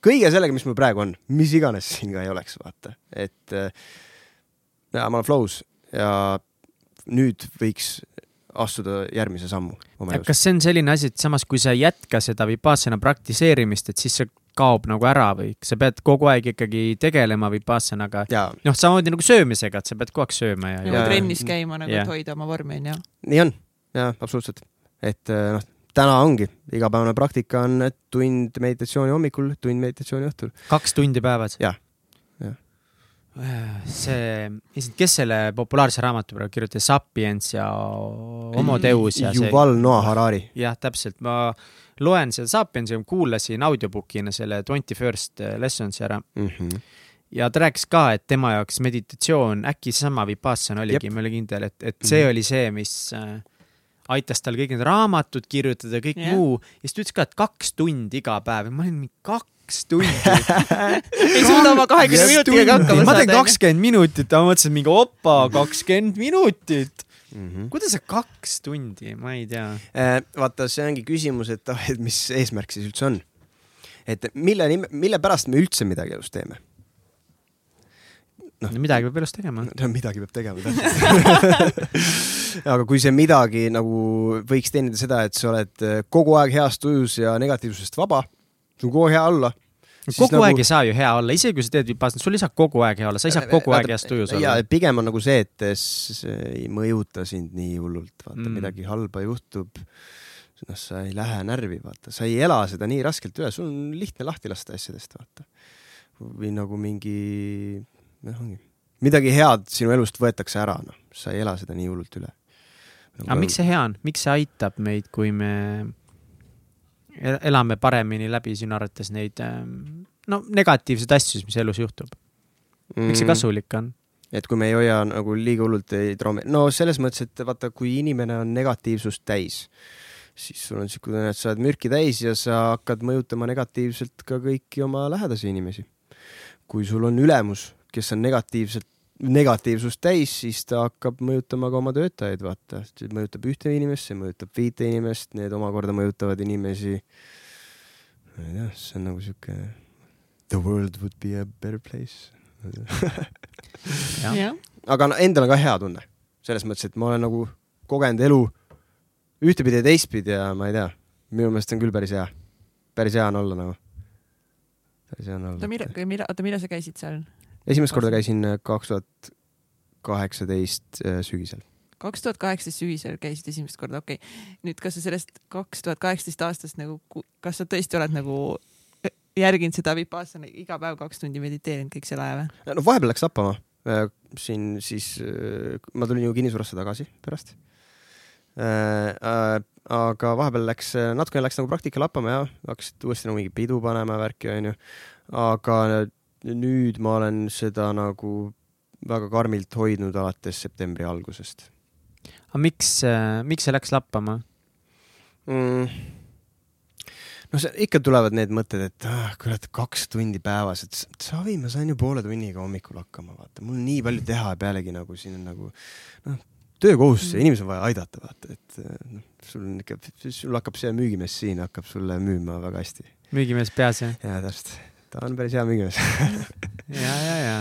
kõige sellega, mis mul praegu on, mis iganes siin ka ei oleks, vaata, et äh, ja ma olen flow's ja nüüd võiks astuda järgmise sammu oma elus. kas see on selline asi, et samas kui sa ei jätka seda Vipassana praktiseerimist, et siis see kaob nagu ära või sa pead kogu aeg ikkagi tegelema Vipassanaga? noh, samamoodi nagu söömisega, et sa pead kogu aeg sööma ja, nagu ja., trennis käima nagu, Jah. et hoida oma vormi onju. nii on, jaa, absoluutselt. et äh, noh, täna ongi, igapäevane praktika on tund meditatsiooni hommikul, tund meditatsiooni õhtul. kaks tundi päevas. see, kes selle populaarse raamatu praegu kirjutas, Sapiens ja Homo Deus ja see. Yuval Noah Harari. jah, täpselt, ma loen seda Sapiensi, kuulasin audiobook'ina selle Twenty First Lessons'i ära Mhm. ja ta rääkis ka, et tema jaoks meditatsioon, äkki seesama Vipassana oligi, ma ei ole kindel, et, et see Mhm. oli see, mis äh, aitas tal kõik need raamatud kirjutada, kõik yeah. muu ja siis ta ütles ka, et kaks tundi iga päev ja ma olin mingi kaks tundi. (laughs) ei suuda oma kahekümne minutiga hakkama ma teen saada. kakskümmend minutit, ma mõtlesin mingi opa, kakskümmend minutit. Mhm. kuidas see kaks tundi, ma ei tea. Eh, vaata, see ongi küsimus, et ah, et mis eesmärk siis üldse on. et mille mille pärast me üldse midagi elus teeme? Noh. midagi peab elus tegema. no midagi peab tegema, täpselt. (laughs) aga kui see midagi nagu võiks teenida seda, et sa oled eh, kogu aeg heas tujus ja negatiivsusest vaba, sul on kogu aeg hea olla. kogu nagu... aeg ei saa ju hea olla, isegi kui sa teed Vipassana, sul ei saa kogu aeg hea olla, sa ei saa kogu aeg heas tujus olla. pigem on nagu see, et see ei mõjuta sind nii hullult, vaata Mm. midagi halba juhtub. noh, sa ei lähe närvi, vaata, sa ei ela seda nii raskelt üle, sul on lihtne lahti lasta asjadest, vaata. või nagu mingi, noh, ongi midagi head sinu elust võetakse ära, noh, sa ei ela seda nii hullult üle. aga miks see hea on, miks see aitab meid, kui me elame paremini läbi sinu arvates neid ähm, no negatiivseid asju, mis elus juhtub, miks see mm. kasulik on? et kui me ei hoia nagu liiga hullult ei traume, no selles mõttes, et vaata, kui inimene on negatiivsust täis, siis sul on siuke tunne, et sa oled mürki täis ja sa hakkad mõjutama negatiivselt ka kõiki oma lähedasi inimesi. kui sul on ülemus, kes on negatiivselt, negatiivsust täis, siis ta hakkab mõjutama ka oma töötajaid, vaata, see mõjutab ühte inimest, see mõjutab viite inimest, need omakorda mõjutavad inimesi. ma ei tea, see on nagu siuke the world would be a better place. Aga no endal on ka hea tunne, selles mõttes, et ma olen nagu kogenud elu ühtepidi ja teistpidi ja ma ei tea, minu meelest on küll päris hea, päris hea on olla nagu, päris hea on oota, mille olla., mille, oota, millal sa käisid seal? Esimest korda käisin äh, kaks tuhat kaheksateist äh, sügisel. kaks tuhat kaheksateist sügisel käisid esimest korda, okei okay.. nüüd, kas sa sellest kaks tuhat kaheksateist aastast nagu, kas sa tõesti oled nagu järginud seda Vipassana iga päev kaks tundi mediteerinud kõik selle aja või? no vahepeal läks lappama, siin siis äh, ma tulin ju kinnisvarasse tagasi pärast. aga vahepeal läks, natukene läks nagu praktika lappama ja hakkasid uuesti nagu mingi pidu panema ja värki onju. aga nüüd ma olen seda nagu väga karmilt hoidnud alates septembri algusest aga miks, miks see läks lappama? mm.. no see ikka tulevad need mõtted, et ah, kurat, kaks tundi päevas, et savi, ma sain ju poole tunniga hommikul hakkama, vaata, mul on nii palju teha ja pealegi nagu siin on nagu noh, töökohustus ja Mm. inimesi on vaja aidata, vaata, et noh, sul on ikka, sul hakkab see müügimees siin hakkab sulle müüma väga hästi. müügimees peas jah? jaa, täpselt, ta on päris hea müügimees. (laughs) ja, ja, ja.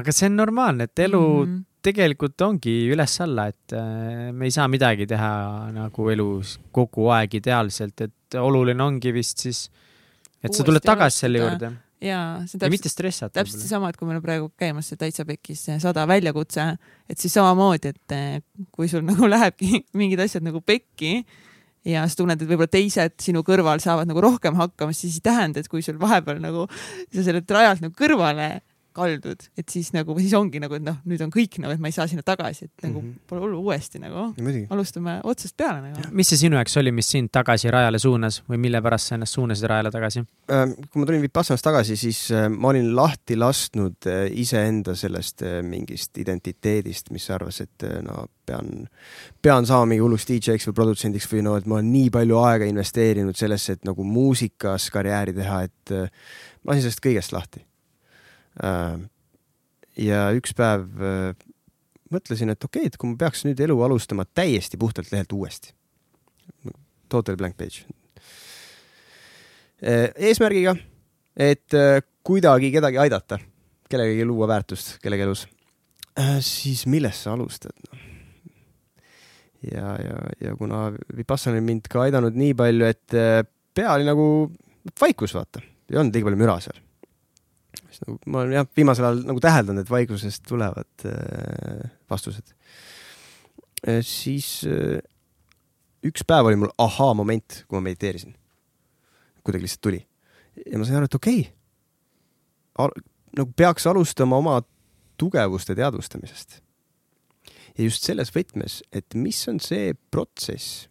aga see on normaalne, et elu mm. mm.. tegelikult ongi üles-alla, et äh, me ei saa midagi teha nagu elus kogu aeg ideaalselt, et oluline ongi vist siis, et sa Uuesti tuled tagasi selle juurde ja see on ja mitte täpselt, stressata. täpselt seesama, et kui meil on praegu käimas see Täitsa Pekkis see sada väljakutse, et siis samamoodi, et eh, kui sul nagu lähebki (laughs) mingid asjad nagu pekki ja sa tunned, et võib-olla teised sinu kõrval saavad nagu rohkem hakkama, siis ei tähenda, et kui sul vahepeal nagu sa sellelt rajalt nagu kõrvale kaldud, et siis nagu, siis ongi nagu, et noh, nüüd on kõik nagu, et ma ei saa sinna tagasi, et nagu mm. -hmm. pole hullu uuesti nagu alustame otsast peale nagu. mis see sinu jaoks oli, mis sind tagasi rajale suunas või mille pärast sa ennast suunasid rajale tagasi? Äh, kui ma tulin Vipassanast tagasi, siis äh, ma olin lahti lasknud äh, iseenda sellest äh, mingist identiteedist, mis arvas, et no pean, pean saama mingi hulluks DJ-ks või produtsendiks või no, et ma olen nii palju aega investeerinud sellesse, et nagu muusikas karjääri teha, et ma lasin sellest kõigest lahti. Ja üks päev äh, mõtlesin, et okei okay,, et kui ma peaks nüüd elu alustama täiesti puhtalt lehelt uuesti. Total blank page. eesmärgiga, et äh, kuidagi kedagi aidata, kellegagi luua väärtust kellegi elus. siis millest sa alustad no?? ja, ja, ja kuna Vipassana on mind ka aidanud nii palju, et äh, pea oli nagu vaikus, vaata, ei olnud liiga palju müra seal. Siis nagu ma olen jah, viimasel ajal nagu täheldanud, et vaikusest tulevad äh, vastused äh,. siis äh, üks päev oli mul ahaa-moment, kui ma mediteerisin. kuidagi lihtsalt tuli. ja ma sain aru, et okei okay,, nagu peaks alustama oma tugevuste teadvustamisest. ja just selles võtmes, et mis on see protsess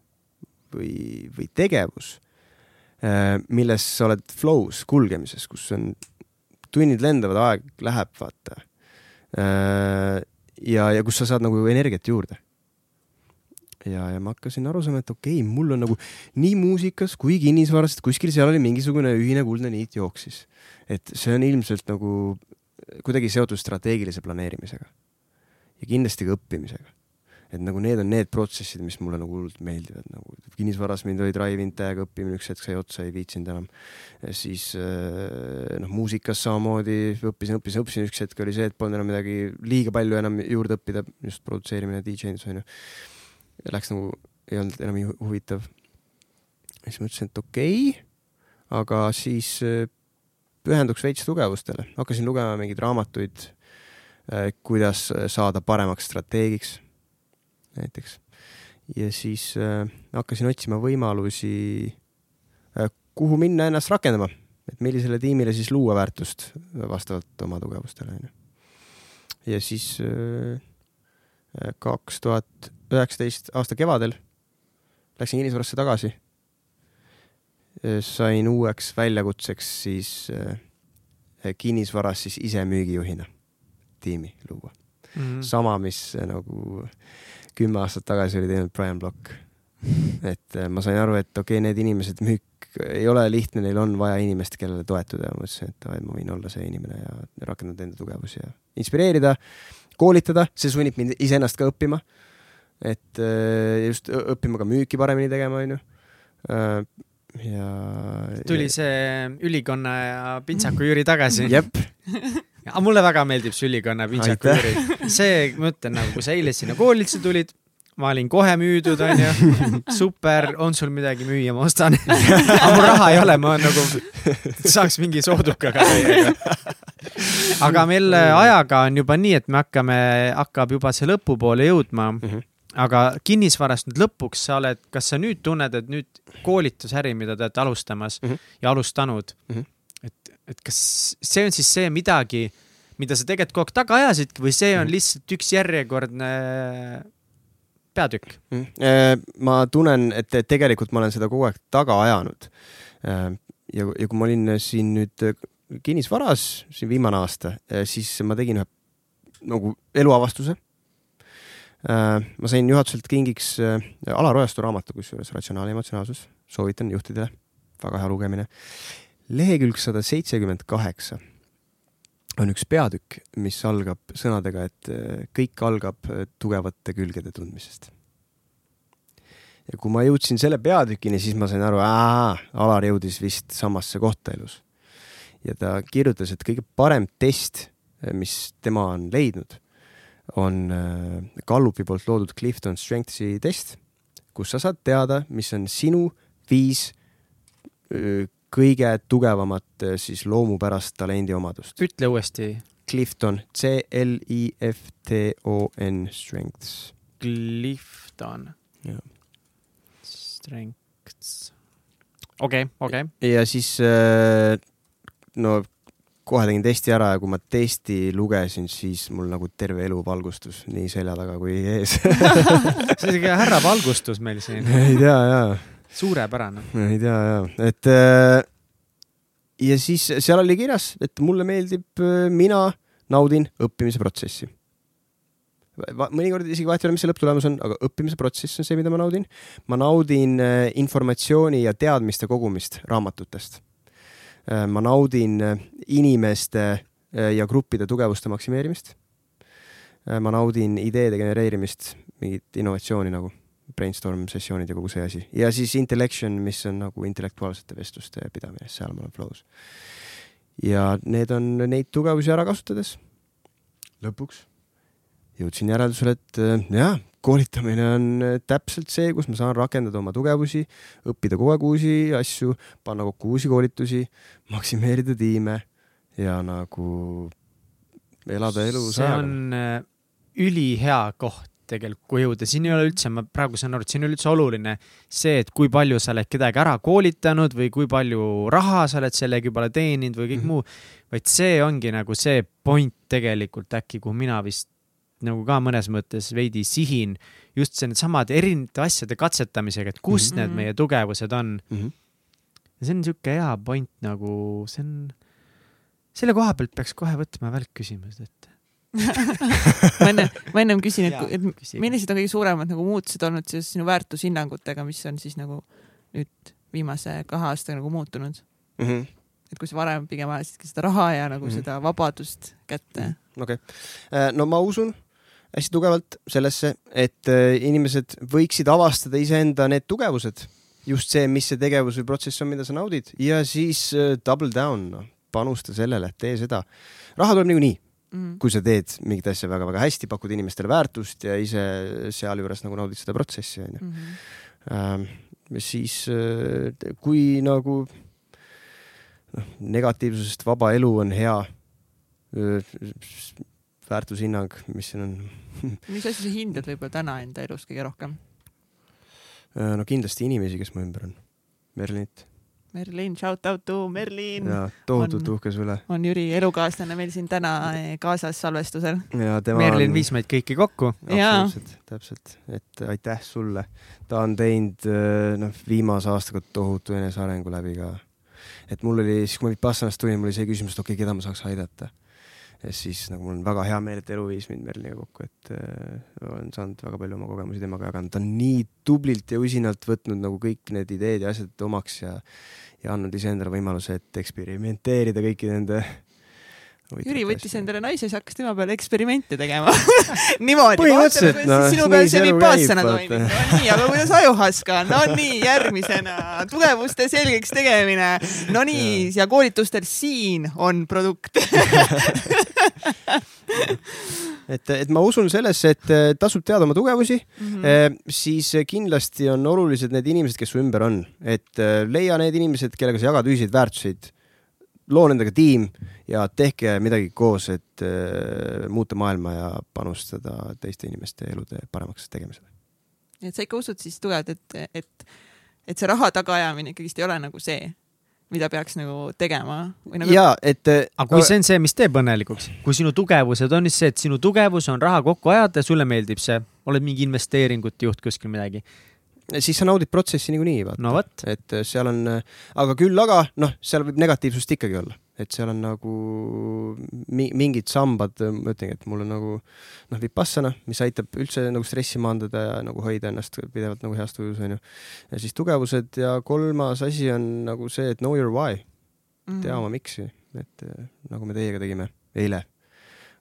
või, või tegevus, äh, milles sa oled flow's kulgemises, kus on tunnid lendavad, aeg läheb, vaata. Äh, ja, ja kus sa saad nagu energiat juurde ja, ja ma hakkasin aru saama, et okei okay,, mul on nagu nii muusikas kui kinnisvaras, et kuskil seal oli mingisugune ühine kuldne niit jooksis. et see on ilmselt nagu kuidagi seotud strateegilise planeerimisega. ja kindlasti ka õppimisega. Et nagu need on need protsessid, mis mulle nagu hullult meeldivad, nagu kinnisvaras mind oli drive-in täiega õppimine, üks hetk sai otsa, ei viitsinud enam. siis äh, noh, muusikas samamoodi õppisin, õppisin, õppisin, üks hetk oli see, et polnud enam midagi liiga palju enam juurde õppida, just produtseerimine, DJ-ndus onju läks nagu, ei olnud enam nii huvitav. siis mõtlesin, et okei okay,, aga siis äh, pühenduks veits tugevustele, hakkasin lugema mingeid raamatuid, äh, kuidas saada paremaks strateegiks näiteks. ja siis äh, hakkasin otsima võimalusi, kuhu minna ennast rakendama, et millisele tiimile siis luua väärtust vastavalt oma tugevustele onju. ja siis kaks tuhat üheksateist aasta kevadel läksin kinnisvarasse tagasi. sain uueks väljakutseks siis äh, kinnisvaras siis ise müügijuhina tiimi luua mm. -hmm. sama, mis äh, nagu kümme aastat tagasi oli teinud Brian Block. et äh, ma sain aru, et okei okay,, need inimesed, müük ei ole lihtne, neil on vaja inimest, kellele toetuda ja ma mõtlesin, et davai, ma võin olla see inimene ja rakendada enda tugevusi ja inspireerida, koolitada, see sunnib mind iseennast ka õppima et äh, just õppima ka müüki paremini tegema, onju. Äh, ja. tuli see ülikonna ja pintsaku Jüri tagasi. jep (laughs) mulle väga meeldib see ülikonna pintsaku Jüri. see, ma ütlen nagu, kui sa eile sinna koolituse tulid, ma olin kohe müüdud, onju. super, on sul midagi müüa, ma ostan aga mul raha ei ole, ma nagu saaks mingi soodukaga aga meil ajaga on juba nii, et me hakkame, hakkab juba see lõpupoole jõudma mm. -hmm aga kinnisvarast nüüd lõpuks sa oled, kas sa nüüd tunned, et nüüd koolitusäri, mida te olete alustamas mm -hmm. ja alustanud mm, -hmm. Et, kas see on siis see midagi, mida sa tegelikult kogu aeg taga ajasidki või see on -hmm. lihtsalt üks järjekordne peatükk mm? -hmm. ma tunnen, et tegelikult ma olen seda kogu aeg taga ajanud. Äh, ja, ja kui ma olin siin nüüd kinnisvaras, siin viimane aasta, äh, siis ma tegin ühe nagu eluavastuse Äh, ma sain juhatuselt kingiks äh, Alar Ojastu raamatu, kusjuures Ratsionaalne emotsionaalsus, soovitan juhtidele, väga hea lugemine. Lehekülg sada seitsekümmend kaheksa on üks peatükk, mis algab sõnadega, et äh, kõik algab tugevate külgede tundmisest. ja kui ma jõudsin selle peatükini, siis ma sain aru, Alar jõudis vist samasse kohta elus. ja ta kirjutas, et kõige parem test, mis tema on leidnud on Gallupi poolt loodud Clifton Strengthsi test, kus sa saad teada, mis on sinu viis kõige tugevamat siis loomupärast talendiomadust. ütle uuesti. Clifton, C-L-I-F-T-O-N, Strengths. Clifton. Strengths. okei okay,, okei okay.. ja siis no kohe tegin testi ära ja kui ma testi lugesin, siis mul nagu terve elu valgustus nii selja taga kui ees (laughs) see on siuke härra valgustus meil siin. (laughs) ei tea ja. Suurepärane. ei tea ja, et äh, ja siis seal oli kirjas, et mulle meeldib, äh, mina naudin õppimise protsessi. mõnikord isegi vahet ei ole, mis see lõpptulemus on, aga õppimise protsess on see, mida ma naudin. ma naudin äh, informatsiooni ja teadmiste kogumist raamatutest ma naudin inimeste ja gruppide tugevuste maksimeerimist. ma naudin ideede genereerimist, mingit innovatsiooni nagu brainstorm sessioonid ja kogu see asi. Ja siis intellection, mis on nagu intellektuaalsete vestluste pidamine, seal ma olen flow's. ja need on neid tugevusi ära kasutades. Lõpuks? Jõudsin järeldusele, et jah, koolitamine on äh, täpselt see, kus ma saan rakendada oma tugevusi, õppida kogu aeg uusi asju, panna kokku uusi koolitusi, maksimeerida tiime ja nagu elada elu see on äh, ülihea koht tegelikult, kui jõuda, siin ei ole üldse, ma praegu saan aru, et siin ei ole üldse oluline see, et kui palju sa oled kedagi ära koolitanud või kui palju raha sa oled sellega juba teeninud või kõik mm -hmm. muu, vaid see ongi nagu see point tegelikult äkki, kuhu mina vist nagu ka mõnes mõttes veidi sihin just see needsamade erinevate asjade katsetamisega, et kus mm -hmm. need meie tugevused on mm. -hmm. ja see on niisugune hea point nagu, see on, selle koha pealt peaks kohe võtma välkküsimused ette (laughs) ma enne, ma ennem küsin, et, et millised on kõige suuremad nagu muutused olnud seoses sinu väärtushinnangutega, mis on siis nagu nüüd viimase kahe aastaga nagu muutunud mm? -hmm. et kui sa varem pigem ajasidki seda raha ja nagu mm -hmm. seda vabadust kätte. Mhm. okei äh, no ma usun hästi tugevalt sellesse, et äh, inimesed võiksid avastada iseenda need tugevused, just see, mis see tegevus või protsess on, mida sa naudid ja siis äh, double down, noh, panusta sellele, tee seda. raha tuleb niikuinii mm. kui sa teed mingit asja väga-väga hästi, pakud inimestele väärtust ja ise sealjuures nagu naudid seda protsessi, onju. Mhm. Ähm, siis äh, kui nagu noh, negatiivsusest vaba elu on hea väärtushinnang, mis siin on (laughs) mis asja sa hindad võib-olla täna enda elus kõige rohkem? Äh, no kindlasti inimesi, kes mu ümber on. Merlinit Merlin, shout out to Merlin. ja tohutult uhke su üle. on Jüri elukaaslane meil siin täna eh, kaasas salvestusel. Merlin on... viis meid kõiki kokku. absoluutselt, täpselt, et aitäh sulle. ta on teinud eh, noh, viimase aastaga tohutu enesearengu läbi ka. et mul oli, siis kui ma Vipassanast tulin, mul oli see küsimus, et okei okay,, keda ma saaks aidata ja siis nagu mul on väga hea meel, et elu viis mind Merliniga kokku, et äh, olen saanud väga palju oma kogemusi temaga jaganud, ta on nii tublilt ja usinalt võtnud nagu kõik need ideed ja asjad omaks ja ja andnud iseendale võimaluse, et eksperimenteerida kõiki nende Jüri võttis endale naise, siis hakkas tema peale eksperimente tegema (laughs) niimoodi. põhimõtteliselt, noh, sinu peal see vipaassana toimib. no nii, aga kuidas ajuhaska? no nii, järgmisena tugevuste selgeks tegemine. no nii, ja koolitustel siin on produkt (laughs) et, et ma usun sellesse, et eh, tasub teada oma tugevusi mm, -hmm. siis kindlasti on olulised need inimesed, kes su ümber on, et leia need inimesed, kellega sa jagad ühiseid väärtuseid. loo nendega tiim ja tehke midagi koos, et uh, muuta maailma ja panustada teiste inimeste elude paremaks tegemisele. et sa ikka usud siis tugevalt, et, et, et see raha tagaajamine ikkagist ei ole nagu see mida peaks nagu tegema või nagu.... ja et. Äh, aga kui see on see, mis teeb õnnelikuks, kui sinu tugevused on siis see, et sinu tugevus on raha kokku ajada ja sulle meeldib see, oled mingi investeeringute juht kuskil midagi siis sa naudid protsessi niikuinii, vaata no,. et seal on, aga küll, aga noh, seal võib negatiivsust ikkagi olla et seal on nagu mi mingid sambad, ma ütlengi, et mul on nagu noh, vipassana, mis aitab üldse nagu stressi maandada ja nagu hoida ennast pidevalt nagu heas tujus, onju. ja siis tugevused ja kolmas asi on nagu see, et know your why mm. -hmm. tea oma miks'i, et nagu me teiega tegime eile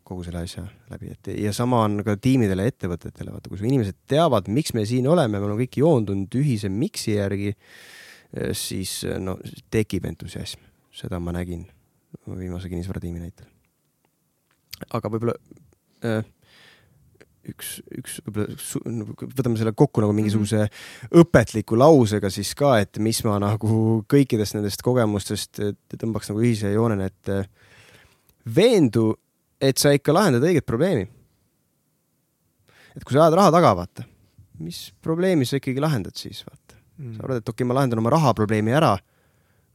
kogu selle asja läbi, et ja sama on ka tiimidele ja ettevõtetele, vaata, kui inimesed teavad, miks me siin oleme, me oleme kõik joondunud ühise miks'i järgi, siis no tekib entusiasm, seda ma nägin viimase kinnisvaratiimi näitel. aga võib-olla äh, üks, üks võib-olla, võtame selle kokku nagu mingisuguse mhm. õpetliku lausega siis ka, et mis ma nagu kõikidest nendest kogemustest tõmbaks nagu ühise joonena, et äh, veendu, et sa ikka lahendad õiget probleemi. et kui sa ajad raha taga, vaata, mis probleemi sa ikkagi lahendad siis, vaata mm.. sa arvad, et okei okay,, ma lahendan oma rahaprobleemi ära,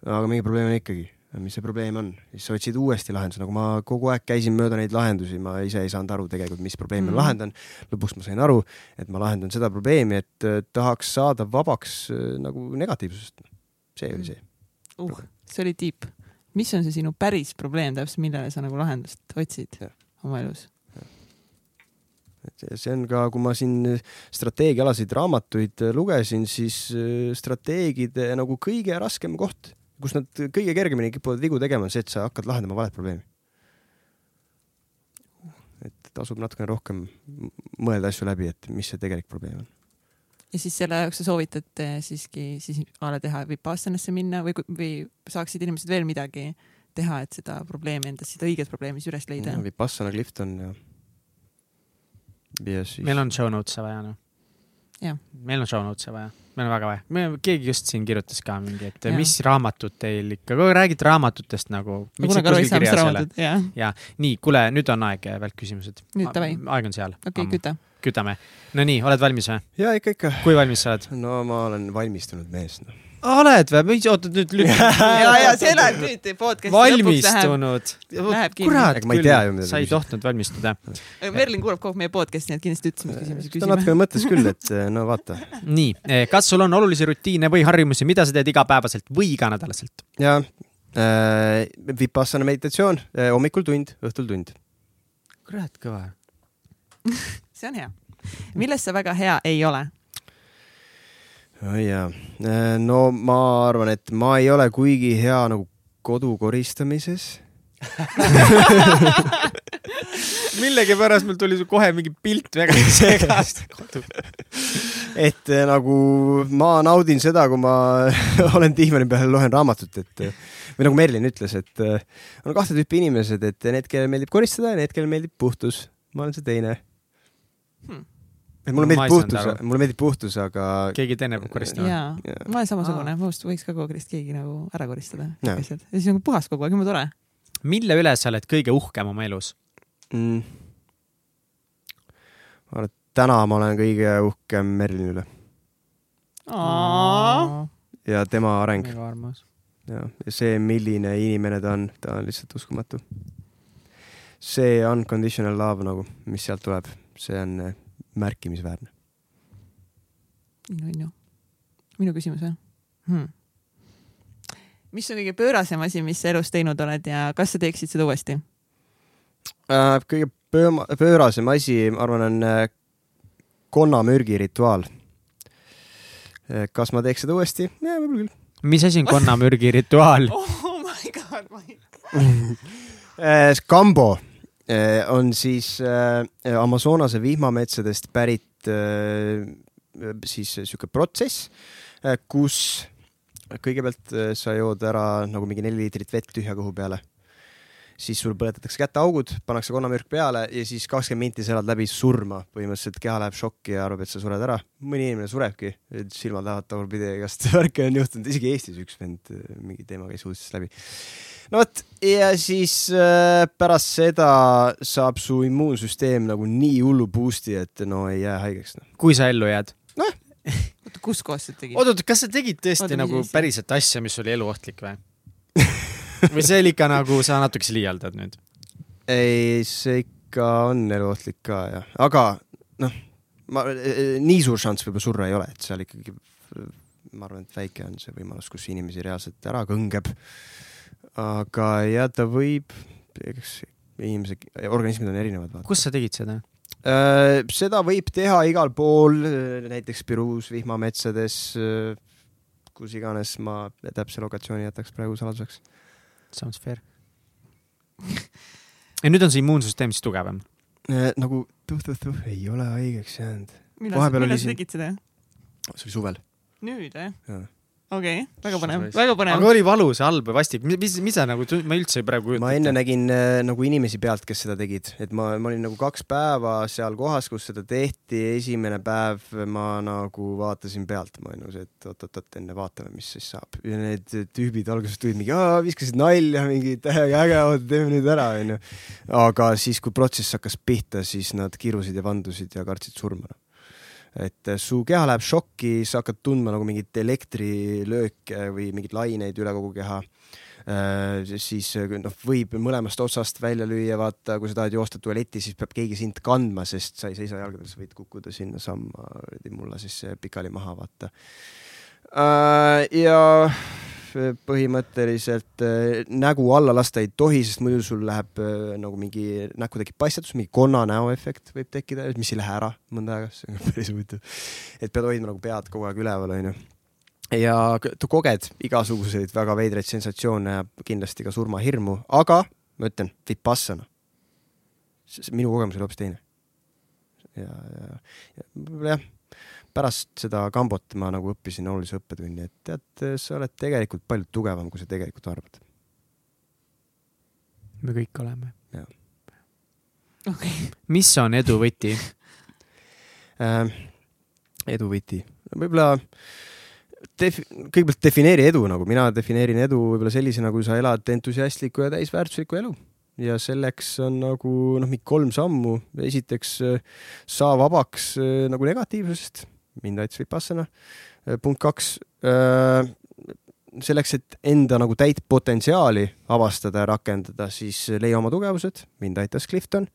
aga mingi probleem on ikkagi mis see probleem on, siis sa otsid uuesti lahendusi, nagu ma kogu aeg käisin mööda neid lahendusi, ma ise ei saanud aru tegelikult, mis probleemi mm ma lahendan. lõpuks ma sain aru, et ma lahendan seda probleemi, et äh, tahaks saada vabaks äh, nagu negatiivsusest. see oli see uh,. see oli tiip. mis on see sinu päris probleem täpselt, millele sa nagu lahendust otsid ja. oma elus? et see on ka, kui ma siin strateegiaalaseid raamatuid lugesin, siis äh, strateegide nagu kõige raskem koht kus nad kõige kergemini kipuvad vigu tegema, on see, et sa hakkad lahendama valet probleemi. et tasub natukene rohkem mõelda asju läbi, et mis see tegelik probleem on. ja siis selle jaoks sa soovitad eh, siiski siis a la teha Vipassanasse minna või, või saaksid inimesed veel midagi teha, et seda probleemi endas, seda õiget probleemi siis üles leida no,? Vipassana Clifton ja. ja siis. meil on show notes'e vaja noh meil on show notes'e vaja, meil on väga vaja. me, keegi just siin kirjutas ka mingi, et ja. mis raamatud teil ikka, räägite raamatutest nagu. ja, ja nii, kuule, nüüd on aeg välkküsimused. nüüd davai. aeg on seal. okei okay,, küta. kütame. no nii, oled valmis või? ja ikka, ikka. kui valmis sa oled? no ma olen valmistunud mees no oled või? mis, oota nüüd lükka. (laughs) ja, ja see läheb nüüd podcast'i lõpuks läheb, valmistunud. kurat mida sa ei tohtinud valmistuda. Merlin kuulab kogu meie podcast'i, nii et kindlasti ütlesime küsimusi ta küsime. natukene mõtles küll, et no vaata (laughs) nii, kas sul on olulisi rutiine või harjumusi, mida sa teed igapäevaselt või iganädalaselt? ja äh, vipassana meditatsioon, hommikul tund, õhtul tund. kurat kõva. (laughs) see on hea. milles sa väga hea ei ole? Oi jaa, no ma arvan, et ma ei ole kuigi hea nagu kodu koristamises. (laughs) millegipärast mul tuli kohe mingi pilt väga (laughs) segast kodus. et eh, nagu ma naudin seda, kui ma (laughs) olen diivani peal, loen raamatut, et eh, või nagu Merlin ütles, et on kahte tüüpi inimesed, et need, kellele meeldib koristada ja need, kellele meeldib puhtus. ma olen see teine Hmm. Et mulle meeldib puhtus mulle meeldib puhtus, aga keegi teine peab koristama. jaa, ma olen samasugune, minust võiks ka kookrist keegi nagu ära koristada. Jaa. ja siis on puhas kogu aeg, jumala tore. mille üle sa oled kõige uhkem oma elus? mm, ma arvan, et täna ma olen kõige uhkem Merlini üle ja tema areng väga armas. ja, ja see, milline inimene ta on, ta on lihtsalt uskumatu. see unconditional love nagu, mis sealt tuleb, see on eh, märkimisväärne. on ju. minu küsimus või hmm.? mis on kõige pöörasem asi, mis sa elus teinud oled ja kas sa teeksid seda uuesti? Äh, kõige pööma-, pöörasem asi, ma arvan, on äh, konnamürgi rituaal. kas ma teeks seda uuesti? võib-olla küll. mis asi on konnamürgi rituaal? (laughs) oh my god, ma (laughs) ei. Eh, Skambo eh, on siis eh, Amazonase vihmametsadest pärit siis sihuke protsess, kus kõigepealt sa jood ära nagu mingi neli liitrit vett tühja kõhu peale. Siis sul põletatakse käteaugud, pannakse konnamürk peale ja siis kakskümmend minti sa elad läbi surma, põhimõtteliselt keha läheb šokki ja arvab, et sa sured ära. mõni inimene surebki, silmad lähevad tagurpidi, igast (laughs) värke on juhtunud, isegi Eestis üks vend eh, mingi teema käis uudistest läbi no vot, ja siis äh, pärast seda saab su immuunsüsteem nagu nii hullu boost'i, et no ei jää haigeks no.. kui sa ellu jääd? oota, kus kohas sa tegid? oot-oot, kas sa tegid tõesti Oota, nagu päriselt asja, mis oli eluohtlik või? (laughs) või see oli ikka nagu sa natukese liialdad nüüd? ei, see ikka on eluohtlik ka jah, aga noh, ma, nii suur šanss võib-olla surra ei ole, et seal ikkagi ma arvan, et väike on see võimalus, kus inimesi reaalselt ära kõngeb. aga ja ta võib, eks inimese organismid on erinevad. kus sa tegid seda? Äh, seda võib teha igal pool, näiteks Peruus vihmametsades, kus iganes ma täpse lokatsiooni jätaks praegu saladuseks. Sounds fair. (laughs) ja nüüd on see immuunsüsteem siis tugevam? nagu tuh-tuh-tuh ei ole haigeks jäänud. millal sa, millal sa tegid seda? see oli suvel. nüüd jah? Jaa. okei, väga põnev, väga põnev aga. oli valus ja halb või vastik, mis, mis, mis sa nagu, ma üldse praegu ma enne nägin äh, nagu inimesi pealt, kes seda tegid, et ma, ma olin nagu kaks päeva seal kohas, kus seda tehti, esimene päev ma nagu vaatasin pealt, ma olin nagu see, et oot-oot-oot, enne vaatame, mis siis saab. ja need tüübid alguses tulid mingi, viskasid nalja, mingi täiega äge, oota teeme nüüd ära, onju. aga siis, kui protsess hakkas pihta, siis nad kirusid ja vandusid ja kartsid surma. Et äh, su keha läheb šokki, sa hakkad tundma nagu mingit elektrilööke või mingeid laineid üle kogu keha Äh, siis äh, noh, võib mõlemast otsast välja lüüa, vaata, kui sa tahad joosta tualetti, siis peab keegi sind kandma, sest sa ei seisa jalgadel, sa võid kukkuda sinnasamma mulla siis pikali maha, vaata. ja põhimõtteliselt äh, nägu alla lasta ei tohi, sest muidu sul läheb äh, nagu mingi, näkku tekib paistjatus, mingi konna näoefekt võib tekkida, mis ei lähe ära mõnda aega, see on (laughs) päris huvitav. et pead hoidma nagu pead kogu aeg üleval, onju ja koged igasuguseid väga veidraid sensatsioone ja kindlasti ka surmahirmu, aga ma ütlen, vipassana. minu kogemus oli hoopis teine. ja, ja, ja võib-olla jah, pärast seda kambot ma nagu õppisin olulise õppetunni, et tead, sa oled tegelikult palju tugevam, kui sa tegelikult arvad. me kõik oleme. okei, mis on edu võti? äh,. edu võti, võib-olla defi-, kõigepealt defineeri edu nagu mina defineerin edu võib-olla sellisena, kui sa elad entusiastlikku ja täisväärtuslikku elu ja selleks on nagu noh, mingi kolm sammu. esiteks äh, saa vabaks äh, nagu negatiivsusest, aitas Vipassana. punkt kaks, selleks, et enda nagu täit potentsiaali avastada ja rakendada, siis leia oma tugevused, mind aitas Clifton.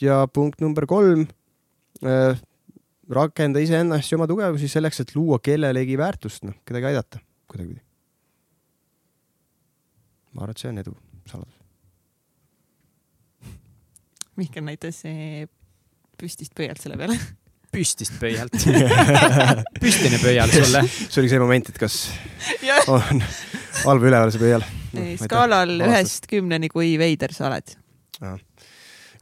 ja punkt number kolm, rakenda iseennast ja oma tugevusi selleks, et luua kellelegi väärtust, noh, kedagi aidata kuidagipidi. ma arvan, et see on edu saladus. Mihkel näitas püstist pöialt selle peale. Püstist pöialt. (laughs) püstine pöial sulle. see oli see moment, et kas on halb või üleval see pöial. skaalal Aastast. ühest kümneni, kui veider sa oled.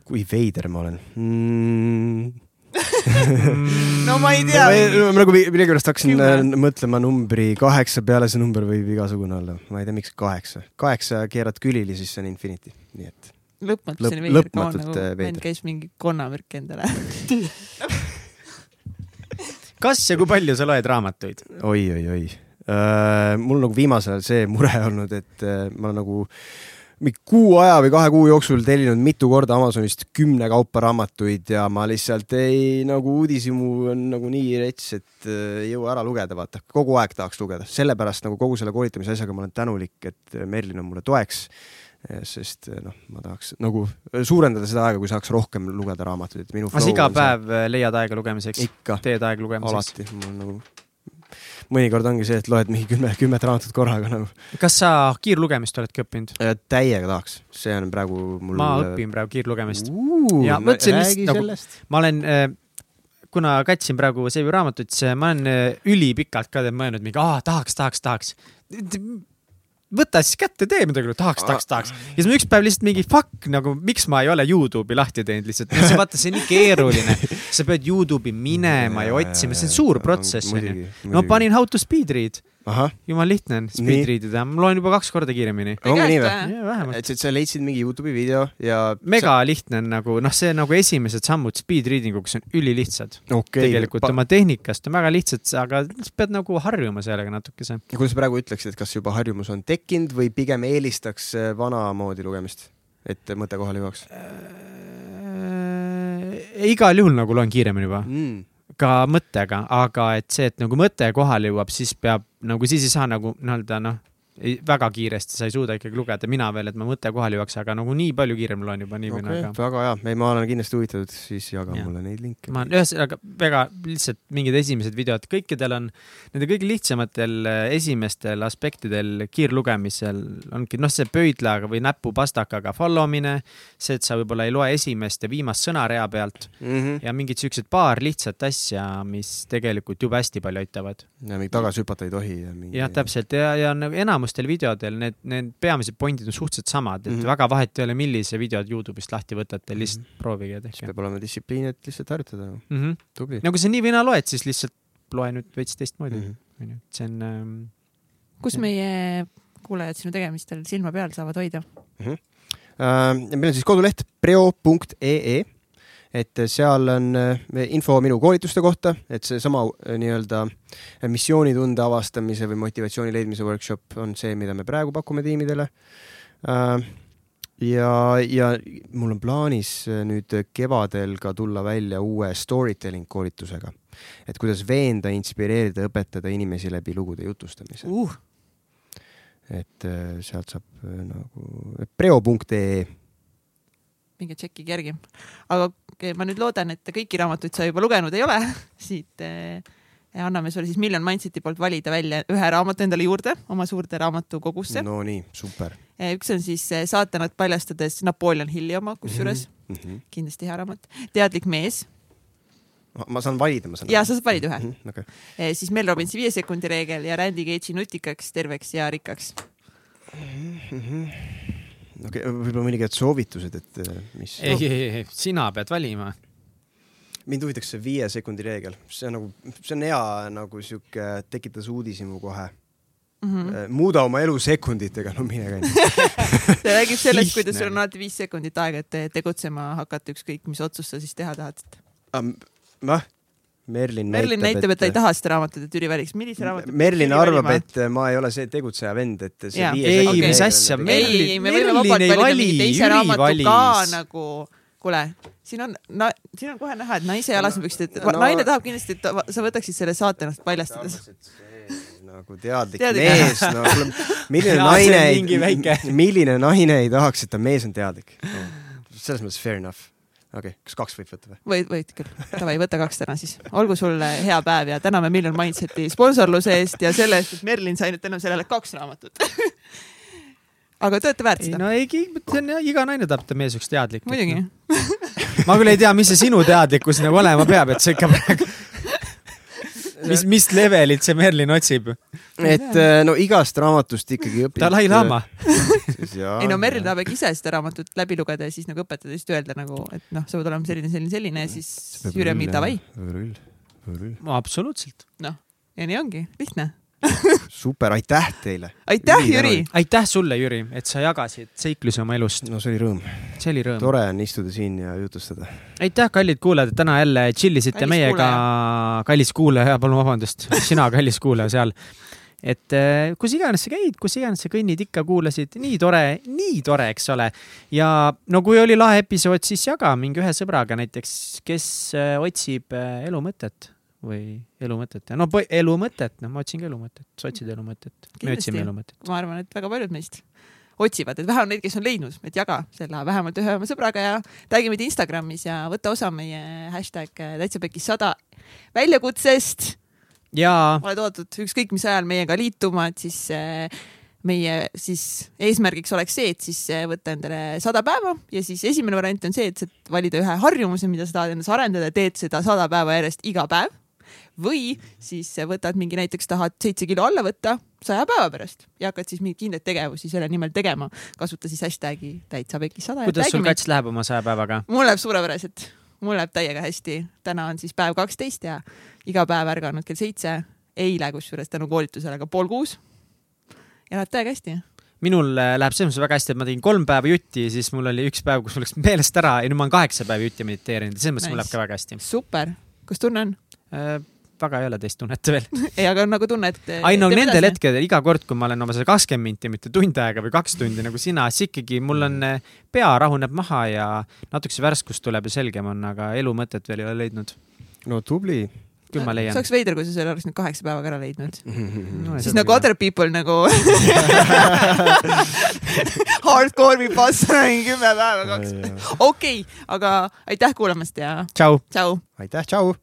kui veider ma olen mm. (laughs) no ma ei tea. ma nagu millegipärast hakkasin Kümme. äh, mõtlema numbri kaheksa peale, see number võib igasugune olla, ma ei tea, miks kaheksa. kaheksa keerad külili, siis see on infinity, nii et lõpmatuseni Lõp- veider. lõpmatult, nagu vend veider. käis mingi konnamürki endale. (laughs) kas ja kui palju sa loed raamatuid? oi-oi-oi äh,. mul nagu viimasel ajal see (laughs) mure olnud, et äh, ma nagu mingi kuu aja või kahe kuu jooksul tellinud mitu korda Amazonist kümne kaupa raamatuid ja ma lihtsalt ei nagu uudishimu on nagu nii rets, et äh, ei jõua ära lugeda, vaata, kogu aeg tahaks lugeda, sellepärast nagu kogu selle koolitamise asjaga ma olen tänulik, et Merlin on mulle toeks. Sest äh, noh, ma tahaks nagu suurendada seda aega, kui saaks rohkem lugeda raamatuid, et minu. kas iga päev äh, leiad aega lugemiseks? teed aega lugemiseks? alati, mul nagu mõnikord ongi see, et loed mingi kümme, kümmet raamatut korraga nagu. kas sa kiirlugemist oledki õppinud? täiega tahaks, see on praegu mul. ma õpin praegu kiirlugemist. Ja mõtlesin lihtsalt nagu- ma olen, kuna katsin praegu Seivi raamatut, siis ma olen ülipikalt ka mõelnud mingi, aa tahaks, tahaks, tahaks. Võta siis kätte, tee midagi, tahaks, tahaks, tahaks. ja siis ma üks päev lihtsalt mingi fuck nagu, miks ma ei ole Youtube'i lahti teinud lihtsalt, vaata, see on nii keeruline. sa pead Youtube'i minema ja otsima, see on suur protsess onju. no panin how to speed read, jumal lihtne on speed Nii. read ida, ma loen juba kaks korda kiiremini. ongi nii või? et sa leidsid mingi Youtube'i video ja. mega lihtne on nagu noh, see nagu esimesed sammud speed reading uks on ülilihtsad okei tegelikult oma tehnikast on väga lihtsad, aga sa pead nagu harjuma sellega natukese. kuidas sa praegu ütleksid, et kas juba harjumus on tekkinud või pigem eelistaks äh, vanamoodi lugemist, et mõte kohale jõuaks igal juhul nagu loen kiiremini juba, mm.? Ka mõttega, aga et see, et nagu mõte kohale jõuab, siis peab nagu siis ei saa nagu nii-öelda noh, väga kiiresti sa ei suuda ikkagi lugeda, mina veel, et ma mõte kohale jõuaks, aga nagu nii palju kiirem loen juba nii või okei naa, okay,, väga hea, ei ma olen kindlasti huvitatud, siis jaga Jah. mulle neid linke. ma ühesõnaga väga lihtsalt mingid esimesed videod, kõikidel on nende kõige lihtsamatel eh, esimestel aspektidel kiirlugemisel ongi noh, see pöidlaga või näpupastakaga follow mine, see, et sa võib-olla ei loe esimest ja viimast sõna rea pealt mm. -hmm. ja mingid siuksed paar lihtsat asja, mis tegelikult jube hästi palju aitavad. ja mingi tagasi hüpata ei tohi ja mingi. jah, täpselt ja, ja nagu enamustel videodel need, need peamised pointid on suhteliselt samad, et mm Mhm. -hmm. väga vahet ei ole, millise videod Youtube'ist lahti võtate, lihtsalt Mhm. proovige ja siis tehke peab olema distsipliin, et lihtsalt harjutada. mm. -hmm. tubli. no kui sa nii või naa loed, siis lihtsalt loe nüüd veits teistmoodi Mhm. onju, et see on ähm, kus meie kuulajad sinu tegemistel silma peal saavad hoida? Äh, meil on siis koduleht preo.ee, et seal on äh, info minu koolituste kohta, et seesama äh, nii-öelda missioonitunde avastamise või motivatsiooni leidmise workshop on see, mida me praegu pakume tiimidele. ja, ja mul on plaanis äh, nüüd kevadel ka tulla välja uue storytelling koolitusega, et kuidas veenda, inspireerida, õpetada inimesi läbi lugude jutustamise. uh, et äh, sealt saab äh, nagu preo.ee minge tšekkige järgi. aga okei, ma nüüd loodan, et kõiki raamatuid sa juba lugenud ei ole, (laughs) siit eh, anname sulle siis Million Mindseti poolt valida välja ühe raamatu endale juurde oma suurde raamatukogusse no.. no nii, super üks on siis eh, Saatanat paljastades Napoleon Hilli oma, kusjuures mm. -hmm. kindlasti hea raamat. teadlik mees ma saan valida, ma saan. ja sa saad valida ühe. -hmm. Okay. Eh, siis Mel Robbinsi viie sekundi reegel ja Randy Cage'i nutikaks, terveks ja rikkaks. Mm -hmm. Okay, võib-olla mõningad soovitused, et äh, mis. ei, ei, ei, sina pead valima. mind huvitaks see viie sekundi reegel, see on nagu, see on hea nagu sihuke, tekitas uudishimu kohe Mm mm. -hmm.. muuda oma elu sekunditega, no mine käi. (laughs) see räägib sellest, kuidas sul on alati viis sekundit aega, et te- tegutsema hakata, ükskõik mis otsust sa siis teha tahad. noh, Merlin Merlin näitab, et ta ei taha seda raamatut, et Jüri valiks. millise raamatu? Merlin arvab, et ma ei ole see tegutseja vend, et see Jaa. viie Ei, sekundi mis asja, ei, Merlin- Merlin vabalt ei valida vali, Jüri raamatu valis. ka nagu, kuule, siin on na,, siin on kohe näha, et naise jalas püksid, et No- naine tahab kindlasti, et sa võtaksid selle saate ennast paljastades. nagu teadlik, Teadlik. mees, no milline naine milline naine ei tahaks, et ta mees on teadlik no,? selles mõttes fair enough. Okei okay,, kas kaks võib võtta või? võid, võid küll. Davai, võta kaks täna siis. olgu sulle hea päev ja täname Million Mindseti sponsorluse eest ja selle eest, et Merlin sai nüüd tänu sellele kaks raamatut. (laughs) aga te olete väärt ei seda. no ei, see on jah, iga naine tahab, et mees oleks teadlik. muidugi. ma küll ei tea, mis see sinu teadlikkus nagu olema peab, et sa ikka praegu, mis, mis levelit see Merlin otsib? et äh, no igast raamatust ikkagi õpid. Dalai-laama. ei no Merlin tahab äkki ise seda raamatut läbi lugeda ja siis nagu õpetada, siis öelda nagu, et noh, sa pead olema selline, selline, selline ja siis Jüri on mingi davai. absoluutselt. ja nii ongi, lihtne. (laughs) super, aitäh teile. aitäh, Jüri. aitäh sulle, Jüri, et sa jagasid seiklusi oma elust, no see oli rõõm, see oli rõõm. tore on istuda siin ja jutustada. aitäh, kallid kuulajad, et täna jälle tšillisite Kallis meiega, kallis kuulaja, palun vabandust, sina, kallis kuulaja seal. et eh, kus iganes sa käid, kus iganes sa kõnnid, ikka kuulasid, nii tore, nii tore, eks ole. ja no kui oli lahe episood, siis jaga mingi ühe sõbraga näiteks, kes eh, otsib eh, elu mõtet või elu mõtet, no po- elu mõtet, noh, ma otsingi elu mõtet, sa otsid elu mõtet, me otsime elu mõtet. ma arvan, et väga paljud meist otsivad, et vähe on neid, kes on leidnud, et jaga selle vähemalt ühe oma sõbraga ja tag'i meid Instagramis ja võta osa meie hashtag täitsa pekis sada väljakutsest. ja oled oodatud ükskõik mis ajal meiega liituma, et siis äh, meie siis eesmärgiks oleks see, et siis äh, võtta endale sada päeva ja siis esimene variant on see, et valida ühe harjumuse, mida sa tahad endas arendada, teed seda sada päeva järjest iga päev. Või siis võtad mingi näiteks tahad seitse kilo alla võtta saja päeva pärast ja hakkad siis mingeid kindlaid tegevusi selle nimel tegema. kasuta siis hashtag'i täitsa pekis sada. kuidas sul kats läheb oma saja päevaga? mul läheb suurepäraselt, mul läheb täiega hästi. täna on siis päev kaksteist ja iga päev ärganud kell seitse, eile kusjuures tänu koolitusele ka pool kuus. ja läheb täiega hästi. minul äh, läheb selles mõttes väga hästi, et ma tegin kolm päeva jutti, siis mul oli üks päev, kus mul läks meelest ära ja nüüd ma olen kaheksa päeva jutti mediteerinud ja selles mõttes nice. mul läheb ka väga hästi super, kus tunne on? äh,. Väga ei ole teist tunnet veel. ei, aga on nagu tunne, et. ei no nendel. hetkedel, iga kord, kui ma olen oma selle kakskümmend minti, mitte tund aega või kaks tundi nagu sina, siis ikkagi mul on, pea rahuneb maha ja natukese värskust tuleb ja selgem on, aga elu mõtet veel ei ole leidnud. no tubli. küll ma see leian. oleks veider, kui sa selle oleks nüüd kaheksa päevaga ära leidnud. (laughs) No, siis nagu other people nagu (laughs) hardcore viib vastu kümme päeva kaks. okei, aga aitäh kuulamast ja tšau. aitäh, tšau